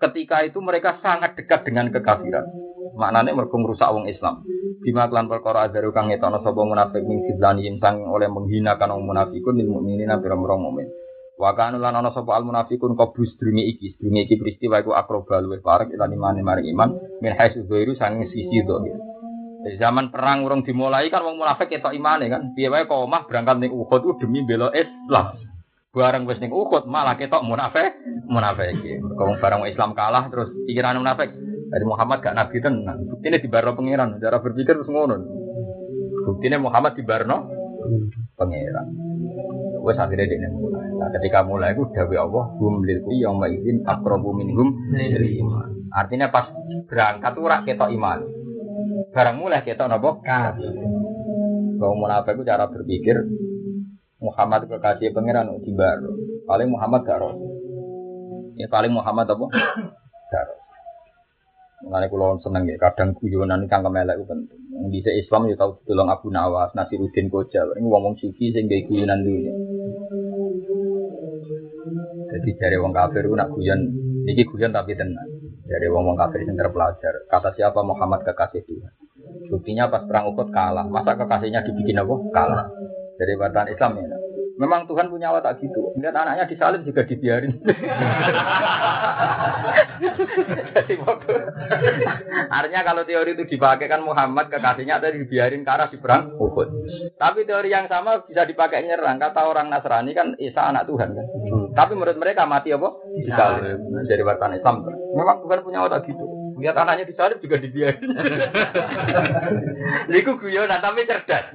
Ketika itu mereka sangat dekat dengan kekafiran maknane mergo ngrusak wong Islam. Bima klan perkara ajaru kang ngetono sapa munafik min fidlani sang oleh menghinakan wong munafikun lil mukminina pira-pira mukmin. Wa kana lan ana sapa al munafikun qablus dungi iki, dungi iki peristiwa iku akroba luwih parek lan iman mari iman min haitsu dzairu sang sisi dzahir. Zaman perang urung dimulai kan wong munafik ketok imane kan. Piye wae kok omah berangkat ning Uhud ku demi bela Islam. Barang wis ning Uhud malah ketok munafik, munafik. Kok barang Islam kalah terus pikiran munafik dari Muhammad gak nabi tenan. Buktinya di Barno pangeran. Cara berpikir terus ngono. Buktinya Muhammad di Barno pangeran. Wes akhirnya dia mulai. Nah, ketika mulai itu dawe Allah hum lil yang maizin akrobu minhum iman. Artinya pas berangkat tuh rak ketok iman. Barang mulai ketok nopo kafir. Kalau munafik itu cara berpikir Muhammad kekasih pangeran di Barno. Paling Muhammad gak roh. Ya paling Muhammad apa? [coughs] Gak roh. Mengenai kulo seneng ya, kadang guyonan kang kemelek itu penting. Di Islam ya tahu tolong Abu Nawas, Nasiruddin Koja, ini ngomong sufi sehingga guyonan dulu. Jadi dari wong kafir itu nak guyon, ini guyon tapi tenang. Dari wong wong kafir yang terpelajar. Kata siapa Muhammad kekasih Tuhan. Buktinya pas perang Uhud kalah. Masa kekasihnya dibikin apa? Kalah. Dari batan Islam ya. Memang Tuhan punya watak gitu. Lihat anaknya disalib juga dibiarin. Artinya kalau teori itu dipakai kan Muhammad kekasihnya ada dibiarin ke arah di Uhud. Tapi teori yang sama bisa dipakai nyerang. Kata orang Nasrani kan Isa anak Tuhan kan. Tapi menurut mereka mati apa? Disalib. Jadi wartan Islam. Memang Tuhan punya watak gitu. Lihat anaknya disalib juga dibiarin. [laughs] Liku guyonan tapi cerdas.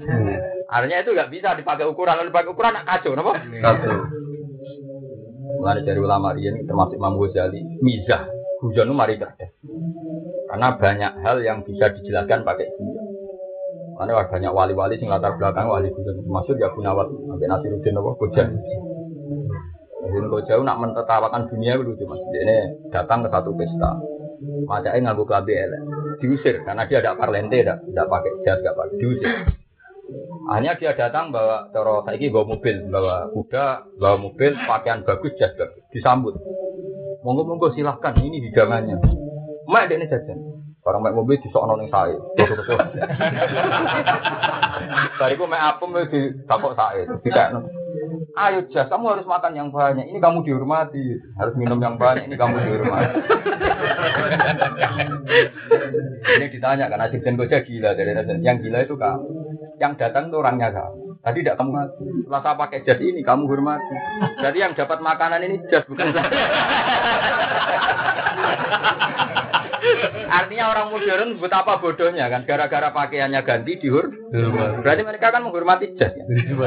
Artinya itu nggak bisa dipakai ukuran. Kalau dipakai ukuran kacau, apa? Kacau. Mulai dari ulama riyen termasuk Imam Ghazali, mizah. Guyon itu mari cerdas. Karena banyak hal yang bisa dijelaskan pakai guyon. Karena banyak wali-wali sing latar belakang wali guyon. Maksud ya Gunawat sampai Nasiruddin apa Gojan. Jadi Gojan nak mentertawakan dunia itu lucu mas. Ini datang ke satu pesta. Macanya nganggu kelambi elek. Diusir karena dia ada parlente, tidak tidak pakai jas, tidak pakai diusir. Hanya dia datang bawa coro saiki bawa mobil, bawa kuda, bawa mobil, pakaian bagus, jas bagus, disambut. Monggo monggo silahkan, ini hidangannya. Mak ini jajan. Orang mek mobil di sok noning saya. [laughs] Bariku mek apem di takok saya. Tidak. Ayo jas, kamu harus makan yang banyak. Ini kamu dihormati. Harus minum yang banyak. Ini kamu dihormati. ini ditanya karena Dirjen Koja gila dari yang gila itu kamu. Yang datang itu orangnya kamu. Tadi tidak kamu mati. Setelah saya pakai jas ini, kamu hormati. Jadi yang dapat makanan ini jas bukan saya. Artinya orang modern betapa bodohnya kan gara-gara pakaiannya ganti dihur. Berarti mereka kan menghormati jas.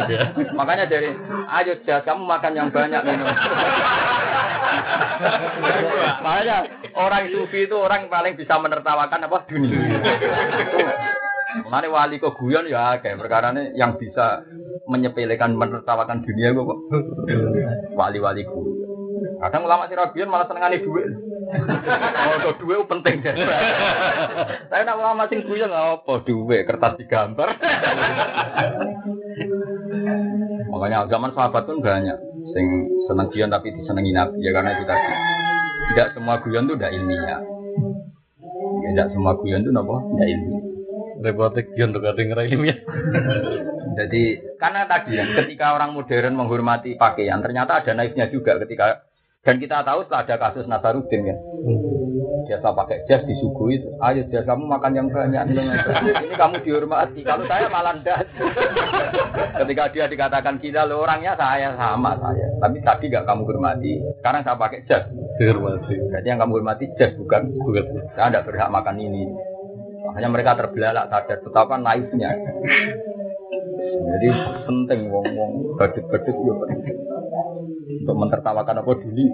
Ya? Makanya dari ayo jas kamu makan yang banyak minum. Makanya orang sufi itu orang paling bisa menertawakan apa dunia. Mengenai wali kok guyon ya kayak perkara ini yang bisa menyepelekan menertawakan dunia kok wali-wali guyon. Kadang ulama sirabian malah senengane duit. Oh, kok duit penting deh. Saya nak ulama sing guyon apa duit kertas digambar. [laughs] Makanya zaman sahabat pun banyak sing seneng guyon tapi disenengi nabi ya karena itu tadi. Tidak semua guyon itu tidak ilmiah. Tidak semua guyon itu nopo tidak ilmiah repotnya kian untuk ada ilmiah. [laughs] Jadi karena tadi ya, ketika orang modern menghormati pakaian, ternyata ada naifnya juga ketika dan kita tahu setelah ada kasus Nasaruddin kan. Biasa pakai jas disuguhi, ayo jas kamu makan yang banyak ini kamu dihormati. Kalau saya malah ndak. [laughs] ketika dia dikatakan kita lo orangnya saya sama saya, tapi tadi gak kamu hormati. Sekarang saya pakai jas. Dihormati. Jadi yang kamu hormati jas bukan bukan. Saya tidak berhak makan ini. Makanya mereka terbelalak sadar betapa naifnya. [laughs] Jadi penting wong-wong badut-badut ya penting. Untuk mentertawakan apa dulu.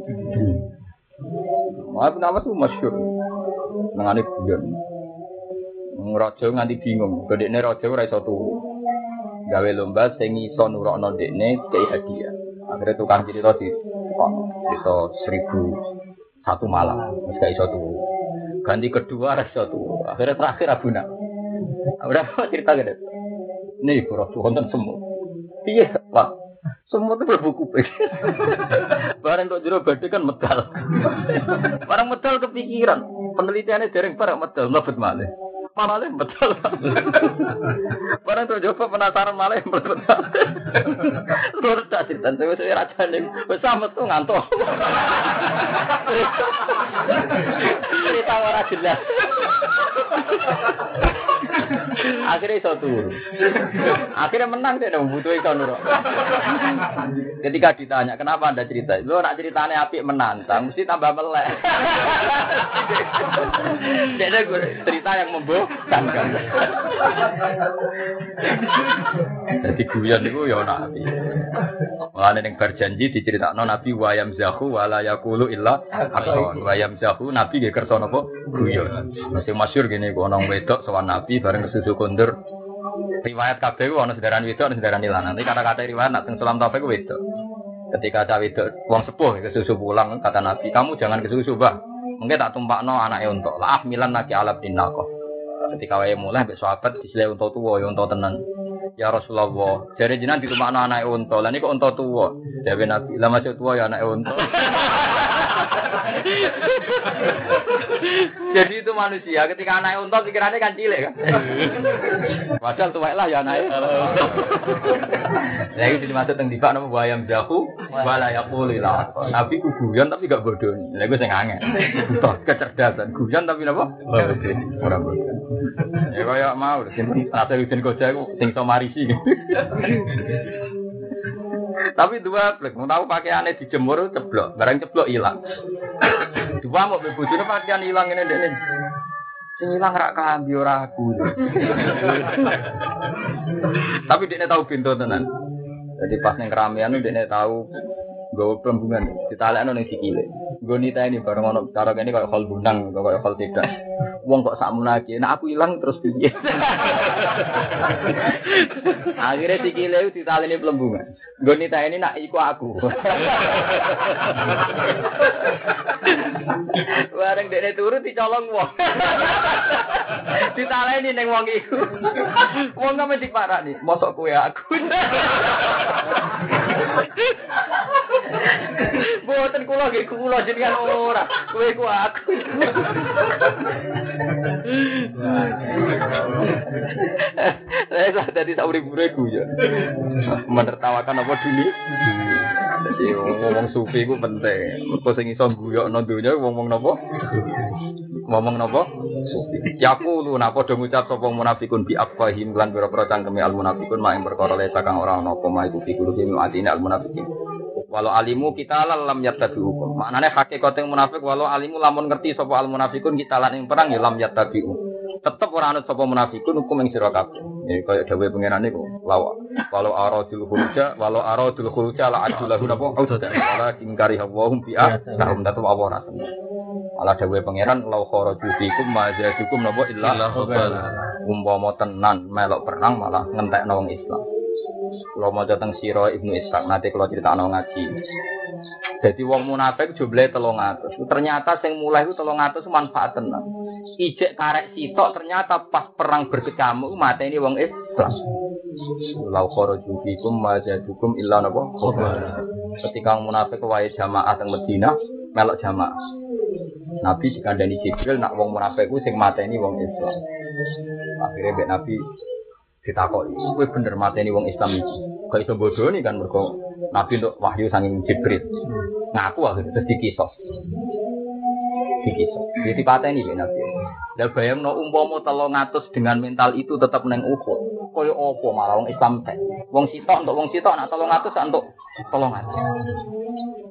Maaf nama tuh masyur. Mengenai bulan. Raja nganti bingung. Gede ini raja ora iso. Gawe lomba sing iso nurokno dekne kei hadiah. Akhirnya tukang cerita di iso seribu satu malam. Wis gak iso turu. Ganti kedua rasa tuh. Akhirnya terakhir Abu Nak. Udah cerita gede. Nih kurang tuh konten semua. Iya pak. Semua tuh berbuku kuping. Barang untuk jero badai kan medal. Barang medal kepikiran. Penelitiannya dereng barang medal mlebet malih. Malah betul. Barang tuh coba penasaran malah betul. Terus tak cerita tuh saya raja nih. Bersama tuh ngantuk. Cerita orang jelas. Akhirnya iso turu. Akhirnya menang deh dong butuh iso nurut. Ketika ditanya kenapa anda cerita, lo nak ceritanya api menantang, mesti tambah melek. Jadi cerita yang membosankan. Jadi guyon itu ya nabi. Mulane ning berjanji diceritakno Nabi wayam zahu wala yakulu illa akson. Wayam zahu Nabi nggih kersa napa guyon. Masih masyhur gini kok ana wedok sowan Nabi bareng kesusu kondur. Riwayat kabeh ku ana sedaran wedok ana sedaran lanang. Nanti kata-kata riwayat nak teng Sulam Taufik wedok. Ketika cawe wedok wong sepuh kesusu pulang kata Nabi, "Kamu jangan kesusu, Bah. Mungkin tak tumpakno anake untuk. Lah milan lagi alab dinako." Ketika wae mulai mbek sahabat disile untuk tuwa ya untuk tenan. Ya Rasulullah, jadi jinan di rumah anak unta. Lah kok unta tua. Dewe Nabi, lah masih tua ya anak unta. [laughs] Jadi itu manusia ketika anak unta pikirannya kan cilik kan. Padahal tua lah ya anak. Ya itu dimaksud teng dibak nama bayam jahu wala yaqulilah. Nabi ku guyon tapi gak bodoh. Lah gue sing angel. Kecerdasan guyon tapi napa? Ora bodoh. Ya kaya mau sing widen koja iku sing iso marisi. Tapi dua plek, mau tahu pakaiannya dijemur ceblok, barang ceblok hilang. [laughs] Dua mau bebojone pakaian hilang ini dene. Sing hilang rak kambi ora aku. [laughs] Tapi dia tahu pintu tenan. Jadi pas neng keramaian dia tahu Gue pelembungan, ditalekno ning sikile. Gue nita ini bareng ono cara kene koyo hol bunang, koyo hol tidak. Wong kok sakmu lagi, nah aku hilang terus piye? [laughs] Akhirnya sikile itu ditaleni pelembungan. Gue nita ini nak iku aku. [laughs] Bareng dene turu dicolong wong. [laughs] Ditaleni ning wong iku. Wong kok mesti parah nih, mosok kowe aku. [laughs] Boten kula nggih kula jenengan ora. Kowe ku aku. [laughs] Saya sudah dari sauri bureku ya. Menertawakan apa dulu? Jadi ngomong sufi ku penting. Mergo sing iso guyokno donya ngomong napa? Ngomong napa? Lu napa do ngucap sapa munafikun bi afahim lan pira-pira cangkeme al munafikun mak ing perkara le kang ora ana apa mak iku fikuru sing atine al munafikin. Walau alimu kita lam yattabi hukum. Maknane hakikat yang munafik walau alimu lamun ngerti sapa al munafikun kita lan ing perang ya lam yattabi Tetep ora anut sapa munafikun hukum ing sira kabeh. Ya kaya dawuh pangeran niku. Lawa. Walau aradul khuruja walau aradul khuruja la ajulahu napa auda. Wala kingkari hawahum bi'a kahum datu apa ora seneng. Malah dawuh pangeran lau kharaju fikum ma jadukum napa illa. Umpama tenan melok perang malah ngentekno wong Islam. Kalau mau datang siro ibnu Ishaq nanti kalau cerita ngaji. Jadi wong munafik jumlahnya telung atus. Ternyata sing mulai itu telung atus manfaat tenang. Ijek karek sitok ternyata pas perang berkecamuk mata ini wong Islam. Lau kharaju fikum ma jadukum illa napa Ketika munafik wae jamaah teng Madinah melok jamaah. Nabi dikandani Jibril nak wong munafik ku sing mateni wong Islam. Akhirnya Nabi ditakoki, kowe bener mateni wong Islam iki. Kok iso bodoni kan mergo Nabi untuk wahyu sanging Jibril. Ngaku akhirnya terus dikisos. Dikisos. Jadi pateni Mbak Nabi. Lah bayangno umpama 300 dengan mental itu tetap neng Uhud. Kaya apa malah wong Islam teh. Wong sitok untuk wong sitok nak 300 untuk 300.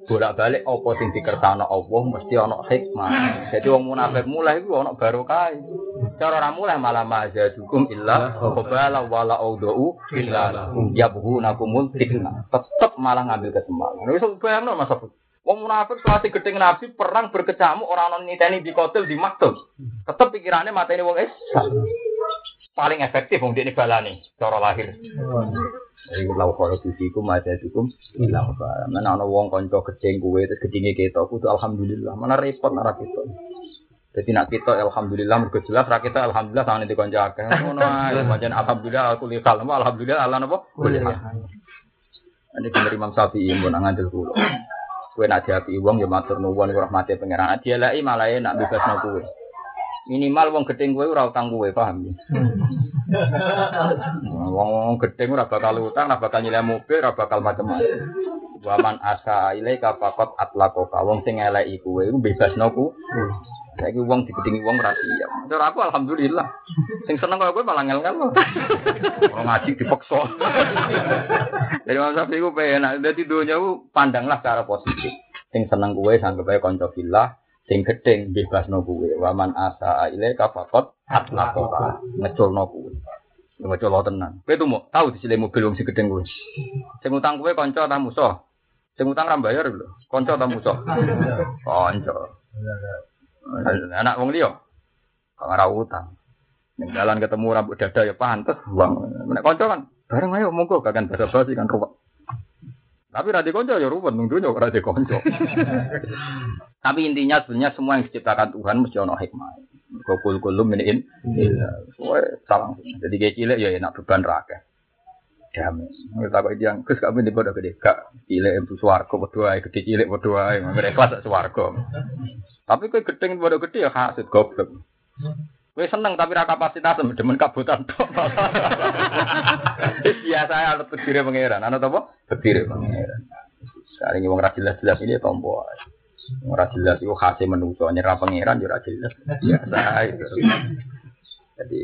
Bolak-balik apa sing dikersano Allah mesti ana hikmah. Jadi wong munafik mulai iku ana barokah. Cara ora mulai malah mazadukum illa qabala wala audau illa yabhunakumul fitnah. Tetep malah ngambil kesempatan. Wis bayangno Mas Abu. Wong munafik selasi gedeng Nabi perang berkecamuk orang non niteni di kotel di maktul. Tetep pikirannya mateni wong Islam. Paling efektif wong ini balani cara lahir. Iku lau kalau tusiku maca tukum bilang apa? Mana ana wong kanca gedeng kuwe terus gedenge ketok kudu alhamdulillah. Mana repot nara ketok. Jadi nak kita alhamdulillah mergo jelas ra kita alhamdulillah tangan di kanca akeh. Ngono ae pancen alhamdulillah aku li alhamdulillah Allah napa? Ini bener Imam Syafi'i mun ngandel kula. Kowe nak diapi wong ya matur nuwun rahmate pangeran. Dia lagi malah nak bebasno kowe. Minimal wong gedeng kowe ora utang kowe, paham ya? [laughs] Wong gedeng ora bakal utang, ora bakal nyileh mobil, ora bakal macam-macam. Waman asa ilaika faqat atlaqaka. Wong sing eleki kowe iku bebasno ku. Saiki wong digedingi wong ra siap. Cara aku alhamdulillah. Sing seneng kaya kowe malah ngel-ngel. Ora ngaji dipaksa. Jadi Imam Syafi'i ku penak. Dadi donya ku pandanglah secara positif. Sing seneng kowe sanggep ae kanca fillah, sing gedeng bebasno kowe. Waman asa ilaika faqat atlaqaka. Ngeculno kowe. Ngecul tenan. Kowe tuh mau tahu disile mobil wong sing gedeng kowe. Sing utang kowe kanca ta musuh? Sing utang ra bayar lho. Kanca ta musuh? Kanca. Anak wong liya. Kok ora utang. Ning dalan ketemu rambut dada ya pantes uang. Nek kanca kan bareng ayo monggo kakan basa-basi kan ruwet. Tapi ra kanca ya ruwet nung dunya ora kanca. [laughs] Tapi intinya sebenarnya semua yang diciptakan Tuhan mesti ono hikmah. Kokul kulum miniin. Soalnya salah. Jadi kayak cilik ya enak beban rakyat. Damai. Kita kok yang kus kami di bodoh gede gak cilik itu suwargo berdua, gede cilik berdua, mereka kelas suwargo. Tapi kue gedeng bodoh gede ya hasut goblok. Kue seneng tapi ra kapasitas [laughs] demen kabutan tok. [laughs] Biasa alat berdiri pangeran, anak apa? Berdiri pangeran. Sekarang wong ra jelas-jelas ini tombo. Ora jelas iku khase nyerah pangeran yo ora jelas. Biasa itu. Jadi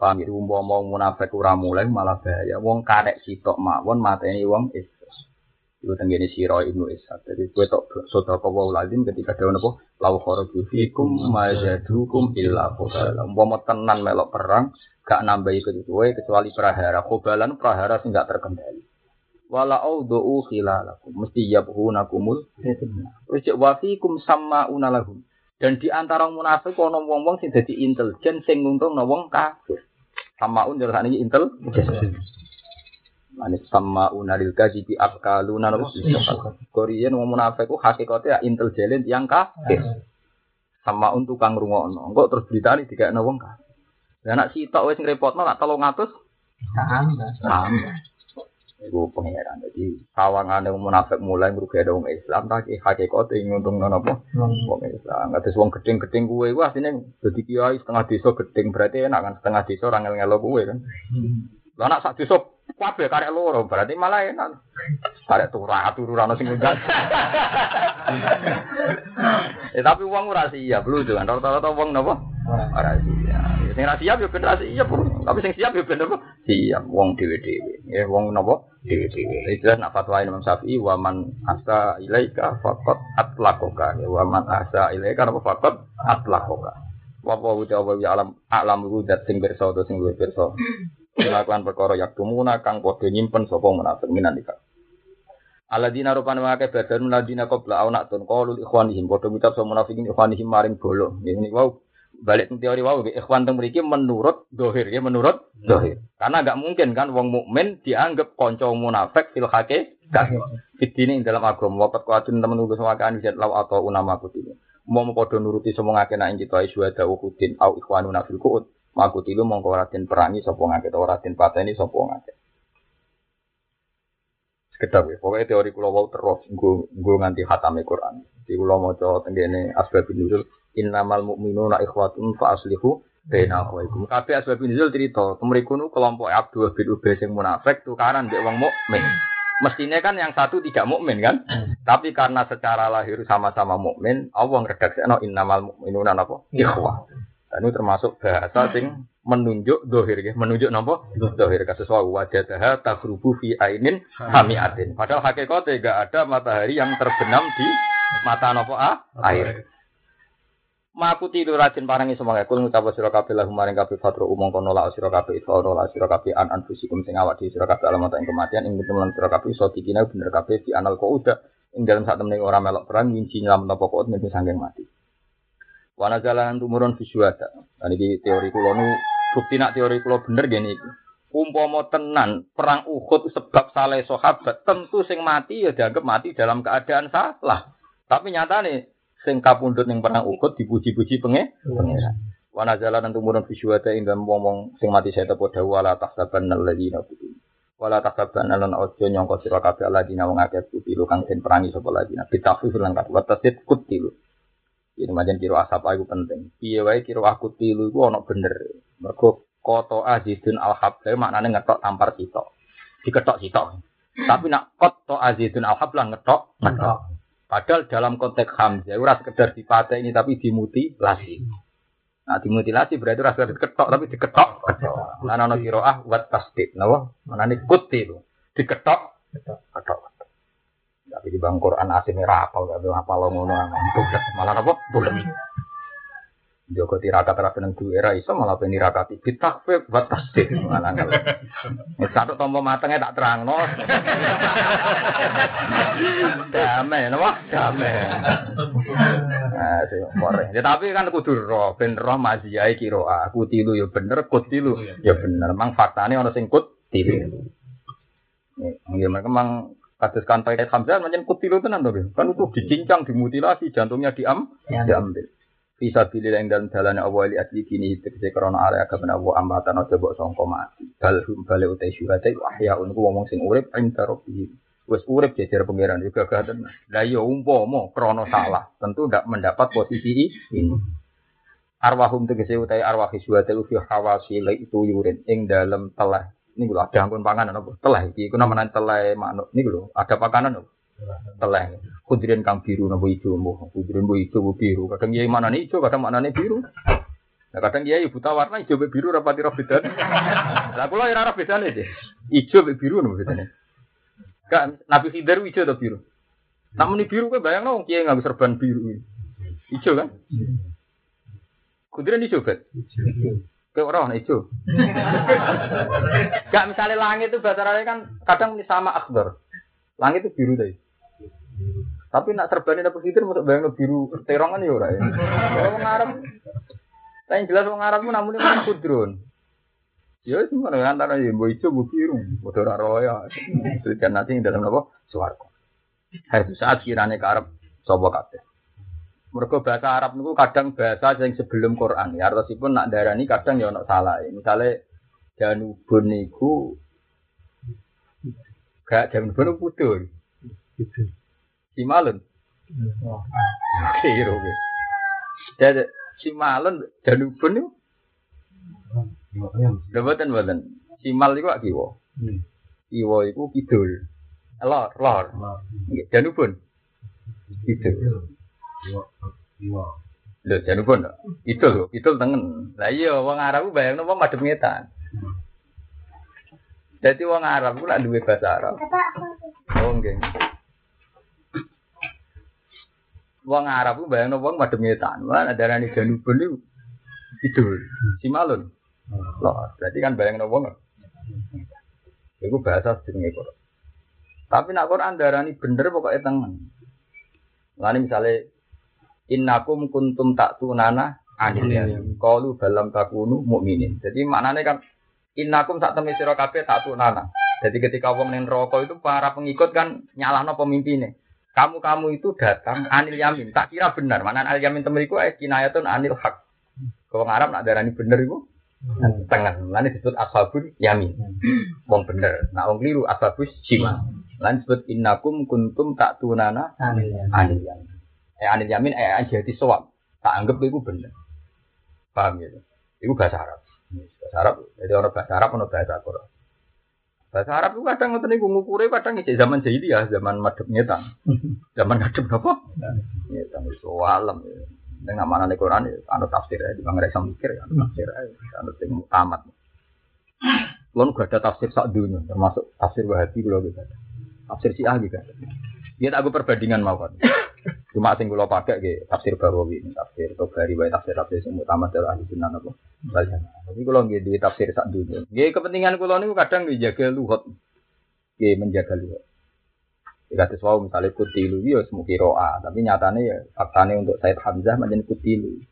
paham itu umpama mau munafik ora mulai malah bahaya. Wong karek sitok mawon mateni wong Islam. Iku tenggene sira Ibnu Ishaq. Jadi kowe tok sedekah wa lazim ketika ada napa lau kharaju fikum ma yadukum illa qala. Umpama tenan melok perang gak nambahi kowe kecuali prahara. Kobalan prahara sing gak terkendali. wala audhu khilalakum mesti yabhunakumul wis wa fikum sammauna lahum dan di antara munafik ana wong-wong sing dadi intelijen sing nguntungno wong kafir samaun sakniki intel Manis sama unalil gaji di akaluna nopo Korean wong munafik ku hakikate ya intelijen yang kafir. Sama untuk kang rungokno engko terus beritani dikekno wong kafir. Lah nek sitok wis ngrepotno lak 300 tambah Iku pangeran. Jadi sawangane wong munafik mulai ngrugekno wong Islam tak hakikate nguntungno napa? Wong Islam. Kados wong gedeng-gedeng kuwe iku asline dadi kiai setengah desa gedeng berarti enak kan? Setengah desa ora ngel-ngelo kuwe kan. Lah nek sak desa kabeh karek loro berarti malah enak. Karek turah turu ora sing ngundang. Eh tapi wong ora siap lho kan rata-rata wong napa? Ora siap. Sing ra siap ya ben siap. Tapi sing siap ya ben apa? Siap wong dhewe-dhewe. Ya wong napa? Dhewe-dhewe. Itu nak fatwa Imam Syafi'i wa man asa ilaika faqat atlaqaka. Ya wa man asa ilaika apa faqat atlaqaka. Wa wa wa ya alam alam rudat sing pirsa sing luwih pirsa. Melakukan perkara yak tumuna kang padha nyimpen sapa munafik minan ikak. Aladina rupane wae badan meladina qabla au nak tun qalu ikhwanihim. Padha ngucap sapa munafikin ikhwanihim maring bolo. Ini wow balik teori wau ikhwan teng mriki menurut dohir ya menurut dohir. Karena nggak mungkin kan wong mukmin dianggap konco munafik fil hake fitini dalam agama. Wakat kuatin temen nulis wakan zat law atau unama kutini mau podo nuruti semua ngake nak kita isu ada ukudin au ikhwan nafil kuut makutilu mongko ratin perangi sopo ngake atau ratin pateni sopo ngake sekedar ya pokoknya teori kulo wau terus gue nganti hatame Quran di kulo mau coba tenggene asbabun nuzul innamal mu'minuna ikhwatun fa aslihu baina akhwaikum. Kabeh asbab nuzul cerita, mriku nu kelompok Abdul bin Ubay sing munafik tukaran mbek wong mukmin. Mestinya kan yang satu tidak mukmin kan? Tapi karena secara lahir sama-sama mukmin, Allah ngredaksekno innamal mu'minuna napa? Ikhwah. Dan itu termasuk bahasa sing menunjuk dohir ya, menunjuk napa? Dohir kasus wa wajadaha taghrubu fi ainin hamiatin. Padahal hakikatnya enggak ada matahari yang terbenam di mata napa ah? air. Maku tidur rajin parangi semoga kul ngucap sira kabeh lahum maring kabeh fatro umong kono la sira kabeh iso la sira kabeh an anfusikum sing awak di sira kabeh alamat ing kematian ing temen sira kabeh iso dikina bener kabeh di anal kok udah ing dalam saat temen ora melok perang nyelam napa kok mesti sanggeng mati. Wana jalan tumurun visuada. Dan ini teori kula nu bukti nak teori kula bener gini. Umpama tenan perang Uhud sebab salah sahabat, tentu sing mati ya dianggap mati dalam keadaan salah. Tapi nyata nih sing kapundhut ning perang Uhud dipuji-puji penge pangeran. Wa nazala nan tumurun fi syuhada ing wong sing mati saya tepo dawu wala tahsaban alladziina qutilu. Wala tahsaban lan ojo nyangka sira kabeh alladziina wong akeh qutilu kang den perangi sapa alladziina. Bitafsir lan kat wa tasid qutilu. Ini macam kiro asap aku penting. Piye wae kiro aku tilu iku ana bener. Mergo koto azidun al habla maknane ngetok tampar sitok. Diketok sitok. Tapi nak koto azidun al habla ngetok ngetok. Padahal dalam konteks Hamzah, ora sekedar dipatah ini tapi dimutilasi. Nah, dimutilasi berarti ora sekedar diketok tapi diketok. Nah, ana kiroah wat tasdid. Napa? Kuti itu. Diketok, ketok. Tapi di bang Quran asine ra apal, gak apal ngono [laughs] Malah apa? Bulet. Joko tirakat rasa nang duwe era iso malah ben nirakati bitakfif wa tasdid malah ngel. Wis satu tombo matenge tak terangno. [laughs] Damai napa? Damai. Nah, sing Ya tapi kan kudu roh, ben roh maziyai kiro aku tilu ya bener, kut tilu ya bener. Mang faktane ana sing kut tilu. Nggih, mereka mang kados kantor Hamzah macam kut tilu tenan to, kan itu dicincang, dimutilasi, jantungnya diam, diambil. Bisa pilih yang dalam jalannya Allah li asli kini tegese krana area agama Allah ambatan aja mbok sangka mati. Bal hum bale utai syuhada wahya unku ngomong sing urip rabbih. Wes urip jejer pangeran juga gaden. Lah ya umpama krana salah, tentu ndak mendapat posisi ini. Arwahum tegese utai arwah syuhada fi hawasi itu yurin ing dalam telah ini gue ada angkun panganan apa? Telah iki ku namanya telah manuk. Ini gue ada pakanan apa? teleng. Kudirin kang biru nopo ijo mo. Kudirin bu ijo biru. Kadang kiai mana nih ijo, kadang mana nih biru. Nah, kadang kiai buta warna ijo be biru rapati roh beda. Lah kula ora roh bedane deh. Ijo be biru nopo bedane. Kan Nabi Khidir ijo atau biru? Namun ini biru kan bayang dong kiai nggak serban biru. Ijo kan? Kudirin ijo kan? Kayak orang hijau. [laughs] Gak misalnya langit itu bahasa kan kadang sama akbar. Langit itu biru tadi. Tapi nak terbani apa sitir masuk bayang biru terongan ya ora ya. Wong Arab. Tapi yang jelas wong Arab pun namun ini kudrun. Ya semua antara ya mbok ijo mbok biru, padha ora roya. Jadi nanti dalam apa? Swarga. Hari saat kirane ke Arab sapa kabeh. Mergo bahasa Arab niku kadang bahasa yang sebelum Quran. Ya artosipun nak darani kadang ya ono salah. Misale Danubun niku gak Danubun pudul. Simalun. Kira oke. Jadi Simalun Danubun niku lho mboten mboten. Simal iku ak kiwa. Kiwa iku kidul. Lor, lor. Nggih, Danubun. Kidul. Lho Danubun. Itu lho, itu tengen. Lah iya wong Arab ku bayangno wong madhep ngetan. Jadi wong Arab ku lak duwe bahasa Arab. Oh nggih. Wong Arab ku bayangno wong madhep ngetan. Lah darani Danubun niku kidul. Simalun. Loh, berarti kan bayangno wong. Iku bahasa jenenge Quran. Tapi nak Quran darani bener pokoknya tengen. Lani misalnya innakum kuntum tak tunana anil yamin. Qalu balam takunu mukminin. Jadi maknanya kan innakum sak temen sira kabeh tak tunana. Jadi ketika wong ning neraka itu para pengikut kan nyalahno pemimpinnya. Kamu-kamu itu datang anil yamin. Tak kira benar. Mana anil yamin temen iku eh kinayatun anil hak. Kalau Arab nak darani bener iku tengah. Lan disebut ashabul yamin. Wong bener. Nah wong keliru ashabus shimal. Lan disebut innakum kuntum tak tunana anil yamin. Eh anil yamin eh jadi soal. Tak anggap itu bener. Paham ya? Itu bahasa Arab. Bahasa Arab. Jadi orang bahasa Arab orang bahasa Quran. Bahasa Arab itu kadang ngoten niku ngukure kadang iki zaman jahiliyah, zaman madhep nyetan. [laughs] Zaman madhep napa? Nyetan iso alam. Ning namane Quran ya ana tafsir ya, di mangre mikir ya, tafsir ya, ana sing tamat. Kulon gak ada tafsir sak dunia, termasuk tafsir Wahabi kula gitu. Tafsir Syiah juga. Dia tak aku perbandingan mawon. Cuma sing kula pakai ge tafsir Bawawi, tafsir Tobari wae tafsir tafsir sing utama dari ahli sunnah apa. Banyak. Tapi kula nggih duwe tafsir sak dunia. Nggih kepentingan kula niku kadang nggih jaga luhut. Nggih menjaga luhut. Ya kados wau misale kutilu ya semuki roa, tapi nyatane ya faktane untuk Said Hamzah menjadi kutilu.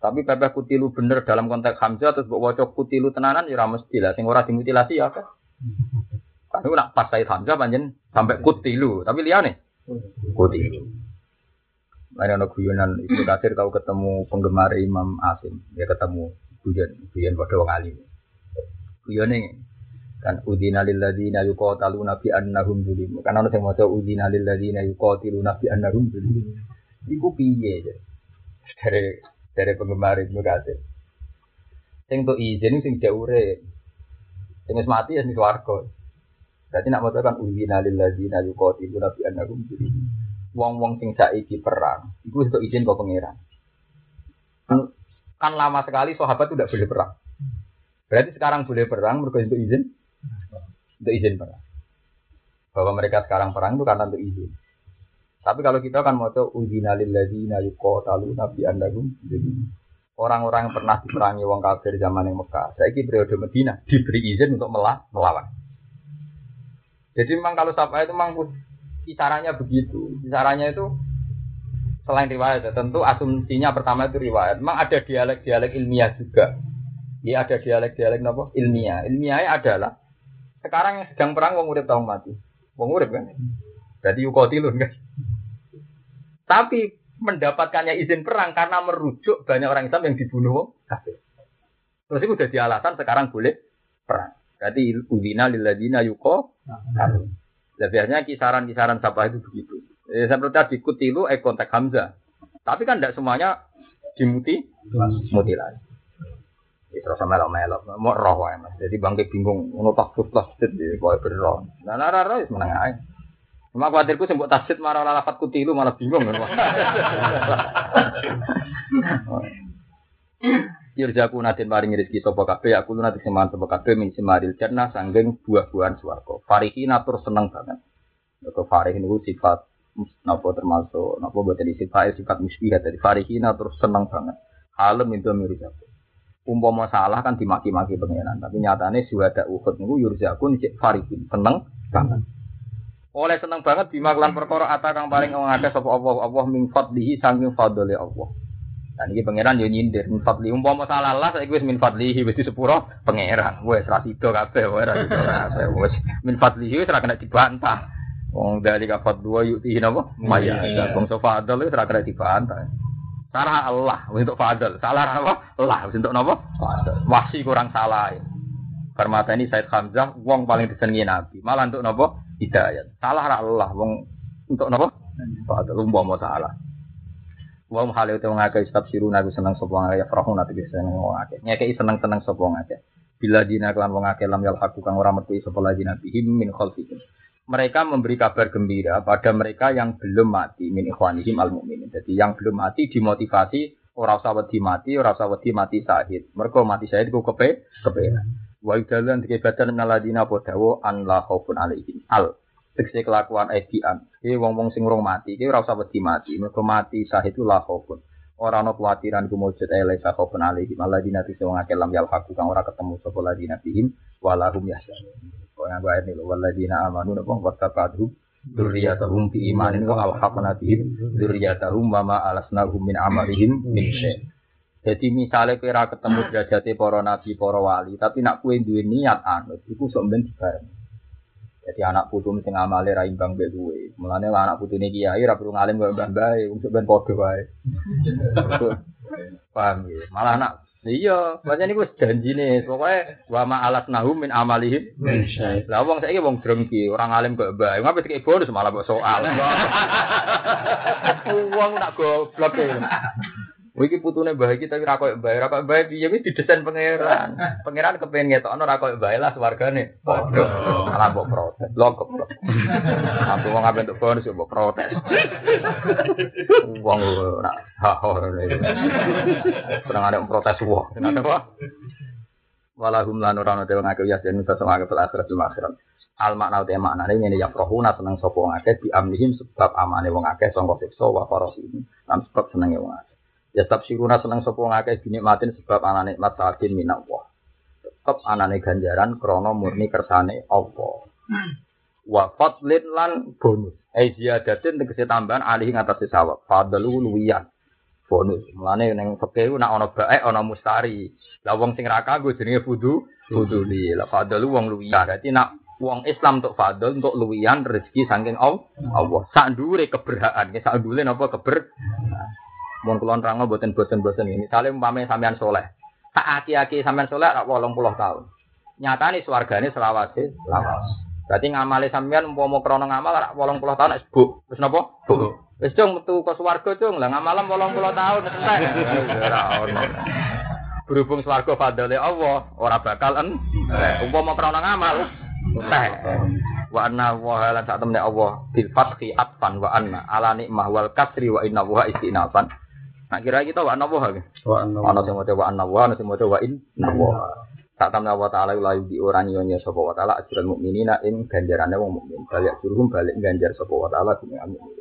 Tapi pepeh kutilu bener dalam konteks Hamzah terus mbok waca kutilu tenanan ya ora mesti lah sing dimutilasi ya kan. Kan nak pas Said Hamzah panjen sampai kutilu, tapi liyane kutilu. Lain ada guyonan Ibnu Katsir tahu ketemu penggemar Imam Asim, dia ketemu guyon, guyon pada wong alim. Guyone kan udina lil ladzina yuqataluna bi annahum zulim. Kan ana sing maca udina lil ladzina yuqatiluna bi annahum zulim. Iku piye ya? Dari dari penggemar Ibnu Katsir. Sing tuh izin sing jaure. Sing wis mati ya sing swarga. Berarti nak maca kan udina lil ladzina yuqatiluna bi annahum zulim. Wong-wong sing saiki perang, iku itu izin kok pangeran. Kan, kan lama sekali sahabat itu tidak boleh perang. Berarti sekarang boleh perang mereka itu izin untuk izin perang. Bahwa mereka sekarang perang itu karena untuk izin. Tapi kalau kita kan mau tahu uzina lilladzina yuqatalu nabi andagum jadi orang-orang yang pernah diperangi wong kafir zaman yang Mekah, saya periode Medina diberi izin untuk melah, melawan. Jadi memang kalau siapa itu memang kisarannya begitu. Kisarannya itu selain riwayat, ya, tentu asumsinya pertama itu riwayat. Memang ada dialek-dialek ilmiah juga. Ya ada dialek-dialek apa? Ilmiah. Ilmiahnya adalah sekarang yang sedang perang wong urip tahu mati. Wong urip kan. Jadi yukotilun kan. Tapi mendapatkannya izin perang karena merujuk banyak orang Islam yang dibunuh kafir. Terus itu jadi alasan sekarang boleh perang. Jadi udina lilladina yuko. Nah, biasanya kisaran-kisaran siapa itu begitu. Eh, seperti tadi kutilu eh kontak Hamzah. Tapi kan tidak semuanya dimuti mutilasi. Ya, terus sama melok mau roh wae mas. Jadi bangke bingung, ngono tak tas tit di kowe berroh. Nah lara roh wis meneng ae. Cuma khawatirku sing mbok tasdid marah lafat kutilu malah bingung kan. [laughs] Yurjaku nadin paring rezeki sapa kabeh aku lu nanti semangat sapa kabeh min simaril jannah sanggeng buah-buahan swarga. Farihi natur seneng banget. Kok farih niku sifat napa termasuk napa boten sifat sifat musbihah dari farihi natur seneng banget. Halem itu mirjaku umpama salah kan dimaki-maki pengiran tapi nyatane sudah Uhud niku yurzakun cek farikin seneng banget Oleh seneng banget bima kelan perkara ata kang paling wong akeh sapa Allah Allah min fadlihi saking fadli Allah. Dan ini pangeran yo nyindir min fadli umpama salah lah saiki wis min fadlihi wis disepuro pangeran. Wis ra sida kabeh wis ra sida kabeh wis min fadlihi wis ra kena dibantah. Wong dari kafat dua yukti napa? Maya. Wong sofa adal wis ra kena dibantah. Salah Allah untuk fadl. Salah apa? Allah untuk napa? Fadl. Wahsi kurang salah. Permata ini Said Hamzah wong paling disenengi Nabi. Malah untuk napa? Hidayat. Salah Allah wong untuk napa? Fadl umpama salah. Wa hale te wong akeh istab siru nabi seneng sapa wong akeh farahu nabi seneng wong akeh. Nyekeki seneng-seneng sapa wong akeh. Bila dina kelan wong akeh lam yal haku kang ora metu sapa lagi nabi him min khalfihim. Mereka memberi kabar gembira pada mereka yang belum mati min ikhwanihim al mukminin. Jadi yang belum mati dimotivasi ora usah wedi mati, ora usah wedi mati syahid. Mereka mati syahid ku kepe kepenak. Wa idalan dikebatan menaladina podawo an la khaufun alaihim al tegese kelakuan edian. Iki wong-wong sing urung mati, iki ora usah wedi mati. Mergo mati syahid itu la khaufun. Ora ana kuwatiran ku mujud ele sa khaufun alaihim alladzina tisawang akeh lam yal haku kang ora ketemu sapa ladina bihim walahum yahzanun. Kau yang ayat ini, waladina amanu napa wattaba'tuhum dzurriyyatahum bi imanin wa alhaqna bihim dzurriyyatahum wa ma alasnahum min amalihim min syai'. Jadi misalnya kira ketemu derajatnya para nabi, para wali, tapi nak kue duwe niat anut, itu sok ben. Jadi anak putu mesti ngamale ra imbang mbek duwe. Mulane anak putune kiai ra perlu ngalim kaya mbah bae, wong ben padha wae. [laughs] Paham ya? Malah anak Iya, macam ini gue janji nih, pokoknya wa ma alat nahum min amalihim. Lah wong saiki wong drengki, orang alim kok bae. Ngapa dikek bonus malah kok soal. [laughs] Wong nak goblok e. Wiki putune bae iki tapi ra koyo bae, ra koyo bae piye wis didesain pangeran. [laughs] Pangeran kepen ngetokno ra koyo bae lah swargane. Padha. Malah mbok protes. Lho goblok. Aku wong ape entuk bonus mbok protes. Wong ora ha ha. Kurang ada protes wong. Kenapa apa? Walahum lan ora ana dewe ngake ya den iso ngake pel akhirat bil akhirat. Al makna uta makna ini ya rohuna seneng sapa wong akeh di amlihim sebab amane wong akeh sangka siksa wa farasihim. Lan sebab senenge wong akeh. Ya siruna seneng sapa ngakeh dinikmatin sebab ana nikmat sakin minak Allah. Tetep anane ganjaran krana murni kersane Allah. Wa fadlin lan bonus. Eh ziyadatin tegese tambahan alih ngatasi sawab. Fadlu luwiyan. Bonus. Mulane ning fikih nak ana baik ana mustari. Lah wong sing ra kanggo jenenge fudu fuduli. Lah fadlu wong luwiyan. Dadi nak wong Islam untuk fadl untuk luwiyan rezeki saking Allah. Sak ndure keberhaan, sak ndure napa keber Mun kula nerangno boten boten-boten ini. Misale umpame sampean soleh. Tak aki-aki sampean soleh rak 80 tahun. Nyatane swargane selawase lawas. Berarti ngamale sampean umpama krana ngamal rak 80 tahun nek buk. Wis napa? Buk. Wis cung metu ke swarga cung. Lah ngamalem 80 tahun entek. [laughs] Ora ono. Berhubung swarga fadale Allah, ora bakal en. Umpama krana ngamal entek. wa anna wa lan sak temne Allah bil fathi atfan wa anna ala nikmah wal kasri wa inna wa istinafan Nah kira kita wa nawa ha. Wa nawa. Ana sing maca wa nawa, ana sing maca wa in nawa. Tak tamna wa ta'ala la yudi ora nyonya sapa wa ta'ala ajran mukminina ing ganjarane wong mukmin. Balik suruhum balik ganjar sapa wa ta'ala dunya mukmin.